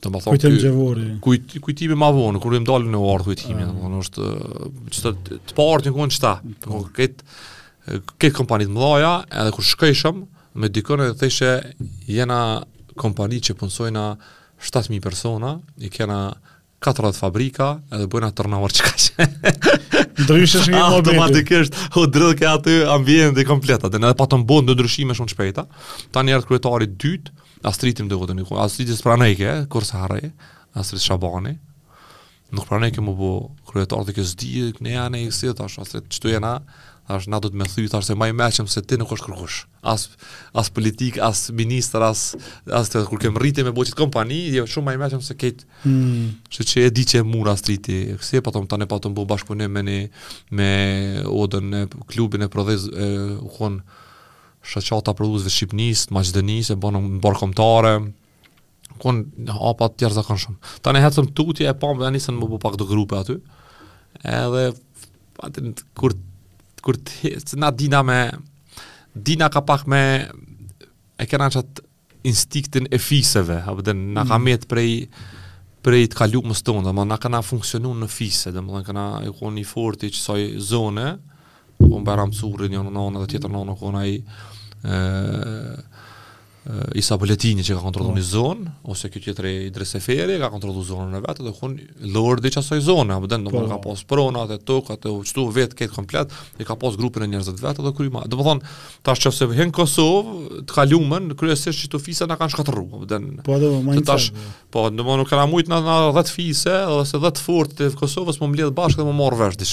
domethonë kujtim gjevori kujt kujtimi ma vonë kur i ndalën erdh kujtimi domethonë është çta të parët jon kon çta po krejt krejt kompani të mdhaja edhe kur shkojshëm me dikon edhe thojshe jena kompani që punësojna 7000 persona i kena katërdhjetë fabrika edhe bojna turnover që ka që. Ndryshesh një moment. Automatikisht, u dridhke aty ambienti komplet, atë edhe patëm bo do ndryshime shumë të shpejta. Tani erdh kryetari i dytë, Astriti domethonë një kohë, Astriti s'pranojke, eh, kurrë s'e harroj, Astrit Shabani, nuk pranojke m'u bo kryetar dhe kësë di, ne janë e i kësit, ashtë astrit, qëtu jena, ashtë na do të me thuj, tash se ma i meçëm se ti nuk është kërkush. as as politik, as ministër, as as të kur ke mrri ti me bo qit kompani, je jo, shumë ma i meçëm se krejt. Mm. Që që e di që e mur Astriti. Kësi e patëm tani patëm bo bashkëpunim me ni me odën e klubin e prodhuesve u kon shoqata e prodhuesve Shqipnisë, Maqedonisë e bomë mbarëkombëtare. kon hapa të jashtëzakonshëm. Tani hecëm tutje e pamë dhe nisën m'u bo pak do grupe aty. Edhe atë kur kur të na dina me dina ka pak me e kena qat instinktin e fiseve, a po din na ka mm. met prej prej të kalumes tonë, domethonë na kena funksionu në fise, domethonë kena u kon një i forti qasaj zone, u kon Bajram Curri në një anë dhe tjetrën anë, u kon ai, Isa Boletini që ka kontrollu një zonë, ose u kon tjetri Idriz Seferi, ka kontrollu zonën e vet, u kon lordi i qasaj zone, a po din, dhe po. ka pas prona, dhe tuk, aty qëtu vetë krejt komplet, dhe ka pas grupin e njerëzit e vet, dhe kërima. Domethonë, tash që se vëhen Kosovë, të kalumen, në kryesisht qito fise na kanë shkatërru, a po din. Po, domethonë tash, po. po, domethonë nuk kanë mujtë dhetë fise, dhe se dhetë të fort të Kosovës, m'u bo bashkë dhe m'u marrë vesh,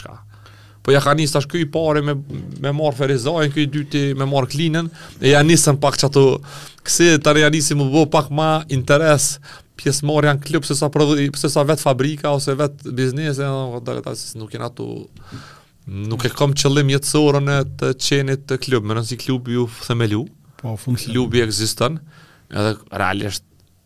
Po ja ka nis tash ky i pari me me marr Ferizajin, ky i dyti me marr Klinën, e ja nisën pak qato. Kësi tani ja nisi m'u bo pak ma interes pjesëmarrja në klub se sa prodhi, se sa vet fabrika ose vet biznesi, domethonë se nuk jena aty nuk e kam qëllim jetësor në të qenit në klub, me rëndësi klubi u themelu. Po, fund klubi ekziston. Edhe realisht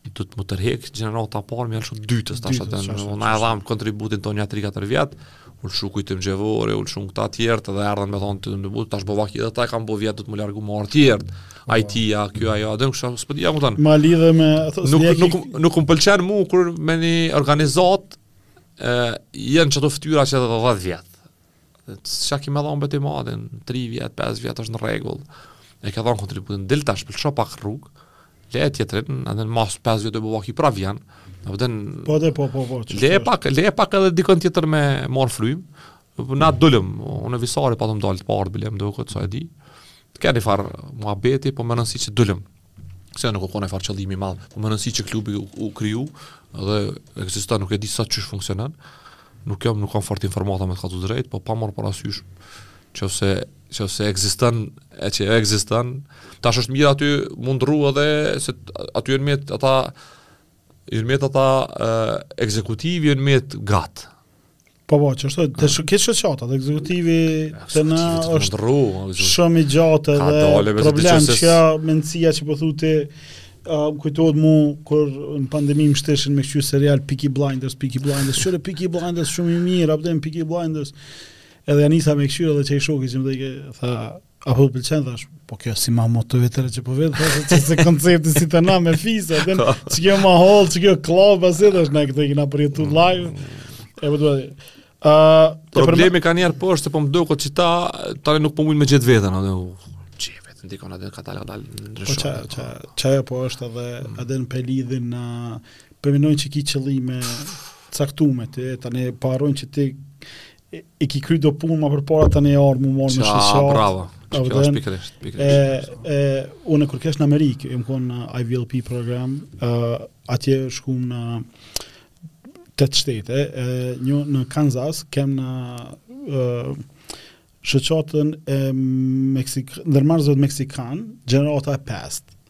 duhet m'u tërhek gjenerata e parë, me ja lshu dytës tash atë. Na e dham kontributin tonë nja 3-4 vjet. U lshu Kujtim Gjevori, u lshun këta të tjerët dhe erdhën me thonë të në butë, tash bon vaki, kta e kanë bo vjet, duhet m'u largu me ardh tjertë, ai ti, a kjo, a jo, a dhe më shumë, s'po di, domethonë. Ma lidhe me... Nuk, nuk, nuk, më pëlqen mu, kur me një organizat, e, jenë qato fëtyra qe dhetë vjet. Çka ki me dhonë beti madhin, 3 vjet, 5 vjet është në rregull, e ke dhonë kontributin, dil tash, lësho pak rrugë, le tjetrin, edhe mas 5 vjete bon vaki prap vjen, a po din, po, dhe, po, po, po, le e pak, le e pak edhe dikon tjetër me marrë frymë, na dulëm, unë e Visari patëm dalë të parët, bilem, do këtë s'e di, u kon njëfarë muhabeti, po me rëndësi që dulëm, Se nuk u kon farë qëllimi i madh, po me rëndësi që klubi u, u kriju dhe ekziston, nuk e di sa qysh funksionon. Nuk jam nuk kam fort informata me të kallxu drejt, po pa marr parasysh qoftë se qoftë se ekziston, e që ekziston, tash është mirë aty mund rru edhe se aty jam met a jam met ata ekzekutiv jam met gat. Po po, që është, dhe shë keqë që atë, dhe ekzekutivi të në është shumë i gjatë dhe problem që qajo mendësia që po thu ti uh, kujtohet mu kur në pandemi më shtijshin me kqyr serial Peaky Blinders, Peaky Blinders, kqyre Peaky Blinders shumë i mirë, apëdhe në Peaky Blinders, edhe ja nisa me kqyr edhe qai shoki që më, tha, A po të pëlqen thash, po kjo si ma moto e tyre që po vetë thash, që se koncepti si te na me fisa, dhe në që kjo ma hol, që kjo klab, asë edhe është, ne këtë e kena përjetu mm. live, e po duhet, uh, Problemi përma... ka njerë po është se po më doket që ta, tale nuk po mujnë me gjithë vetën, atë, uh, që e vetën dikon atë në katalë, atë në ndryshon. Po që, që, që e po është edhe, mm. edhe në pelidhin, uh, përminojnë që ki qëllime caktume, të, tani parojnë që ti i ki kry do punë ma përpara tani e ardh me u marrë me shoqatë. Qa, bravo, që kjo është pikërisht, pikërisht. E, unë kur kesh në Amerikë, e më konë në IVLP program, uh, atje shkum në tetë shtete, e, një në Kansas, kem në uh, shoqatën e Meksik, ndërmarrësit meksikanë, gjenerata e pestë,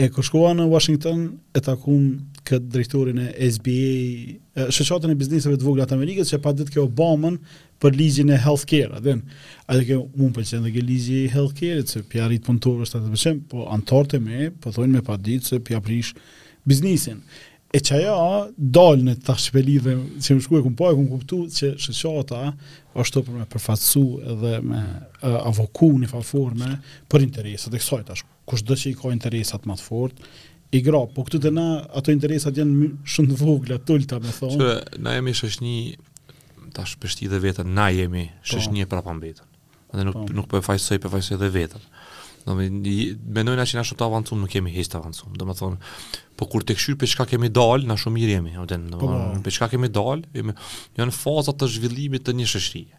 E kur shkova në Washington, e takum këtë drejtorin e SBA, Shoqatën e Bizneseve të Vogla të Amerikës, që paditke Obamën për ligjin e healthcare, a din. Edhe tha mu m'pëlqen edhe ky ligji i healthcare, se po ja rrit punëtorëve është a t'pëlqen, po antarët e mi, po thonë me paditë se po ja prish biznisin. E që aja dalë në të shpreh edhe kem shku e kem pa e kem kuptu që shoqata është aty për me përfaqësu edhe me avoku në farë forme për interesat e kësaj të shku. Kushdo që i ka interesat ma të fort, i grah, po këtu te na, ato interesat janë shumë të vogla, t'ulta me thonë. Që, na jemi shoqni, tash po e shti edhe veten, na jemi po. shoqni e prapambetun. Dhe nuk, po. nuk po e fajsoj, po fajsoj edhe veten. Do me, mendojmë që na shumë të avancum, nuk jemi hiç të avancum. Do me thonë, po kur të kqyr prej çka kemi dalë, na shumë mirë jemi. Do me, po, prej çka kemi dalë, jemi, janë fazat e zhvillimit të një shoqërie.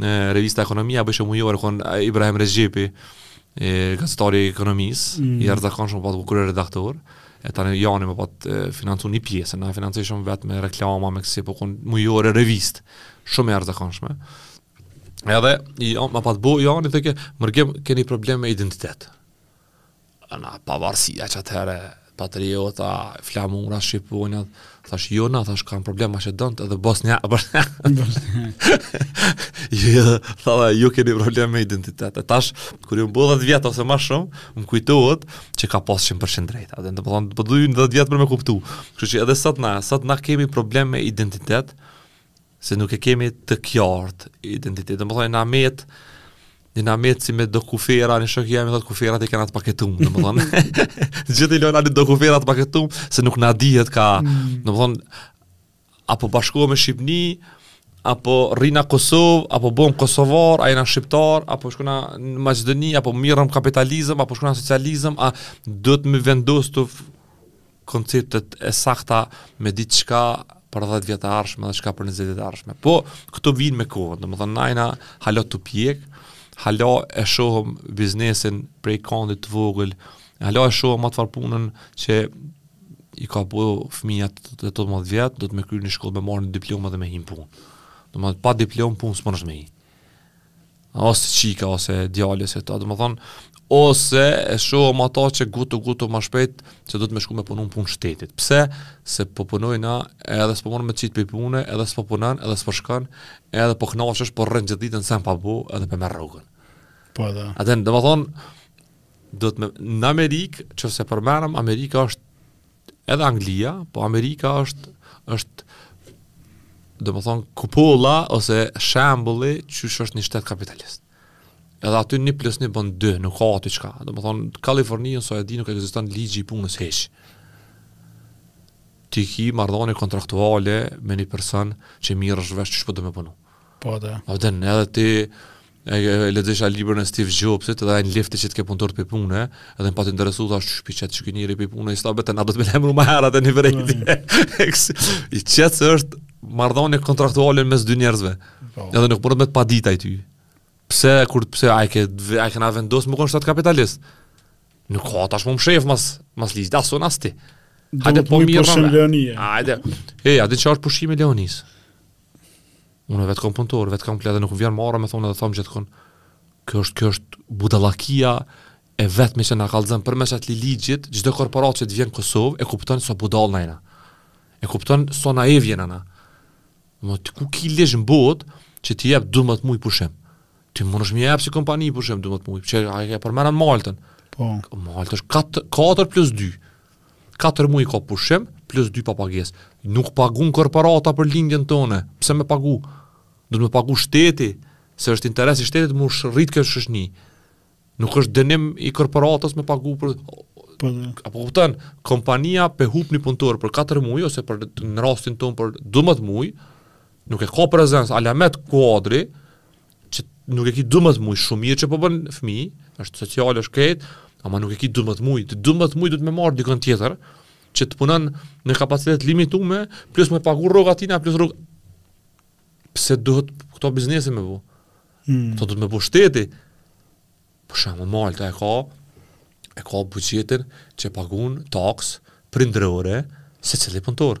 Një revista Ekonomia e bojshim mujore, u kon Ibrahim Rexhepi, e gazetari i ekonomisë, mm. i jashtëzakonshëm pat kryeredaktor, e tani Jani na pat financu një pjesë, na e financojshim vetë me reklama, me kësi, po u kon mujore revistë, shumë e jashtëzakonshme. Edhe, i, më pat bo, Jani thojke, Mërgim, keni problem me identitet. Ana, pavarësia që atëherë, patriota, flamura, shqiponjat, thash, jo, na, thash, kam problema që dënë të edhe Bosnia, Bosnia. jo, tha, ju keni problem me identitet. E tash, kur u bo 10 vjet ose ma shumë, më kujtohet që ka pas 100% drejt. Domethonë, po po duhen 10 vjet për me kuptu. Kështu që edhe sot na, sot na kemi problem me identitet, se nuk e kemi të qartë identitet. Domethonë, na metëm, na metëm si me do kufera, një shok i jemi, thotë kuferat i kena të paketum, domethonë, gjithë i lojna do kuferat të paketum, se nuk na dihet ka, mm. domethonë, apo bashkohem me Shqipni, apo rrina Kosovë, apo bohem Kosovar, a jena Shqiptar, apo shkojna në Maqedoni, apo marrim kapitalizëm, apo shkojna socializëm, a duhet me vendosë të konceptet e sakta me dit çka për 10 vjet e ardhshme dhe çka për 20 vjet e ardhshme. Po këto vijnë me kohën, domethënë na jena hala tu u pjek, hala e shohim biznesin prej kandit të vogël, hala e shohim atë farë punën që i ka bo fëmija tetëmdhet vjet, duhet me kry një shkollë me marrë një diplomë dhe me hi n'punë. Domethonë pa diplomë n'punë s'po munesh me hi. ose qika, ose djali, ose ta, domethonë, ose e shohim ata që gutu, gutu ma shpejt, se dohet me shku me punu në punë t'shtetit. Pse? Se po punoj na, edhe s'po mun me t'qit pi pune, edhe s'po punon, edhe s'po shkon, edhe po knaqesh, po rrin gjithë ditën, sen pa bo, edhe pe merr rrogën. Po edhe. A domethonë, duhet me, në Amerikë, qoftë se përmenim, Amerika është Edhe Anglia, po Amerika është është domethonë kupola ose shembulli qysh është një shtet kapitalist. Edhe aty një plus një bon dy, nuk ka aty çka. Domethonë, Kaliforni me sa e di nuk ekziston ligji i punës hiç. Ti ki marrdhoni kontraktuale me një person që mirresh vesh qysh po don me punu. Po dhe. Po dhe, edhe ti e, e lexojsha librin e Steve Jobsit dhe ai në lift e qitke punëtorin pi pune, edhe më pati interesu thash qysh pe qet ky njeri pi pune, s'ta vetë na do të më emru më herët në vërejti. I qet se është marrëdhënie kontraktuale mes dy njerëzve. Po. Edhe nuk mund të me padit ai ty. Pse kur pse ai ke ai kanë vendos me kon shtet kapitalist. Nuk ka tash me u mshef mas mas ligj dasu nasti. Hajde po mirë. Hajde. Ej, a di çfarë pushimi lehonisë? Unë vetë kam punëtor, vetë kam edhe, nuk më vjen marrë me thonë edhe i thom gjithkuj. Kjo është, kjo është budalakia e vetme që na kallxon përmes atij li ligjit, çdo korporatë që vjen n'Kosovë, e kupton sa budall jena. E kupton sa naiv jena. Më të ku ki ligj në botë që ti jep 12 muj pushim. Ti munesh me i jep si kompani pushim 12 muj, qe ai e përmeni Maltën. Po. Malta është 4 plus 2. Katër muaj ka pushim plus dy pa pagesë. Nuk pagun korporata për lindjen tone. Pse me pagu? Duhet me pagu shteti, se është interes i shtetit me u rrit kjo shoqni. Nuk është dënim i korporatës me pagu për Po. Apo kupton, kompania po e hup një punëtor për 4 muaj ose për në rastin tonë për 12 muaj, nuk e ka prezencë, alamet kuadri, që nuk e ki 12 muaj shumë mirë që po bën fëmijë, është social është krejt, ama nuk e ki 12 muaj, të 12 muaj duhet me marr dikon tjetër që të punon në kapacitet limituar, plus me pagu rrogat e tina, plus rrogë pse duhet këto biznesi me bo? Hmm. Këto duhet me bo shteti. Për shembull, Malta e ka e ka buxhetin që pagun taksë prindërore secili punëtor.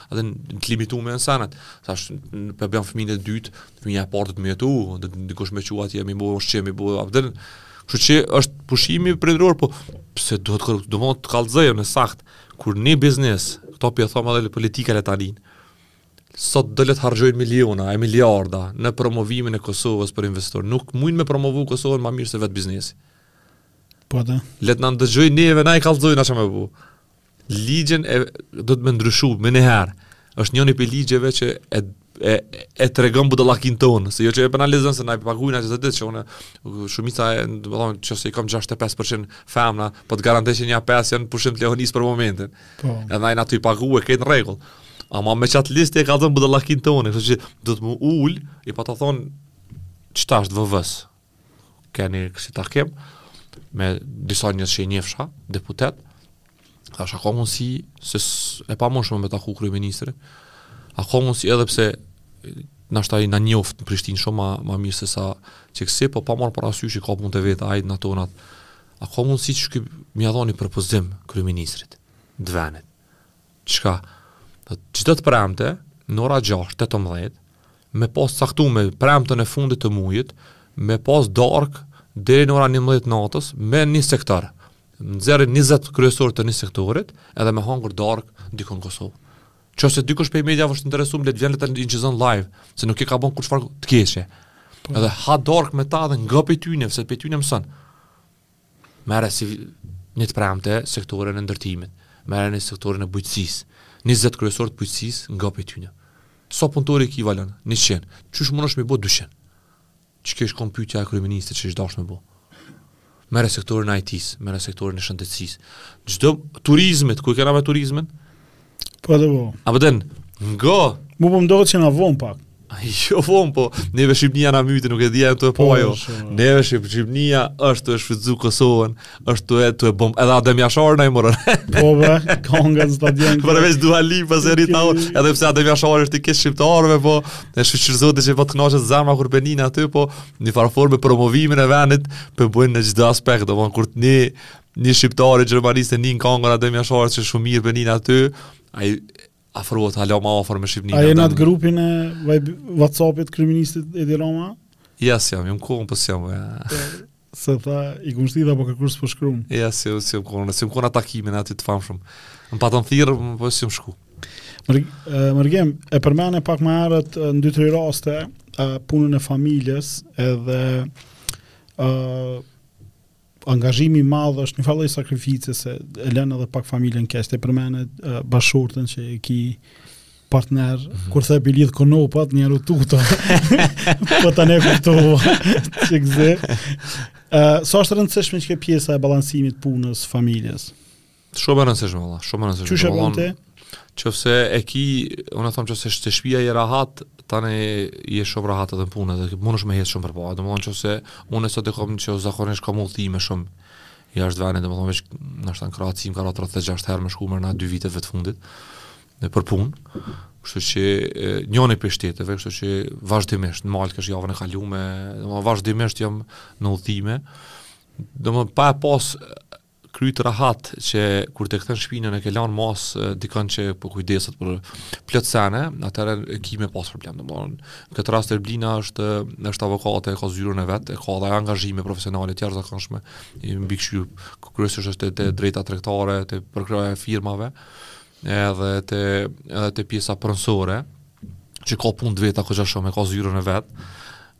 Atë të limitume sa na, tash po bën fëmijën e dytë, fëmija i parë t'ka mbet, duhet dikush me çu atje, me i bo ushqim, me i bo atë, kështu që është pushimi prindror, po pse duhet kjo, du me t'kallzu sakt, kur një biznes, këto po e thom edhe politika le ta nin, sot le të harxhojnë miliona, e miliarda, në promovimin e Kosovës për investitorë, nuk mund me promovu Kosovën ma mirë se vetë biznesi. Po da. Le të na ndëgjojnë neve, na i kallzojmë çka me bo. ligjin e duhet me ndryshu menjëherë. Është njëri prej ligjeve që e e e tregon budallakin tonë, se jo që e penalizon se na i paguajmë ato, dije që unë shumica e, du të thom që se kam 65% femna, po të garantoj që një pesë janë pushim të lehonisë për momentin. Po. Edhe ato duhet me i pagu krejt në rregull. Ama me qat ligj e kallzon budallakin tonë, kështu që duhet m'u ul, i pa ta thon qetash të vëvës. keni qësi takim me disa njerëz që i njefsha, deputetë, thashë a ka mundësi, se e pamundshme me taku kryeministrin, a ka mundësi edhe pse nashta ai na njeh në Prishtinë shumë ma, ma mirë se sa që kësi, po pa marrë parasysh që ka punët e veta ai, na tonat, a ka mundësi që shkoni me ia dhon një propozim kryeministrit, të venet, Çka? Çdo të premte, në ora 6, 18, me pas caktu me premtën e fundit të mujit, me pas darkë deri në ora 11 natës me një sektor. Nxerri 20 kryesorë të një sektorit edhe me hangur darkë dikun n'Kosovë. Qoftë se dikush prej mediave është interesum le të vjen le të inçizon live, se nuk jem ka bojm kurrfarë të keqe. Po. Edhe ha darkë me ta dhe ngo prej tyne, se prej tyne mëson. Merre në një të premte sektorin e ndërtimit, merre një sektorin e bujqësisë, 20 kryesorë të bujqësisë ngo prej tyne. Sa punëtorë i ki Valon? 100. Qysh munesh me i bo 200? Qekjo ish kon pytja e kryeministrit që është dash me bo. Merre sektorin e IT-së, merre sektorin e shëndetësisë. Çdo turizmit, ku jena me turizmin? Po edhe po. A po den, nga... Mu po më dohet që nga vonë pak. Jo vonë po, neve Shqipnia na myti, nuk e dija e të e po, po ajo. Neve Shqipnia është të e shfrytëzu Kosovën, është të e të e bom, edhe Adem Jashar në i mërën. Po be, kanga në stadion. Për e veç duha li, për se rritë aur, edhe pse Adem Jashar është i krejt shqiptarëve, po, e shqyqyrzoti që po të knaqet zemra kur e nin aty, po, një farëforme promovimin e venit, po bojnë në gjithë aspekt, do, kur të një, Një shqiptar i Gjermanisë e nin kangën Adem Jashar që shumë mirë bënin aty. Ai afrohet hala më afër me Shqipërinë. A je në atë grupin e WhatsApp-it kryeministrit Edi Rama? Jo, s'jam, jam kon po s'jam. Se tha, i kumë shtita për kërku me shkru. Jo, s'jam, s'jam kon, s'jam kon n'takimin aty të famshëm. Më patën thirë, më për po s'jam shku. Mërgim, e përmene pak më herët në dy tri raste, punën e familjes edhe angazhimi i madh është një farë lloj sakrifice se e lënë edhe pak familjen keq e përmene bashkëshortën që e ki partner mm -hmm. kur the po i lidh konopat m'i ru tuta po ta kuptova çka the ë sa është rëndësishme qikjo pjesa e balancimit punës familjes Shumë e rëndësishme valla, shumë e rëndësishme. Qofse e ki, unë them qofse t'është shtëpia e rahat, tani je shumë rahat edhe në punë, edhe mundesh me hecë shumë përpara. Domthon qofse unë sot e kam që zakonisht kam udhëtime shumë jashtë vendit, domthon veç nashta n'Kroaci m'ka ra 36 herë me shku në 2 vite të fundit nëpër punë. Kështu që njëri prej shteteve, kështu që vazhdimisht në Maltë kesh javën e kaluar, domthon vazhdimisht jam në udhëtime. Domthon pa pas Kryt rahat që kur e kthen shpinën e ke lan mas dikon që po kujdeset për plot sene, atëherë e ki me pas problem domthon. Në këtë rast Erblina është është avokate, ka zyrën e vet, e ka dhe angazhime profesionale të jashtëzakonshme edhe kështu kryesisht është te drejta tregtare, te përkrahja e firmave, edhe te edhe te pjesa pronësore që ka punë të veta goxha shumë, ka zyrën e vet.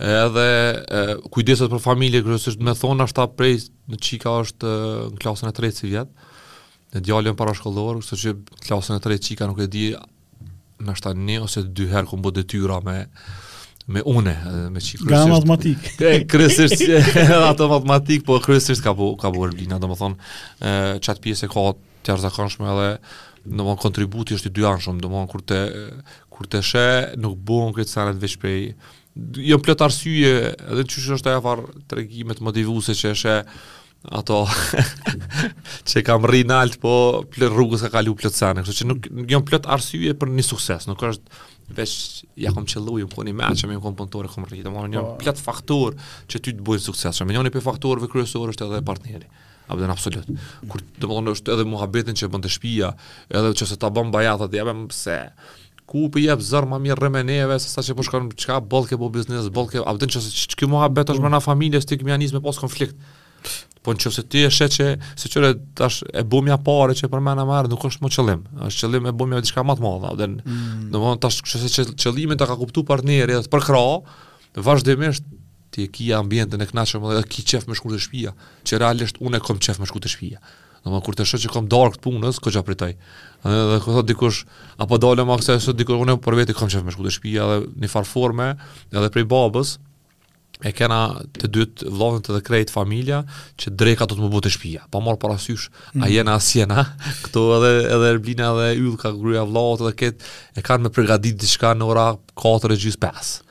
Edhe e, kujdeset për familje, kryesisht domethonë nashta prej qika është në klasën e tretë sivjet, e djalin parashkollor, kështu që klasën e tretë qika nuk e di nashta një ose dy herë kum bo detyra me, me une, me qikë kryesisht. Nga matematik. E, kryesisht, ato matematik, po kryesisht ka bo, ka bo Erblina, domethonë, qatë pjesë e ka të jashtëzakonshme edhe domthon kontributi është i dyanshëm, domthon kur të kur e sheh nuk bohen këto sene veç prej, jon plot arsye, edhe çysh është ato far tregimet motivuese që është ato që kam mrri nalt po plot rrugë ka kalu plot sene, kështu që nuk, jon plot arsye për një sukses, nuk është veç ia kam qëllu, jam kon i mençëm, jam kon punëtor, kom mrri, më një po. plot faktorë që ty të bojnë sukses, që me njëni prej faktorëve kryesorë është edhe partneri. A bën absolut. Kur domethënë është edhe muhabetin që bën te shtëpia, edhe nëse ta bën bajata ti apo pse. Ku po jep më mirë rreme neve se sa që po shkon çka boll ke po biznes, boll ke a bën qësi çka muhabet është më na familje stik më ia nis me pas konflikt. Po nëse ti e sheh që se çore tash e bëmja pare që përmenda më parë nuk është më qëllim. Është qëllim e bëmja diçka më të madhe. Do të mm. thotë tash nëse qëllimin ta ka kuptuar partneri edhe të përkrah, vazhdimisht Ti e ki ambientin e kënaqshëm dhe ki qef me shku te shtëpia, që realisht unë kam qef me shku te shtëpia. Domethënë kur e shoh që kam darkë të punës, qysh fort pritoj. Edhe kur thotë dikush, a po dalim masi sot dikund unë për vete kam qef me shku te shtëpia dhe në njëfarë forme, edhe prej babës e kena të dytë vëllezër të dhe krejt familja që dreka do me u bë te shtëpia. Pa marr parasysh, mm. a mhm. jena as jena, këto edhe edhe Erblina dhe Yllka gruaja e vllait edhe këto e kanë me përgatit diçka në ora 4:30.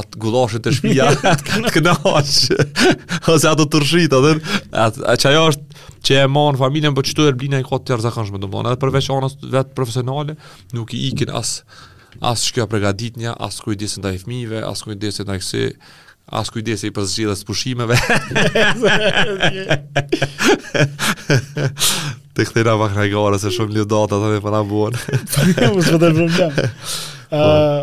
atë gulash te shpia, të kënaqë, ose ato turshitë, atë, atë, atë, ajo është, që e mban familjen, po Erblina i ka të jashtëzakonshme domthonë, edhe përveç anës vet profesionale, nuk i ikin as as çka përgatitja, as kujdesi ndaj fëmijëve, as kujdesi ndaj kësi, as kujdesi i përzgjedhjes së pushimeve. Të këtë nga pak në gara, se shumë një data të me përna buon. Më së këtë problem. Uh,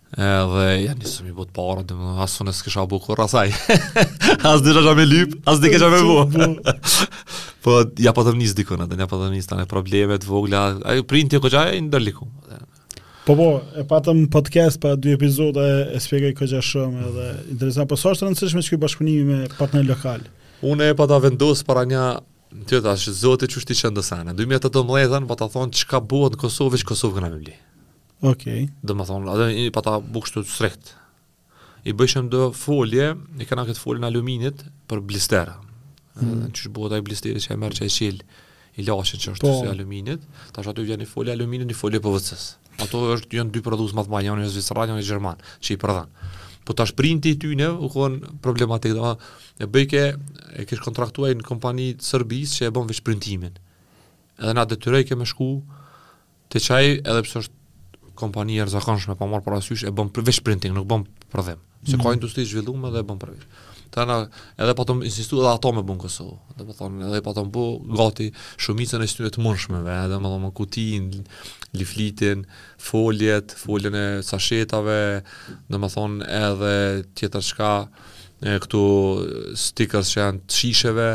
Edhe ia nisëm i botë parë, dhe më as unë s'kisha bo kurrë asaj. as dishe çka me lypë, as dishe çka me bo. po, ia patëm nisë dikah, dhe ia patëm nisë te probleme të vogla, a ju prinë të ka qenë e ndërlikume. Po po, e patëm podcast para dy epizoda e, e shpjegoi kjo gjë shumë edhe interesant. Po, sa është e rëndësishme që ky bashkëpunimi me partnerë lokalë? Unë e pata vendosë para një Ty të ashtë zote që është i qëndësane. 2018 dhe unë pata thënë çka bohet në Kosovë, në Kosovë kena me bli. Okej. Okay. Domethënë, edhe i pata bukur qashtu strikt. I bëjshim do folje, i kena këtë foljen e aluminit për blister. Mm. Qysh bëhet ai blisteri që e merr që e çel ilaçin që është po. si alumin, tash aty vjen një folje e aluminit, një folje PVC-së. Ato është janë dy prodhues më të mëdhenj, janë një zvicëran, janë një gjerman, që i prodhojnë. Po tash printi i tyne u kon problematik, dhe e bojke, e kish kontraktuaj një kompani të Serbisë që e bën veç printimin. Edhe na detyrojke me shku, Te qaj edhe pse është kompani e jashtëzakonshme pa marrë parasysh e bën veç printing, nuk bën prodhim. Se mm. ka industri të zhvilluar dhe e bën prodhim. Tani edhe patëm insistuar edhe ato me i bë n'Kosovë. Domethënë edhe patëm bo gati shumicën e atyre të mundshmeve, domethënë kutinë, liflitin, foljet, foljen e sashetave, domethënë edhe tjetër çka këta stickers që janë të shisheve,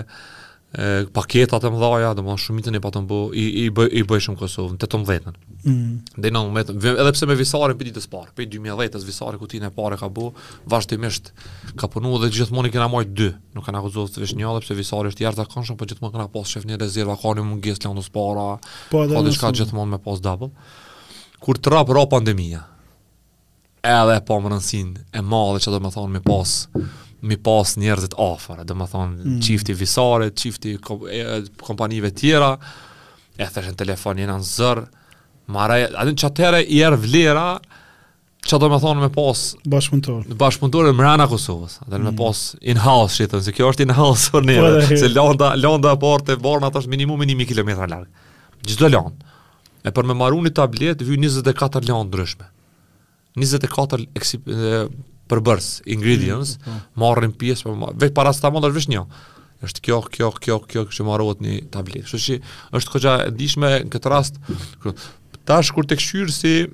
e, paketat e mëdhaja, dhe më shumicën e patëm bo, i, i, bëj, i bëjshëm Kosovën, të të mëdhetën. Mm. Dhe në mëdhetën, edhe pse me Visarin prej ditës parë, prej 2010-ës Visari ku ti në pare ka bo, vazhdimisht ka punu dhe gjithmonë i kena majtë dy, nuk kena guxu te veç një edhe pse Visari është i jashtëzakonshëm, po gjithmonë kena pas shef një rezerva, ka një mungesë të lëndës parë, po, ka diçka gjithmonë me pas double. Kur të rapë, ra pandemija, edhe e pamë rëndësinë e madhe që do më thonë me i pas me i pas njerëzit afër do më thonë mm. qoftë Visarit, qoftë kom, e, kompanive tjera e thirrshe n'telefon jena në zor mare, a din që atëherë i erdh vlera që do më thonë me pas bashkëpuntorë në bashkëpuntorë mrena Kosovës dhe mm. me pas in house që i thonë se kjo është in house për neve po, se landa, landa e parë e barnave është minimum 1.000 km larg çdo landë e për me maru ni tabletë vyn 24 landë të ndryshme 24 eksip, e, përbërës, ingredients, mm, po. marrin pjesë, po, veç paracetamoli është veç një. Është kjo, kjo, kjo, kjo, kjo që marrohet një tabletë. Kështu që është kjo gja e ditshme në këtë rast. Tash kur ta kqyr si,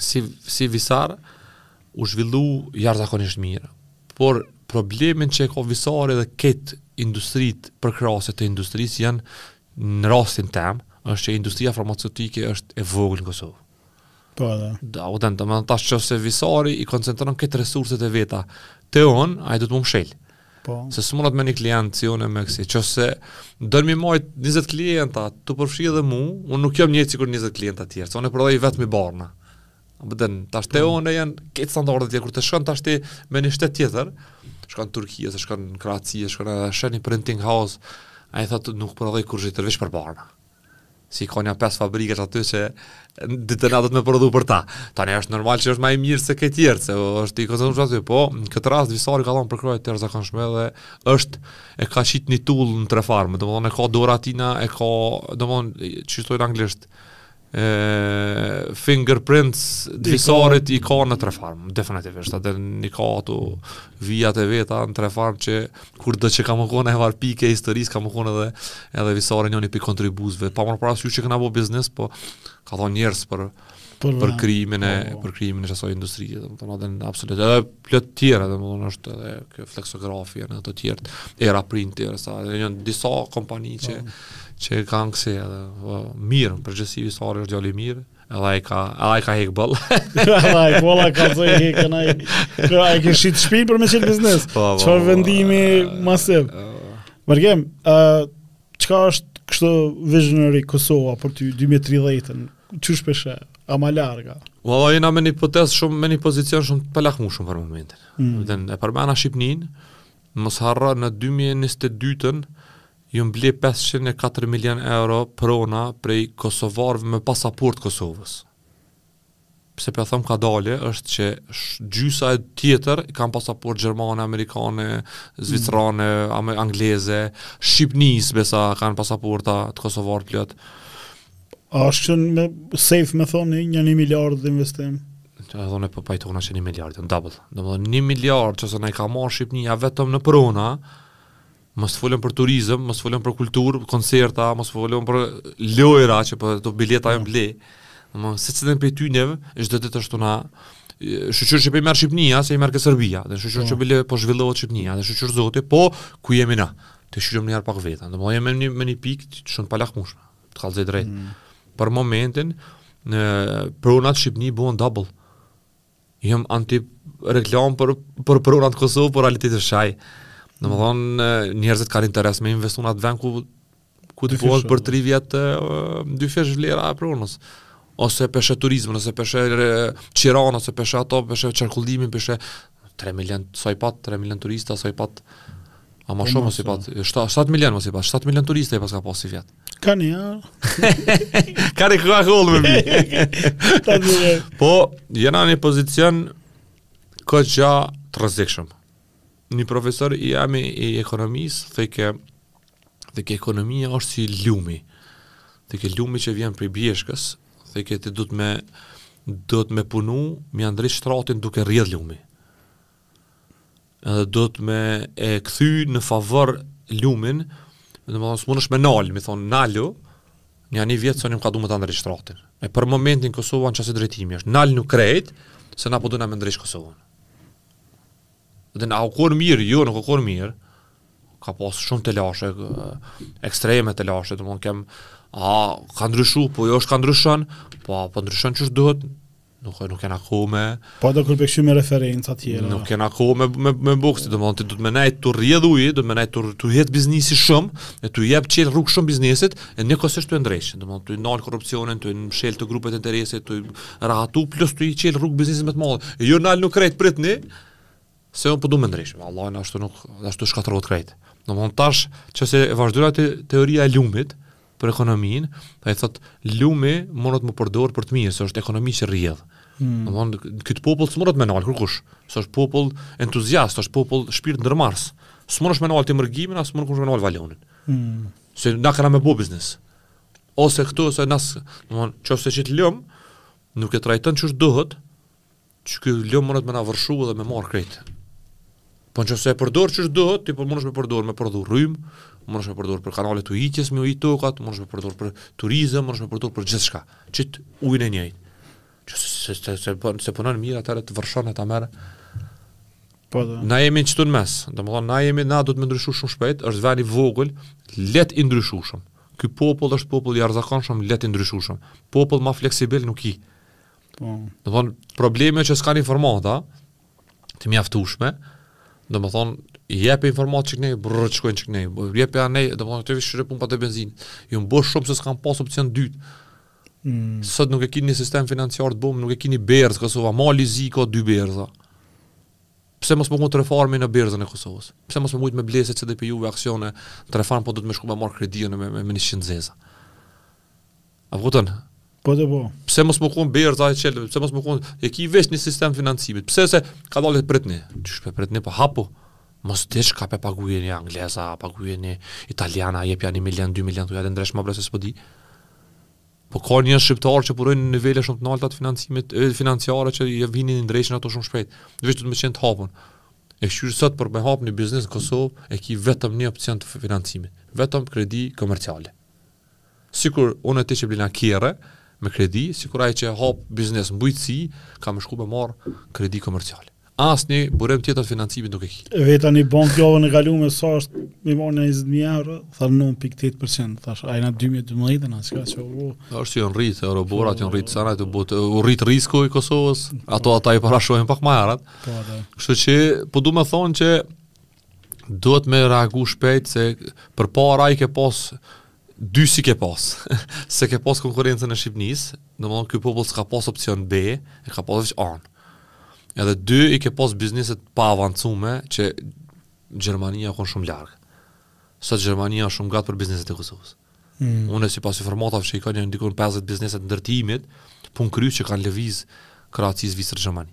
si, si Visari, u zhvillu jashtëzakonisht mirë. Por problemin që e ka Visari dhe këto industritë përkrahëse të industrisë janë në rastin tem, është që industria farmaceutike është e vogël në Kosovë. Po edhe. Da, a din, do më thanë që se Visari i koncentron krejt resurset e veta. Te unë, ai duhet me mshelë. Po. Se s'merret me një klient si unë e me kësi, që s'di me i majt 20 klienta, të përfshi edhe mu, unë nuk jam njëtë sikur 20 klienta tjerë, se unë e përdoj vetëm barna. A din, tash te po. unë janë krejt standarde tjera, kur të shkon tash ti me një shtet tjetër, shkon Turki, a shkon Kroaci, shkon edhe shkon në një printing house, ai thotë nuk prodhoj kurgjo tjetër veç për barna. Se i ka nja pesë fabrika aty që ditë e natë me prodhu për ta. Tani është normal që është më i mirë se krejt tjerët, se është i fokusum aty, po në këtë rast Visari ka dhënë përkrahje të jashtëzakonshme dhe është e ka qit një tullë në Trepharm, domethënë e ka dora tina, e ka domethënë qysh thojnë anglisht e fingerprints e Visarit i ka në Trepharm, definitivisht, atë i ka ato vijat e veta në Trepharm që kurdo që ka me u kon e varur pikë e historisë, ka me u kon edhe, edhe Visari njëni prej kontribuesve, pa marrë parasysh që kena bo biznis, po ka dhonë njerëz për, për, për krijimin e po, po. për krijimin e kësaj industrie, domethënë absolutisht edhe plot të tjera, domethënë është edhe kjo fleksografia ato të tjera, era printer, sa edhe janë disa kompani që po. që kanë kësaj edhe mirë, përgjithësi Visari është djalë i mirë. Edhe ai ka, edhe ai ka hek boll. Edhe ai boll ka zi hekë ai. Ai e ka shit shpinë për me çel biznes. Po, po, Çfarë po, vendimi po, masiv. po, po. Mërgim, uh, çka është kështu vizioni Kosova për ty 2030-ën? Qysh po e sheh? A ma larg a? Valla, jena me një pozitë shumë, me një pozicion shumë të palakmueshëm për momentin. Mm. Dhe e përmena Shqipnin, mos harro në 2022-ën, Jon ble pesëqind e katër milionë euro prona prej kosovarëve me pasaportë të Kosovës. Pse po thom kadale, është që gjysa e tjetër kanë pasaportë gjermane, amerikane, zvicrane, mm. angleze, Shqipnisë besa kanë pasaporta të kosovarë plot. A është që me safe me thonë një një miliard dhe investim? Që e thoni po pajtona që një miliard, në double. Domethonë një miliard që se na i ka marrë Shqipnia vetëm në prona, Mos të folëm për turizëm, mos të folëm për kulturë, koncerta, mos të folëm për lojra që po do bileta janë ble. Domethonë se të den pejtu nev, çdo ditë ashtu na shyqyr që po i merr Shqipnia, se i merrke Serbia, dhe shyqyr po. që bile po zhvillohet Shqipnia, dhe shyqyr Zotit, po ku jemi na? Të shikojmë një herë pak veten. Domethonë jemi në një pikë shumë t'palakmushme. Të kallzoj drejt. Mm. Për momentin në pronat n'Shqipni bon double. Jam anti reklamë për për pronat në Kosovë, por realiteti është ai. Domethënë njerëzit kanë interes me investu në atë vend ku ku të bëhet për 3 vjet dyfish vlera e pronës ose pe sheh turizmin, ose pe sheh qiranë, ose pe sheh ato, pe sheh qarkullimin, pe sheh 3 milion, sa i pat, 3 milion turista, sa i pat, a ma po, shumë, sa i pat, 7 milion, sa i pat, 7 milion turista i paska pas sivjet. Ka një, ja. Ka një këka këllë me mi. Ta të një. Po, jena n'një pozicion kogja të rrezikshëm. Një profesor i jemi i ekonomisë, thojke, thojke ekonomia është si lumi. Thojke lumi që vjen prej bjeshkës, thojke ti duhet me, duhet me punu, me ia ndrru shtratin duke rrjedh lumi. edhe duhet me e kthy në favor lumin, domethonë, s'munesh me nalë, me i thonë, nalu, nja ni vjet, se une jom ka du me ta ndrru shtratin. E për momentin Kosova në qasi drejtimi është, nalnu krejt, se na po dojna me ndrru Kosovën. Domethonë a u kon mirë, jo nuk u kon mirë, ka pas shumë telashe, ekstreme telashe, domethonë, kem, a, ka ndryshu, po jo është ka ndryshon, po, po ndryshon qysh duhet, Nuk e nuk kena kohë me... Po do kërpe këshu me referenca tjera. Nuk kena kohë me, me, me bo ksi, domethonë duhet me nejtë tu rrjedh uji, duhet me nejtë tu hec biznisi shumë, e tu i jep qelë rrugë shumë biznisit, e njëkohësisht tu e ndreq, domethonë tu nalë korrupcionin, tu i mshel grupet e interesit, tu i rahatu, plus tu i qelë rrugë biznisit me të madhe. E jo nalnu krejt, pritni, Se unë po du me ndryshu, vallahi ashtu nuk, ashtu shkatrrohet krejt. Domethonë tash, që se e vazhdojmë te teoria e lumit për ekonominë, ai thotë, lumi mundet me u përdorë për të mirë, se është ekonomi që rrjedh. Mm. Domethonë, këtë popull s'mundet me nalë, kërkush, se është popull entuziast, është popull shpirt ndërmarrës. S'munesh me nalë ti mërgimin, as s'mundet me nalë valonin. Mm. Se na kena me bo biznis. Ose këtu, ose nësë, domethonë, që se qit lum, nuk e trajton qysh duhet, Qiky lum mundet me na vërshu dhe me marr krejt. Po nëse e përdor qysh do, ti po mundesh me përdor me prodhu rrym, mundesh me përdor për kanale të ujitjes, me ujit tokat, mundesh me përdor për turizëm, mundesh me përdor për gjithçka, qit ujin e njëjtë. Që se, se, se, se, po, s'e punon mirë atëherë të vërshon e të merr. Po de. Na jemi qëtu n'mes, domethënë, na jemi, na duhet me ndryshu shumë shpejt, është ven i vogël, leht i ndryshueshëm. Ky popull është popull i jashtëzakonshëm, leht i ndryshueshëm. Popull ma fleksibil nuk ki. Po. Domethënë problemi që s'kanë informata të mjaftueshme, domethënë i jep informatë qëknej brr qëknej qëknej, i jep anej, domethënë të vishë shre pumpat e benzinës, ju më bërë shumë se s'kanë pas opcion dytë, Mm. Sot nuk e kini një sistem financiar të bumë, nuk e kini berzë Kosova, Mali Zi ka dy berza. Pse mos me qit TrePharmin në berzën e Kosovës? Pse mos me mujtë me ble secili prej juve aksione te TrePharmi, po duhet me shku me marrë kredi me, me, me njëqind zeza? A kupton? Po de po. Pse mos me kon berza e çel, pse mos me kon e ki veç një sistem financimi. Pse se ka dalë të pritni. Ti ç'pe pritni po hape. Mos dish ka pe paguje një anglez a, paguje një italian a, jepja 1 milion, 2 milion, hajde ndreqma berzën se s'po di. Po ka shqiptarë që punojnë në nivele shumë të larta të financimit, e financiare që vijn i ndreqin ato shumë shpejt. Veç duhet me qenë të hapun. E kqyr sot për me hap një biznes në Kosovë, e ki vetëm një opcion të financimit, vetëm kredi komerciale. Sikur unë e ti që blejna kerre, me kredi, sikur ai që hap biznes në bujqësi, ka me shku me marr kredi komerciale. Asnjë burim tjetër financimi nuk e ki. E veta një bankë javën e kalume sa është me marrë një 20.000 euro, tha 9.8%, thash, a jena 2012, a çka që u... Në është që janë rritë, euroborat janë rritë senet, n'botë, u rritë risku i Kosovës, ato ata i parashohin pak ma herët. Po, Kështu që, po du me thonë që duhet me reagu shpejt se përpara i ke pas dy s'i ke pas s'e ke pas konkurrencën e Shqipnis domethënë ky popull s'ka pas opcion B e ka pas veç A-në edhe dy i ke pas bizneset pa avancume që Gjermania u konë shumë largë sot Gjermania shumë ngat për bizneset e Kosovës mm. unë sipas informatave që i kam diku 50 biznese të ndërtimit pun kry që kanë lëviz Kroaci, Zvicër, Gjermani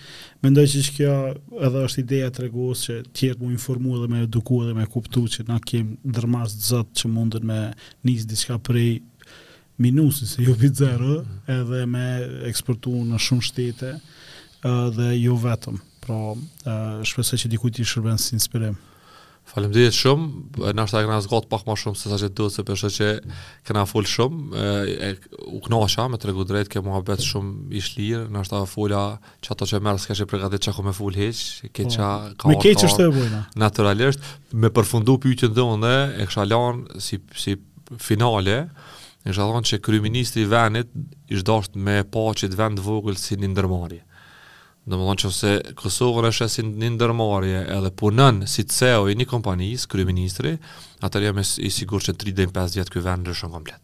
Mendoj që qikjo edhe është ideja e Tregos që tjerët mu informu edhe me eduku edhe me kuptu që na kem ndërmarrës të zotë që mundën me nis diçka prej minusit se jo bitë zero edhe me eksportu në shumë shtete dhe jo vetëm. Pra, shpresoj që dikujt i shërben si inspirim. Faleminderit shumë. Nashta e kena zgjat pak më shumë se sa që duhet sepse që kena fol shumë. E, u kënaqa me tregu drejt ke muhabet shumë i shlir. Nashta fola qato që m'erdh s'kom qenë përgatit çka me fol hiç. Ke po. ça ka. Ma keq është e vojna. Naturalisht me përfundu pyetjen tonë e kisha lan si si finale. Inshallah që kryeministri i vendit kish dasht me pa qit vend vogël si një ndërmarrje. Domethënë nëse Kosovën e sheh si një ndërmarrje edhe punon si CEO i një kompanie, kryeministri, atëherë jam i sigurt që 3 deri në 5 vjet ky vend ndryshon komplet.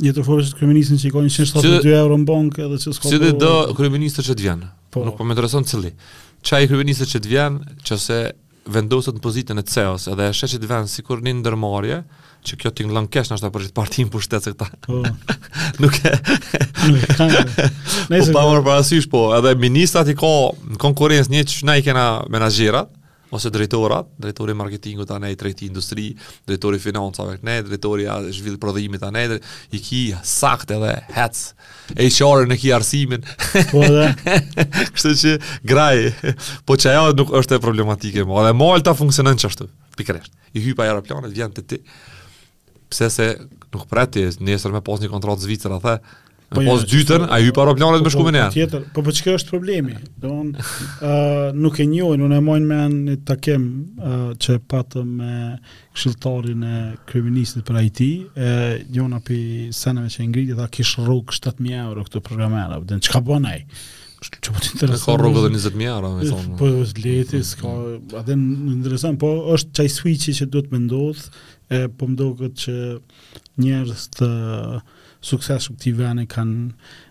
Një të fortë kryeministri që ka 172 euro në bankë edhe që s'ka. Cilido kryeministër që të vjen? Po. Nuk po më intereson cili. Qaj kryeministër që të vjen, nëse vendoset në pozitën e CEOs edhe e sheh qit vend sikur një ndërmarrje që kjo tingëllon keq nashta për gjithë partinë pushtet se këta po. nuk e nuk e kanë po pa marrë parasysh po edhe ministrat i ka në konkurencë njashtu që na i kena menaxherat ose drejtorat, drejtori marketingut tanë, tregti industri, drejtori financave tanë, drejtori zhvillë prodhimit tanë, i ki sakt edhe hec HR-in e ki arsimin. Po edhe. Kështu që graj, po që ajo nuk është problematike më. Edhe Malta funksionon qashtu, pikërisht. I hyp aeroplanit, vjen te ti. Pse se nuk pret, nesër me pas një kontratë Zvicra, the, Po po jo, dytën, ai hyp aeroplanit me shku me ne. Tjetër, po po çka është problemi? Don ë nuk e njohin, unë e mbaj mend një takim ë që patëm me këshilltarin e kryeministrit për IT, e njona pi seneve që i ngriti, tha kish rrogë 7.000 euro këta programera, apo dhe çka bon ai? Kështu që ça të intereson. Ka rrogë dhe 20.000 euro, domethonë. Po, është leti, mm, s'ka, mm. edhe intereson, po është qaj switchi që duhet me ndodhë, e po më doket që njerëz të suksesshëm këtij veni kanë